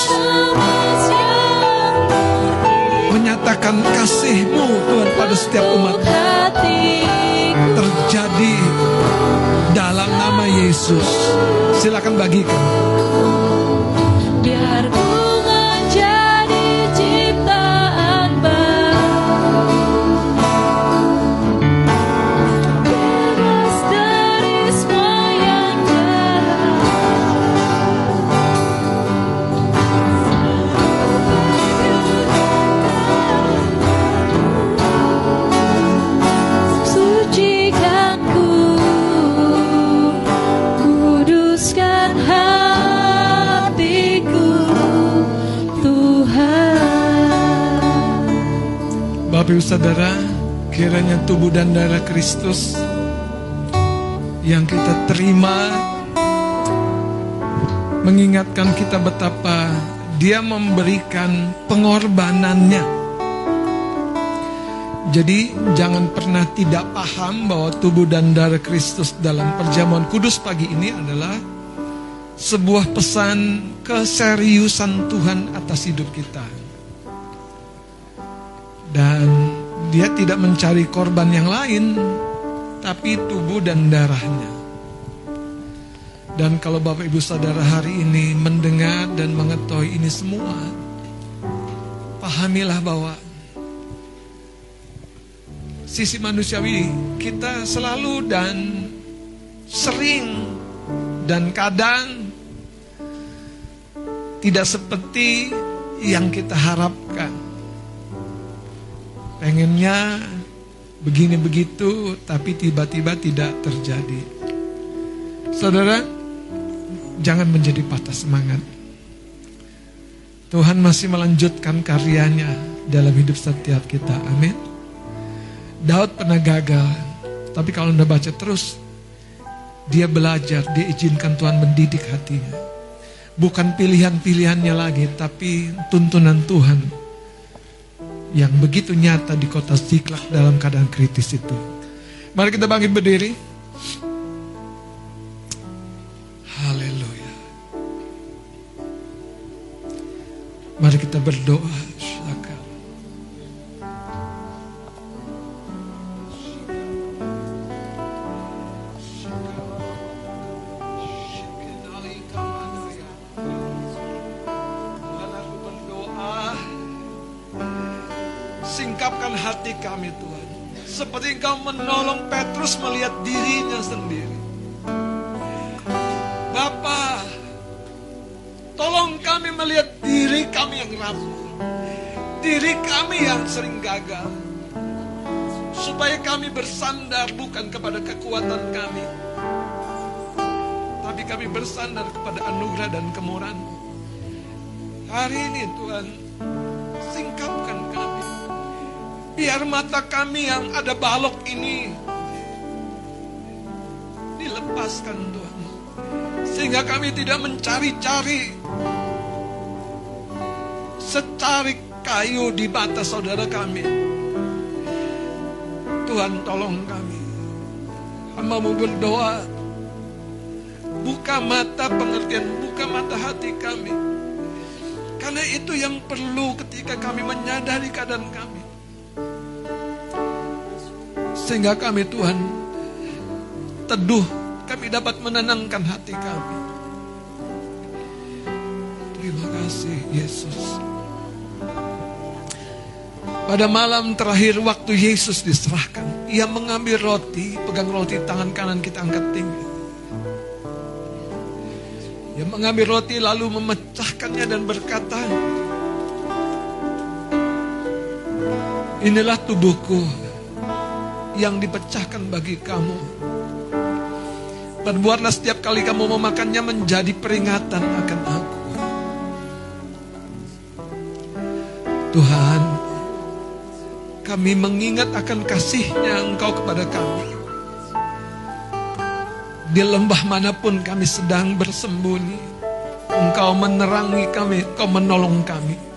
menyatakan kasihmu Tuhan pada setiap umat. terjadi dalam nama Yesus. Silakan bagikan. biar Ibu Saudara, kiranya tubuh dan darah Kristus yang kita terima mengingatkan kita betapa dia memberikan pengorbanannya. Jadi jangan pernah tidak paham bahwa tubuh dan darah Kristus dalam perjamuan kudus pagi ini adalah sebuah pesan keseriusan Tuhan atas hidup kita. Dia tidak mencari korban yang lain, tapi tubuh dan darahnya. Dan kalau Bapak Ibu Saudara hari ini mendengar dan mengetahui ini semua, pahamilah bahwa sisi manusiawi kita selalu dan sering dan kadang tidak seperti yang kita harapkan. Pengennya begini begitu, tapi tiba-tiba tidak terjadi. Saudara, jangan menjadi patah semangat. Tuhan masih melanjutkan karyanya dalam hidup setiap kita. Amin. Daud pernah gagal, tapi kalau Anda baca terus, dia belajar, dia izinkan Tuhan mendidik hatinya. Bukan pilihan-pilihannya lagi, tapi tuntunan Tuhan yang begitu nyata di kota Ziklak dalam keadaan kritis itu. Mari kita bangkit berdiri. Haleluya. Mari kita berdoa. Engkau menolong Petrus melihat dirinya sendiri. Bapa Tolong kami melihat diri kami yang rapuh Diri kami yang sering gagal Supaya kami bersandar bukan kepada kekuatan kami Tapi kami bersandar kepada anugerah dan kemurahan Hari ini Tuhan Biar mata kami yang ada balok ini Dilepaskan Tuhan. Sehingga kami tidak mencari-cari Secari kayu di mata saudara kami. Tuhan tolong kami. Hamba berdoa Buka mata pengertian Buka mata hati kami. Karena itu yang perlu ketika kami menyadari keadaan kami. Sehingga kami Tuhan teduh, kami dapat menenangkan hati kami. Terima kasih Yesus. Pada malam terakhir waktu Yesus diserahkan, ia mengambil roti, pegang roti tangan kanan kita angkat tinggi. Dia mengambil roti lalu memecahkannya dan berkata, Inilah tubuhku yang dipecahkan bagi kamu. Perbuatlah setiap kali kamu memakannya menjadi peringatan akan aku. Tuhan, kami mengingat akan kasihnya Engkau kepada kami. Di lembah mana pun kami sedang bersembunyi, Engkau menerangi kami, Engkau menolong kami.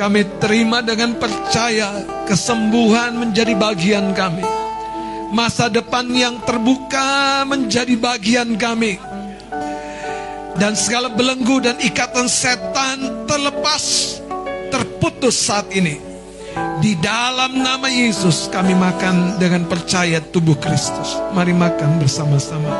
Kami terima dengan percaya kesembuhan menjadi bagian kami. Masa depan yang terbuka menjadi bagian kami. Dan segala belenggu dan ikatan setan terlepas, terputus saat ini. Di dalam nama Yesus kami makan dengan percaya tubuh Kristus. Mari makan bersama-sama.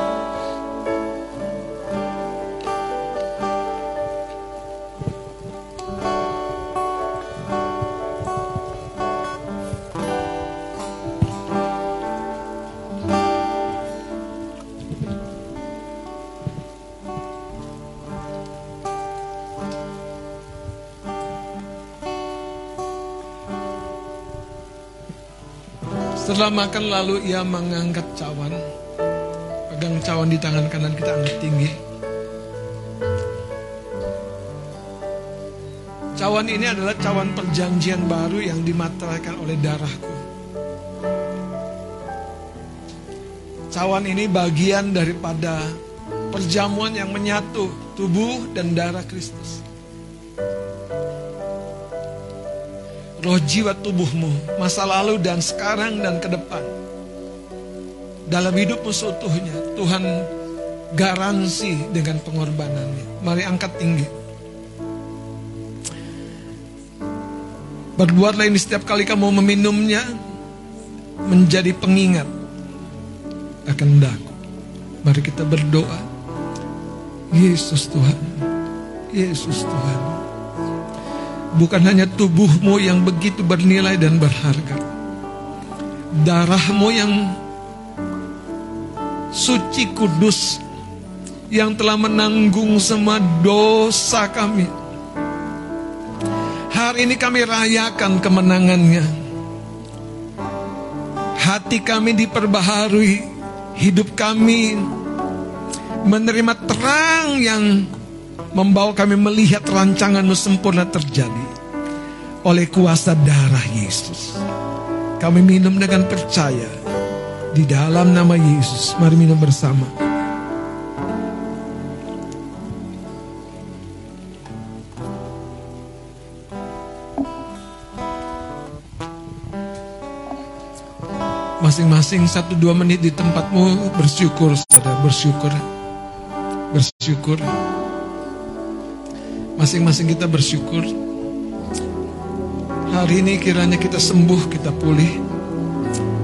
Setelah makan lalu ia mengangkat cawan. Pegang cawan di tangan kanan kita angkat tinggi. Cawan ini adalah cawan perjanjian baru yang dimateraikan oleh darahku. Cawan ini bagian daripada perjamuan yang menyatu tubuh dan darah Kristus. Roh jiwa tubuhmu, masa lalu dan sekarang dan ke depan. Dalam hidupmu seutuhnya, Tuhan garansi dengan pengorbanannya. Mari angkat tinggi. Berbuatlah ini setiap kali kamu meminumnya, menjadi pengingat akan daku. Mari kita berdoa. Yesus Tuhan, Yesus Tuhan. Bukan hanya tubuhmu yang begitu bernilai dan berharga. Darahmu yang suci kudus yang telah menanggung semua dosa kami. Hari ini kami rayakan kemenangannya. Hati kami diperbaharui, hidup kami menerima terang yang membawa kami melihat rancanganmu sempurna terjadi. oleh kuasa darah Yesus. Kami minum dengan percaya di dalam nama Yesus. Mari minum bersama. Masing-masing satu dua menit di tempatmu bersyukur, saudara bersyukur, bersyukur. Masing-masing kita bersyukur. Hari ini kiranya kita sembuh, kita pulih.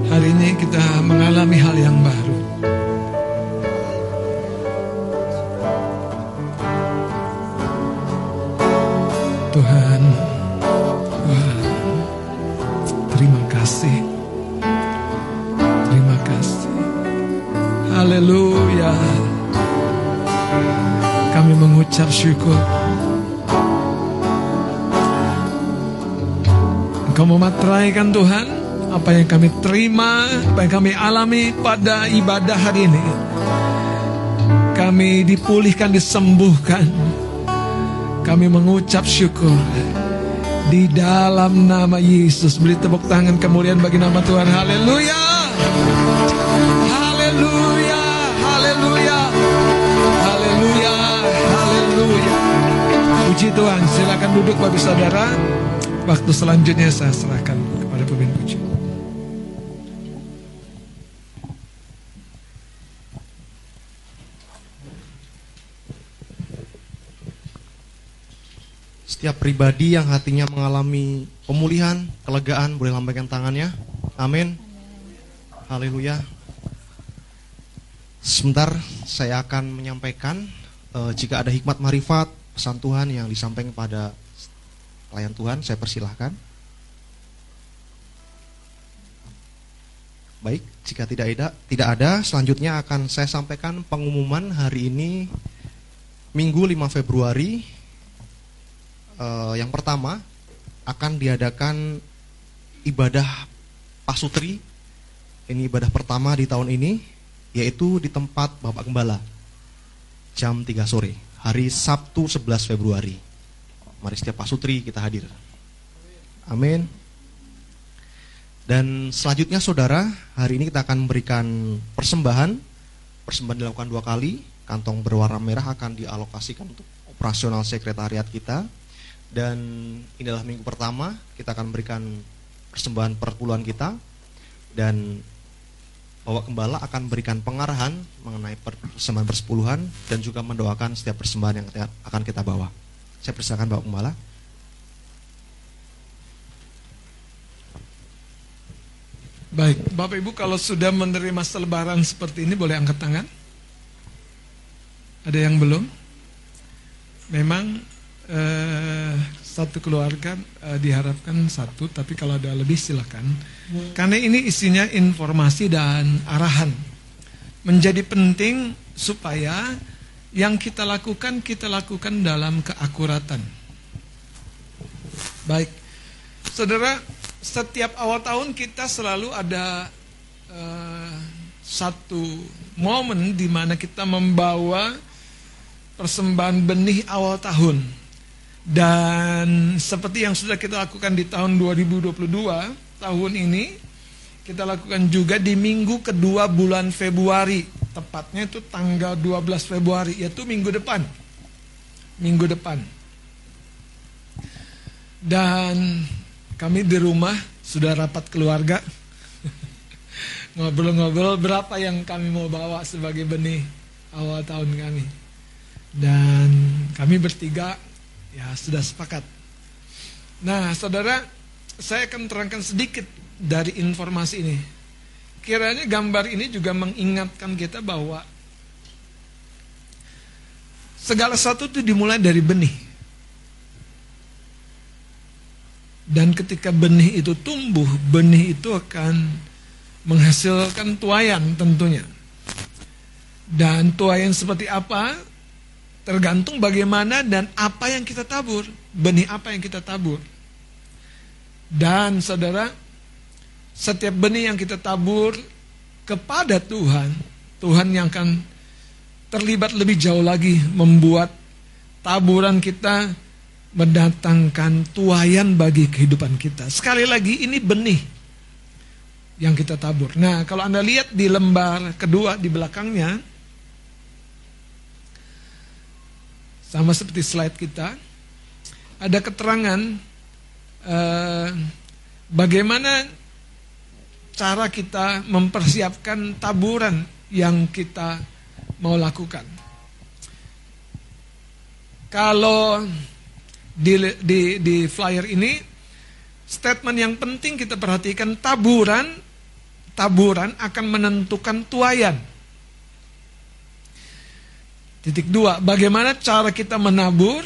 Hari ini kita mengalami hal yang baru. Tuhan, Tuhan, terima kasih. Terima kasih. Haleluya. Kami mengucap syukur. Memateraikan Tuhan apa yang kami terima, apa yang kami alami pada ibadah hari ini. Kami dipulihkan, disembuhkan. Kami mengucap syukur di dalam nama Yesus. Beri tepuk tangan kemuliaan bagi nama Tuhan. Haleluya. Haleluya. Haleluya. Haleluya. Haleluya. Puji Tuhan. Silakan duduk Bapak Saudara. Waktu selanjutnya saya serahkan kepada pemimpin puji. Setiap pribadi yang hatinya mengalami pemulihan, kelegaan, boleh lambaikan tangannya. Amin. Haleluya. Sebentar saya akan menyampaikan eh, jika ada hikmat marifat, pesan Tuhan yang disampaikan kepada pelayan Tuhan, saya persilahkan. Baik, jika tidak ada, tidak ada, selanjutnya akan saya sampaikan pengumuman hari ini Minggu 5 Februari Eh, yang pertama akan diadakan ibadah pasutri. Ini ibadah pertama di tahun ini yaitu di tempat Bapak Gembala. Jam 3 sore, hari Sabtu 11 Februari. Mari setiap pasutri kita hadir. Amin. Dan selanjutnya saudara, hari ini kita akan memberikan persembahan. Persembahan dilakukan dua kali. Kantong berwarna merah akan dialokasikan untuk operasional sekretariat kita. Dan ini adalah minggu pertama kita akan memberikan persembahan perpuluhan kita dan Bapak Gembala akan memberikan pengarahan mengenai persembahan persepuluhan dan juga mendoakan setiap persembahan yang akan kita bawa. Saya persilakan Bapak Gembala. Baik, Bapak Ibu kalau sudah menerima selebaran seperti ini boleh angkat tangan? Ada yang belum? Memang eh, satu keluarga eh, diharapkan satu, tapi kalau ada lebih silakan. Karena ini isinya informasi dan arahan. Menjadi penting supaya yang kita lakukan kita lakukan dalam keakuratan. Baik, saudara, setiap awal tahun kita selalu ada eh, satu momen di mana kita membawa persembahan benih awal tahun. Dan seperti yang sudah kita lakukan di tahun 2022, tahun ini kita lakukan juga di minggu kedua bulan Februari. Tepatnya itu tanggal 12 Februari, yaitu minggu depan. Minggu depan. Dan kami di rumah sudah rapat keluarga. Ngobrol-ngobrol berapa yang kami mau bawa sebagai benih awal tahun kami. Dan kami bertiga Ya, sudah sepakat. Nah, saudara, saya akan terangkan sedikit dari informasi ini. Kiranya gambar ini juga mengingatkan kita bahwa segala sesuatu itu dimulai dari benih. Dan ketika benih itu tumbuh, benih itu akan menghasilkan tuayan tentunya. Dan tuayan seperti apa? Tergantung bagaimana dan apa yang kita tabur, benih apa yang kita tabur. Dan saudara, setiap benih yang kita tabur kepada Tuhan, Tuhan yang akan terlibat lebih jauh lagi membuat taburan kita mendatangkan tuayan bagi kehidupan kita. Sekali lagi ini benih yang kita tabur. Nah, kalau Anda lihat di lembar kedua di belakangnya sama seperti slide kita ada keterangan eh, bagaimana cara kita mempersiapkan taburan yang kita mau lakukan. Kalau di, di, di flyer ini statement yang penting kita perhatikan taburan taburan akan menentukan tuayan. Titik dua, bagaimana cara kita menabur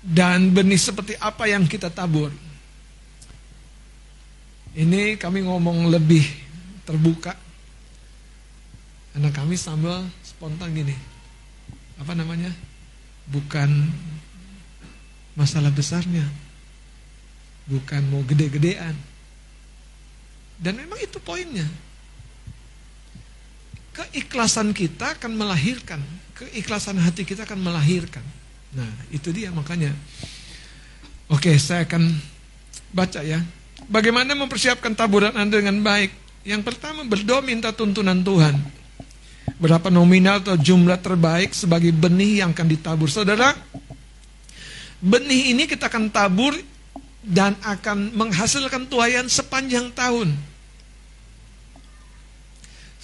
dan benih seperti apa yang kita tabur. Ini kami ngomong lebih terbuka. Karena kami sambil spontan gini. Apa namanya? Bukan masalah besarnya. Bukan mau gede-gedean. Dan memang itu poinnya. Keikhlasan kita akan melahirkan, keikhlasan hati kita akan melahirkan. Nah, itu dia makanya. Oke, saya akan baca ya. Bagaimana mempersiapkan taburan Anda dengan baik? Yang pertama berdoa minta tuntunan Tuhan. Berapa nominal atau jumlah terbaik sebagai benih yang akan ditabur. Saudara, Benih ini kita akan tabur dan akan menghasilkan tuayan sepanjang tahun.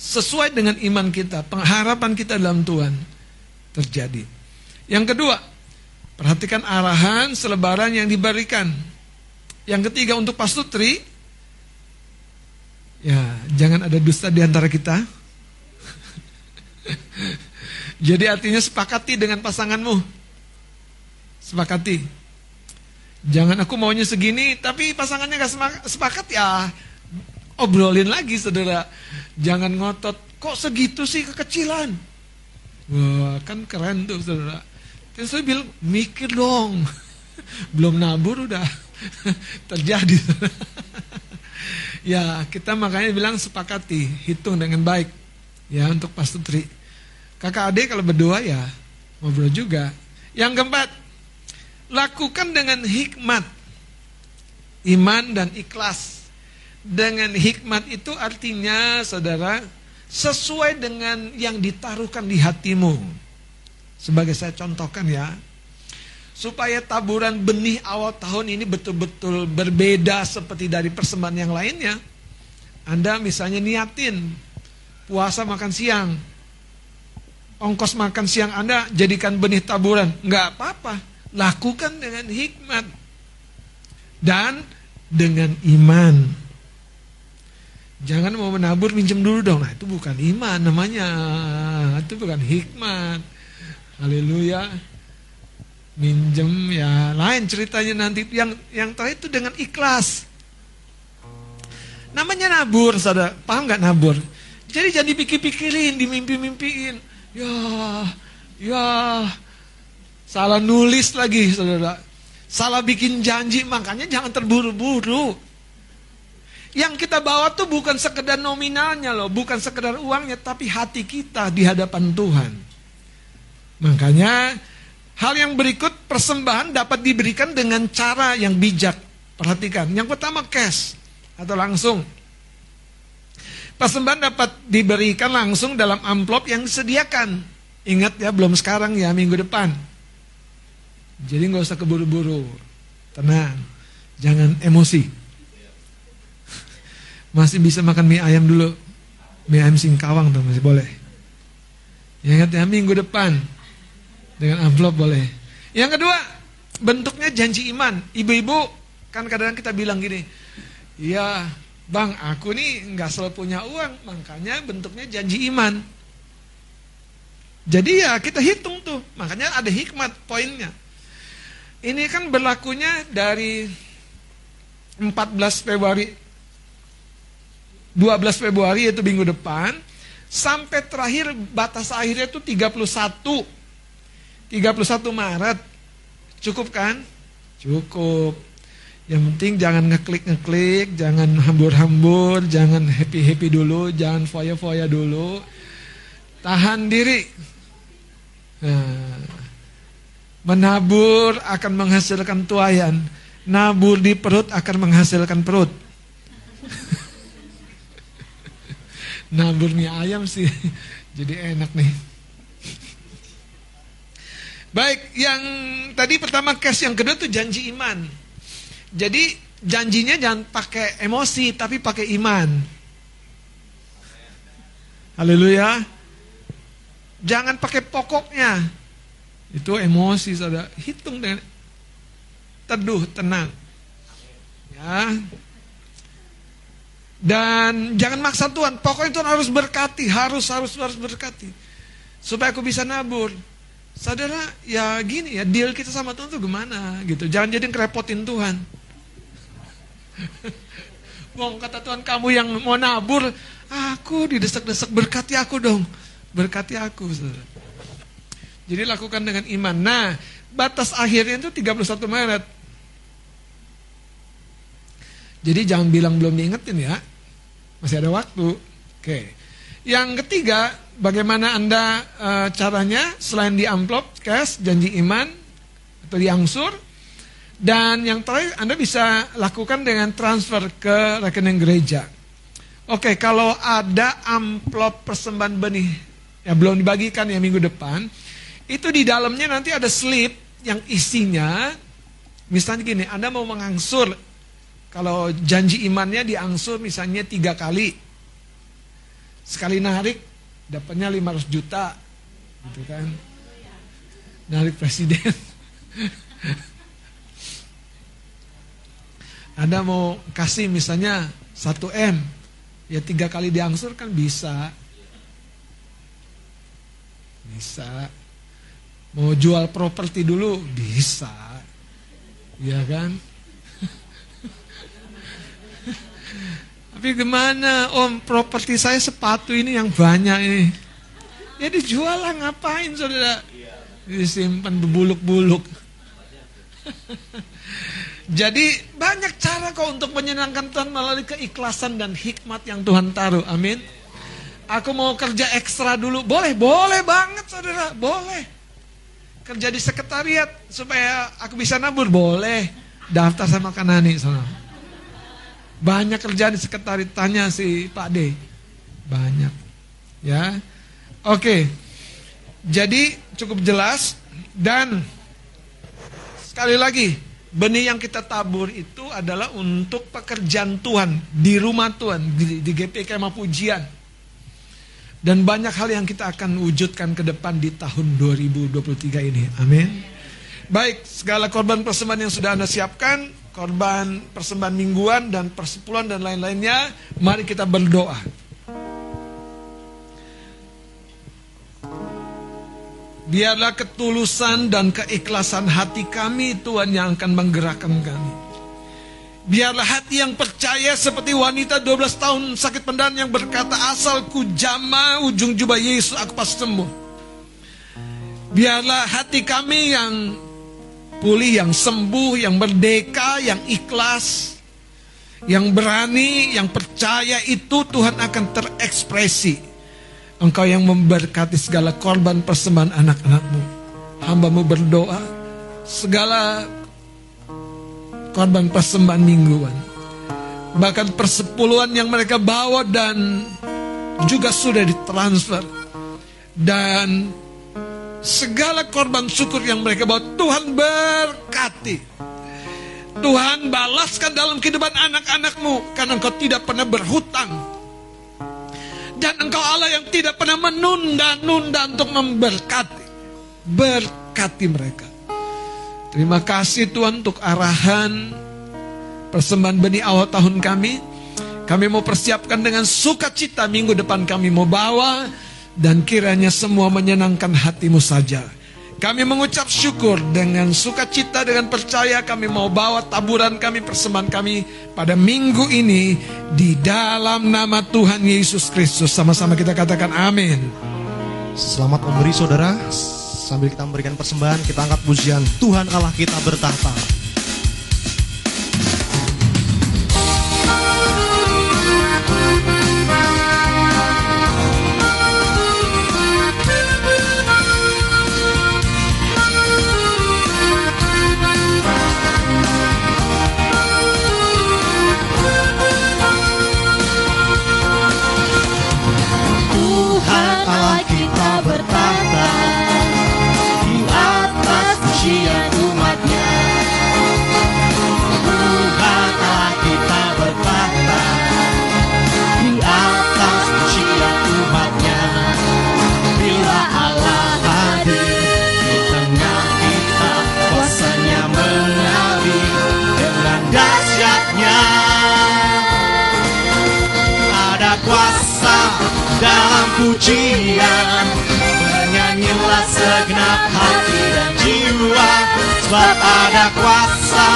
Sesuai dengan iman kita, pengharapan kita dalam Tuhan terjadi. Yang kedua, perhatikan arahan selebaran yang diberikan. Yang ketiga untuk pastutri, ya jangan ada dusta di antara kita. Jadi artinya sepakati dengan pasanganmu. Sepakati. Jangan aku maunya segini, tapi pasangannya gak sepakat ya obrolin lagi saudara. Jangan ngotot, kok segitu sih kekecilan? Wah kan keren tuh saudara. Terus saya bilang, mikir dong. Belum nabur udah terjadi. ya kita makanya bilang sepakati, hitung dengan baik. Ya untuk pastutri. Kakak adik kalau berdoa ya ngobrol juga. Yang keempat, Lakukan dengan hikmat. Iman dan ikhlas. Dengan hikmat itu artinya saudara sesuai dengan yang ditaruhkan di hatimu. Sebagai saya contohkan ya. Supaya taburan benih awal tahun ini betul-betul berbeda seperti dari persembahan yang lainnya. Anda misalnya niatin puasa makan siang. Ongkos makan siang Anda jadikan benih taburan. Enggak apa-apa lakukan dengan hikmat dan dengan iman. Jangan mau menabur minjem dulu dong. Nah, itu bukan iman namanya. Itu bukan hikmat. Haleluya. Minjem ya lain ceritanya nanti yang yang terakhir itu dengan ikhlas. Namanya nabur, saudara. Paham nggak nabur? Jadi jadi pikir-pikirin, dimimpi-mimpiin. Ya, ya, Salah nulis lagi, saudara. Salah bikin janji, makanya jangan terburu-buru. Yang kita bawa tuh bukan sekedar nominalnya loh, bukan sekedar uangnya, tapi hati kita di hadapan Tuhan. Makanya hal yang berikut persembahan dapat diberikan dengan cara yang bijak. Perhatikan, yang pertama cash atau langsung. Persembahan dapat diberikan langsung dalam amplop yang disediakan. Ingat ya, belum sekarang ya, minggu depan. Jadi nggak usah keburu-buru, tenang, jangan emosi. Masih bisa makan mie ayam dulu, mie ayam singkawang tuh masih boleh. Ingat ya minggu depan dengan amplop boleh. Yang kedua, bentuknya janji iman. Ibu-ibu kan kadang-kadang kita bilang gini, iya bang aku nih nggak selalu punya uang, makanya bentuknya janji iman. Jadi ya kita hitung tuh, makanya ada hikmat poinnya. Ini kan berlakunya dari 14 Februari 12 Februari yaitu minggu depan sampai terakhir batas akhirnya itu 31 31 Maret. Cukup kan? Cukup. Yang penting jangan ngeklik-ngeklik, jangan hambur-hambur, jangan happy-happy dulu, jangan foya-foya dulu. Tahan diri. Nah, Menabur akan menghasilkan tuayan. Nabur di perut akan menghasilkan perut. Nabur mie ayam sih. Jadi enak nih. Baik, yang tadi pertama cash, yang kedua tuh janji iman. Jadi janjinya jangan pakai emosi, tapi pakai iman. Haleluya. Jangan pakai pokoknya. Itu emosi, saudara. Hitung dengan teduh, tenang. Ya. Dan jangan maksa Tuhan. Pokoknya Tuhan harus berkati, harus harus harus berkati. Supaya aku bisa nabur. Saudara, ya gini ya, deal kita sama Tuhan tuh gimana gitu. Jangan jadi ngerepotin Tuhan. Wong kata Tuhan kamu yang mau nabur, aku didesak-desak berkati aku dong. Berkati aku. Saudara. Jadi lakukan dengan iman. Nah, batas akhirnya itu 31 Maret. Jadi jangan bilang belum diingetin ya. Masih ada waktu. Oke. Yang ketiga, bagaimana Anda e, caranya selain di amplop, cash, janji iman atau diangsur. Dan yang terakhir Anda bisa lakukan dengan transfer ke rekening gereja. Oke, kalau ada amplop persembahan benih yang belum dibagikan ya minggu depan, itu di dalamnya nanti ada slip yang isinya misalnya gini, Anda mau mengangsur. Kalau janji imannya diangsur misalnya tiga kali, sekali narik dapatnya 500 juta gitu kan. Narik presiden. Anda mau kasih misalnya 1 M ya tiga kali diangsur kan bisa. Bisa. Mau jual properti dulu bisa. Ya kan Tapi gimana om properti saya sepatu ini yang banyak ini. Ya dijual lah ngapain saudara. Disimpan berbuluk-buluk. Jadi banyak cara kok untuk menyenangkan Tuhan melalui keikhlasan dan hikmat yang Tuhan taruh. Amin. Aku mau kerja ekstra dulu. Boleh, boleh banget saudara. Boleh. Kerja di sekretariat supaya aku bisa nabur. Boleh. Daftar sama Kanani. Saudara. Banyak kerjaan di sekretariat tanya si Pak D. Banyak. Ya. Oke. Jadi cukup jelas dan sekali lagi benih yang kita tabur itu adalah untuk pekerjaan Tuhan di rumah Tuhan di, di GPK Kemah Pujian. Dan banyak hal yang kita akan wujudkan ke depan di tahun 2023 ini. Amin. Baik, segala korban persembahan yang sudah Anda siapkan, korban persembahan mingguan dan persepuluhan dan lain-lainnya, mari kita berdoa. Biarlah ketulusan dan keikhlasan hati kami Tuhan yang akan menggerakkan kami. Biarlah hati yang percaya seperti wanita 12 tahun sakit pendan yang berkata asalku jama ujung jubah Yesus aku pasti sembuh. Biarlah hati kami yang pulih, yang sembuh, yang merdeka, yang ikhlas, yang berani, yang percaya itu Tuhan akan terekspresi. Engkau yang memberkati segala korban persembahan anak-anakmu. Hambamu berdoa, segala korban persembahan mingguan. Bahkan persepuluhan yang mereka bawa dan juga sudah ditransfer. Dan segala korban syukur yang mereka bawa Tuhan berkati. Tuhan balaskan dalam kehidupan anak-anakmu karena engkau tidak pernah berhutang. Dan engkau Allah yang tidak pernah menunda-nunda untuk memberkati berkati mereka. Terima kasih Tuhan untuk arahan persembahan benih awal tahun kami. Kami mau persiapkan dengan sukacita minggu depan kami mau bawa dan kiranya semua menyenangkan hatimu saja. Kami mengucap syukur dengan sukacita dengan percaya kami mau bawa taburan kami persembahan kami pada minggu ini di dalam nama Tuhan Yesus Kristus. Sama-sama kita katakan amin. Selamat memberi saudara. Sambil kita memberikan persembahan, kita angkat pujian Tuhan Allah kita bertahta. Pujian. Bernyanyilah segenap hati dan jiwa Sebab ada kuasa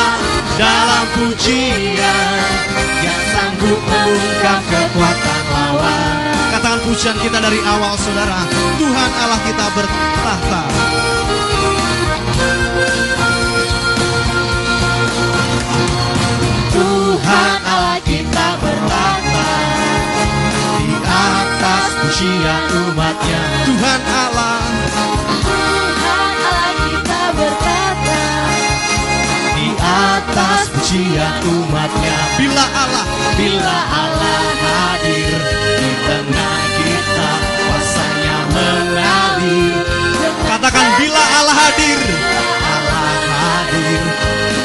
dalam pujian. Yang sanggup mengungkap kekuatan lawan. Katakan pujian kita dari awal saudara. Tuhan Allah kita bertahta. Tuhan Allah kita bertahta Di atas pujian umatnya. Tuhan Allah. Tuhan Allah kita berkata di atas pujian umatnya. Bila Allah, bila Allah hadir di tengah kita Kuasanya mengalir. Katakan bila Allah hadir. Allah hadir.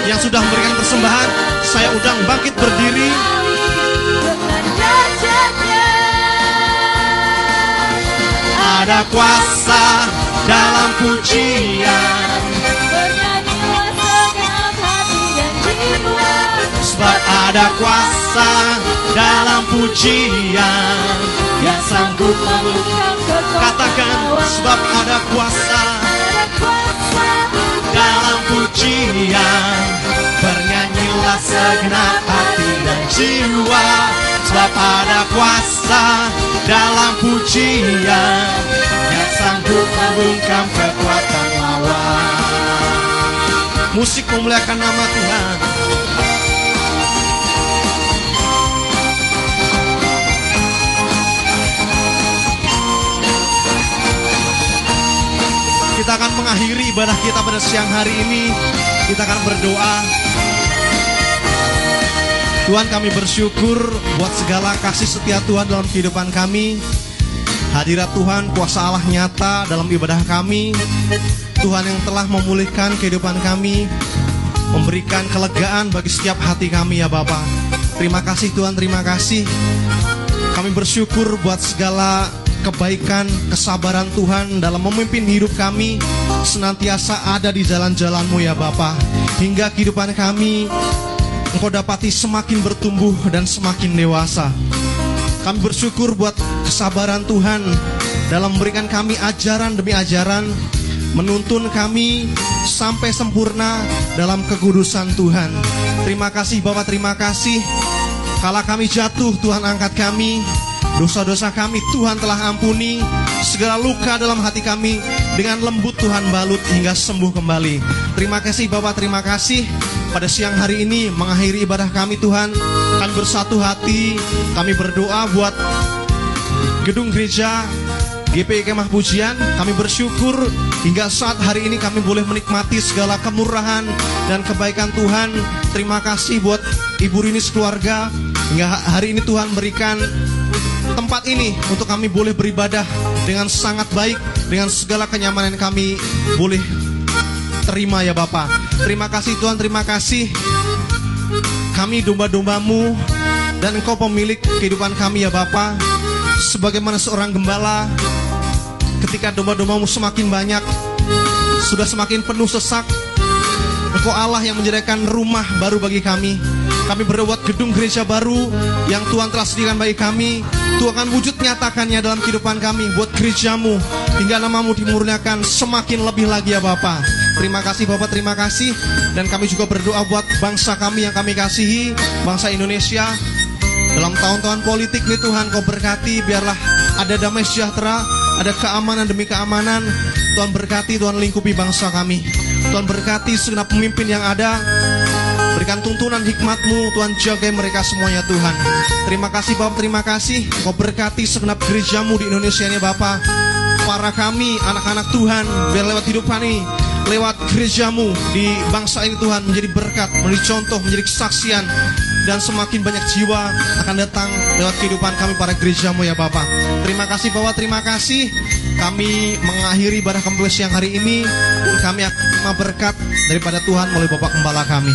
Yang sudah memberikan persembahan Saya undang bangkit berdiri Ada kuasa dalam pujian. Bernyanyilah segenap hati dan jiwa. Sebab ada kuasa dalam pujian. Yang sanggup mengungkap Katakan sebab ada kuasa Ada kuasa dalam pujian. Bernyanyilah segenap hati dan jiwa Sebab ada kuasa dalam pujian Yang sanggup membungkam kekuatan lawan Musik memuliakan nama Tuhan Kita akan mengakhiri ibadah kita pada siang hari ini. Kita akan berdoa. Tuhan kami bersyukur buat segala kasih setia Tuhan dalam kehidupan kami. Hadirat Tuhan, kuasa Allah nyata dalam ibadah kami. Tuhan yang telah memulihkan kehidupan kami, memberikan kelegaan bagi setiap hati kami ya Bapa. Terima kasih Tuhan, terima kasih. Kami bersyukur buat segala kebaikan, kesabaran Tuhan dalam memimpin hidup kami senantiasa ada di jalan-jalanmu ya Bapa. Hingga kehidupan kami Engkau dapati semakin bertumbuh dan semakin dewasa. Kami bersyukur buat kesabaran Tuhan dalam memberikan kami ajaran demi ajaran, menuntun kami sampai sempurna dalam kekudusan Tuhan. Terima kasih Bapak, terima kasih. Kala kami jatuh, Tuhan angkat kami. Dosa-dosa kami Tuhan telah ampuni. Segala luka dalam hati kami dengan lembut Tuhan balut hingga sembuh kembali. Terima kasih Bapak, terima kasih. Pada siang hari ini mengakhiri ibadah kami Tuhan. Kami bersatu hati, kami berdoa buat gedung gereja GPI Kemah Pujian. Kami bersyukur hingga saat hari ini kami boleh menikmati segala kemurahan dan kebaikan Tuhan. Terima kasih buat Ibu Rini sekeluarga hingga hari ini Tuhan berikan tempat ini untuk kami boleh beribadah dengan sangat baik dengan segala kenyamanan kami boleh terima ya Bapak. Terima kasih Tuhan terima kasih. Kami domba-dombamu dan engkau pemilik kehidupan kami ya Bapa sebagaimana seorang gembala ketika domba-dombamu semakin banyak sudah semakin penuh sesak engkau Allah yang menjadikan rumah baru bagi kami. Kami berdoa buat gedung gereja baru yang Tuhan telah sediakan bagi kami. Tuhan akan wujud nyatakannya dalam kehidupan kami buat gerejamu. Hingga namamu dimurniakan semakin lebih lagi ya Bapak Terima kasih Bapak, terima kasih. Dan kami juga berdoa buat bangsa kami yang kami kasihi Bangsa Indonesia. Dalam tahun-tahun politik nih Tuhan kau berkati Biarlah ada damai sejahtera Ada keamanan demi keamanan. Tuhan berkati, Tuhan lingkupi bangsa kami. Tuhan berkati segenap pemimpin yang ada. Berikan tuntunan hikmatmu Tuhan jaga mereka semuanya Tuhan. Terima kasih Bapak, terima kasih. Kau berkati segenap gerejamu di Indonesia ini Bapak. Para kami, anak-anak Tuhan Biar lewat hidup kami lewat gerejamu di bangsa ini Tuhan menjadi berkat, menjadi contoh, menjadi kesaksian dan semakin banyak jiwa akan datang lewat kehidupan kami para gerejamu ya Bapak. Terima kasih Bapak, terima kasih. Kami mengakhiri ibadah kami siang hari ini. Kami akan berkat daripada Tuhan melalui Bapak Gembala kami.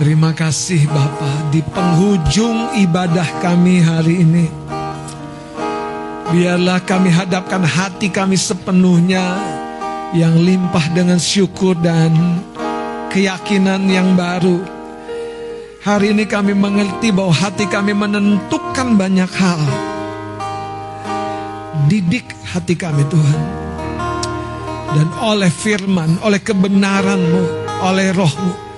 Terima kasih Bapa di penghujung ibadah kami hari ini. Biarlah kami hadapkan hati kami sepenuhnya yang limpah dengan syukur dan keyakinan yang baru. Hari ini kami mengerti bahwa hati kami menentukan banyak hal. Didik hati kami Tuhan. Dan oleh firman, oleh kebenaran-Mu, oleh rohmu,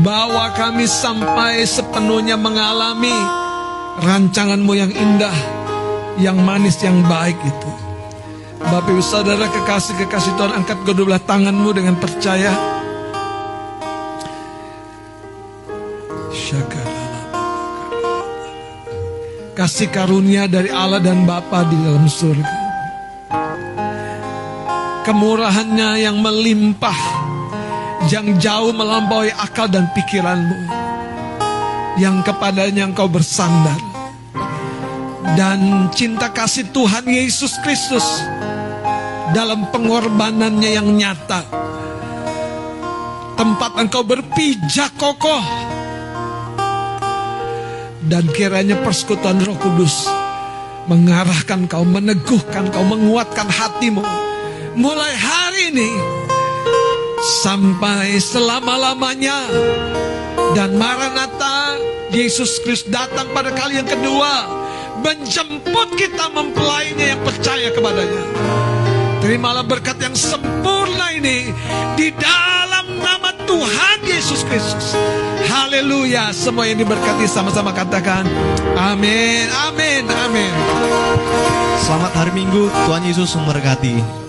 bawa kami sampai sepenuhnya mengalami rancangan-Mu yang indah, yang manis, yang baik itu. Bapak Ibu Saudara kekasih-kekasih Tuhan angkat kedua belah tanganmu dengan percaya. Kasih karunia dari Allah dan Bapa di dalam surga. Kemurahannya yang melimpah, yang jauh melampaui akal dan pikiranmu. Yang kepadanya engkau bersandar. Dan cinta kasih Tuhan Yesus Kristus dalam pengorbanannya yang nyata. Tempat engkau berpijak kokoh dan kiranya persekutuan Roh Kudus mengarahkan kau, meneguhkan kau, menguatkan hatimu mulai hari ini sampai selama-lamanya. Dan Maranatha, Yesus Kristus datang pada kali yang kedua, menjemput kita mempelainya yang percaya kepadanya. Terimalah berkat yang sempurna ini di dalam nama Tuhan Yesus Kristus. Haleluya. Semua yang diberkati sama-sama katakan amin, amin, amin. Selamat hari Minggu, Tuhan Yesus memberkati.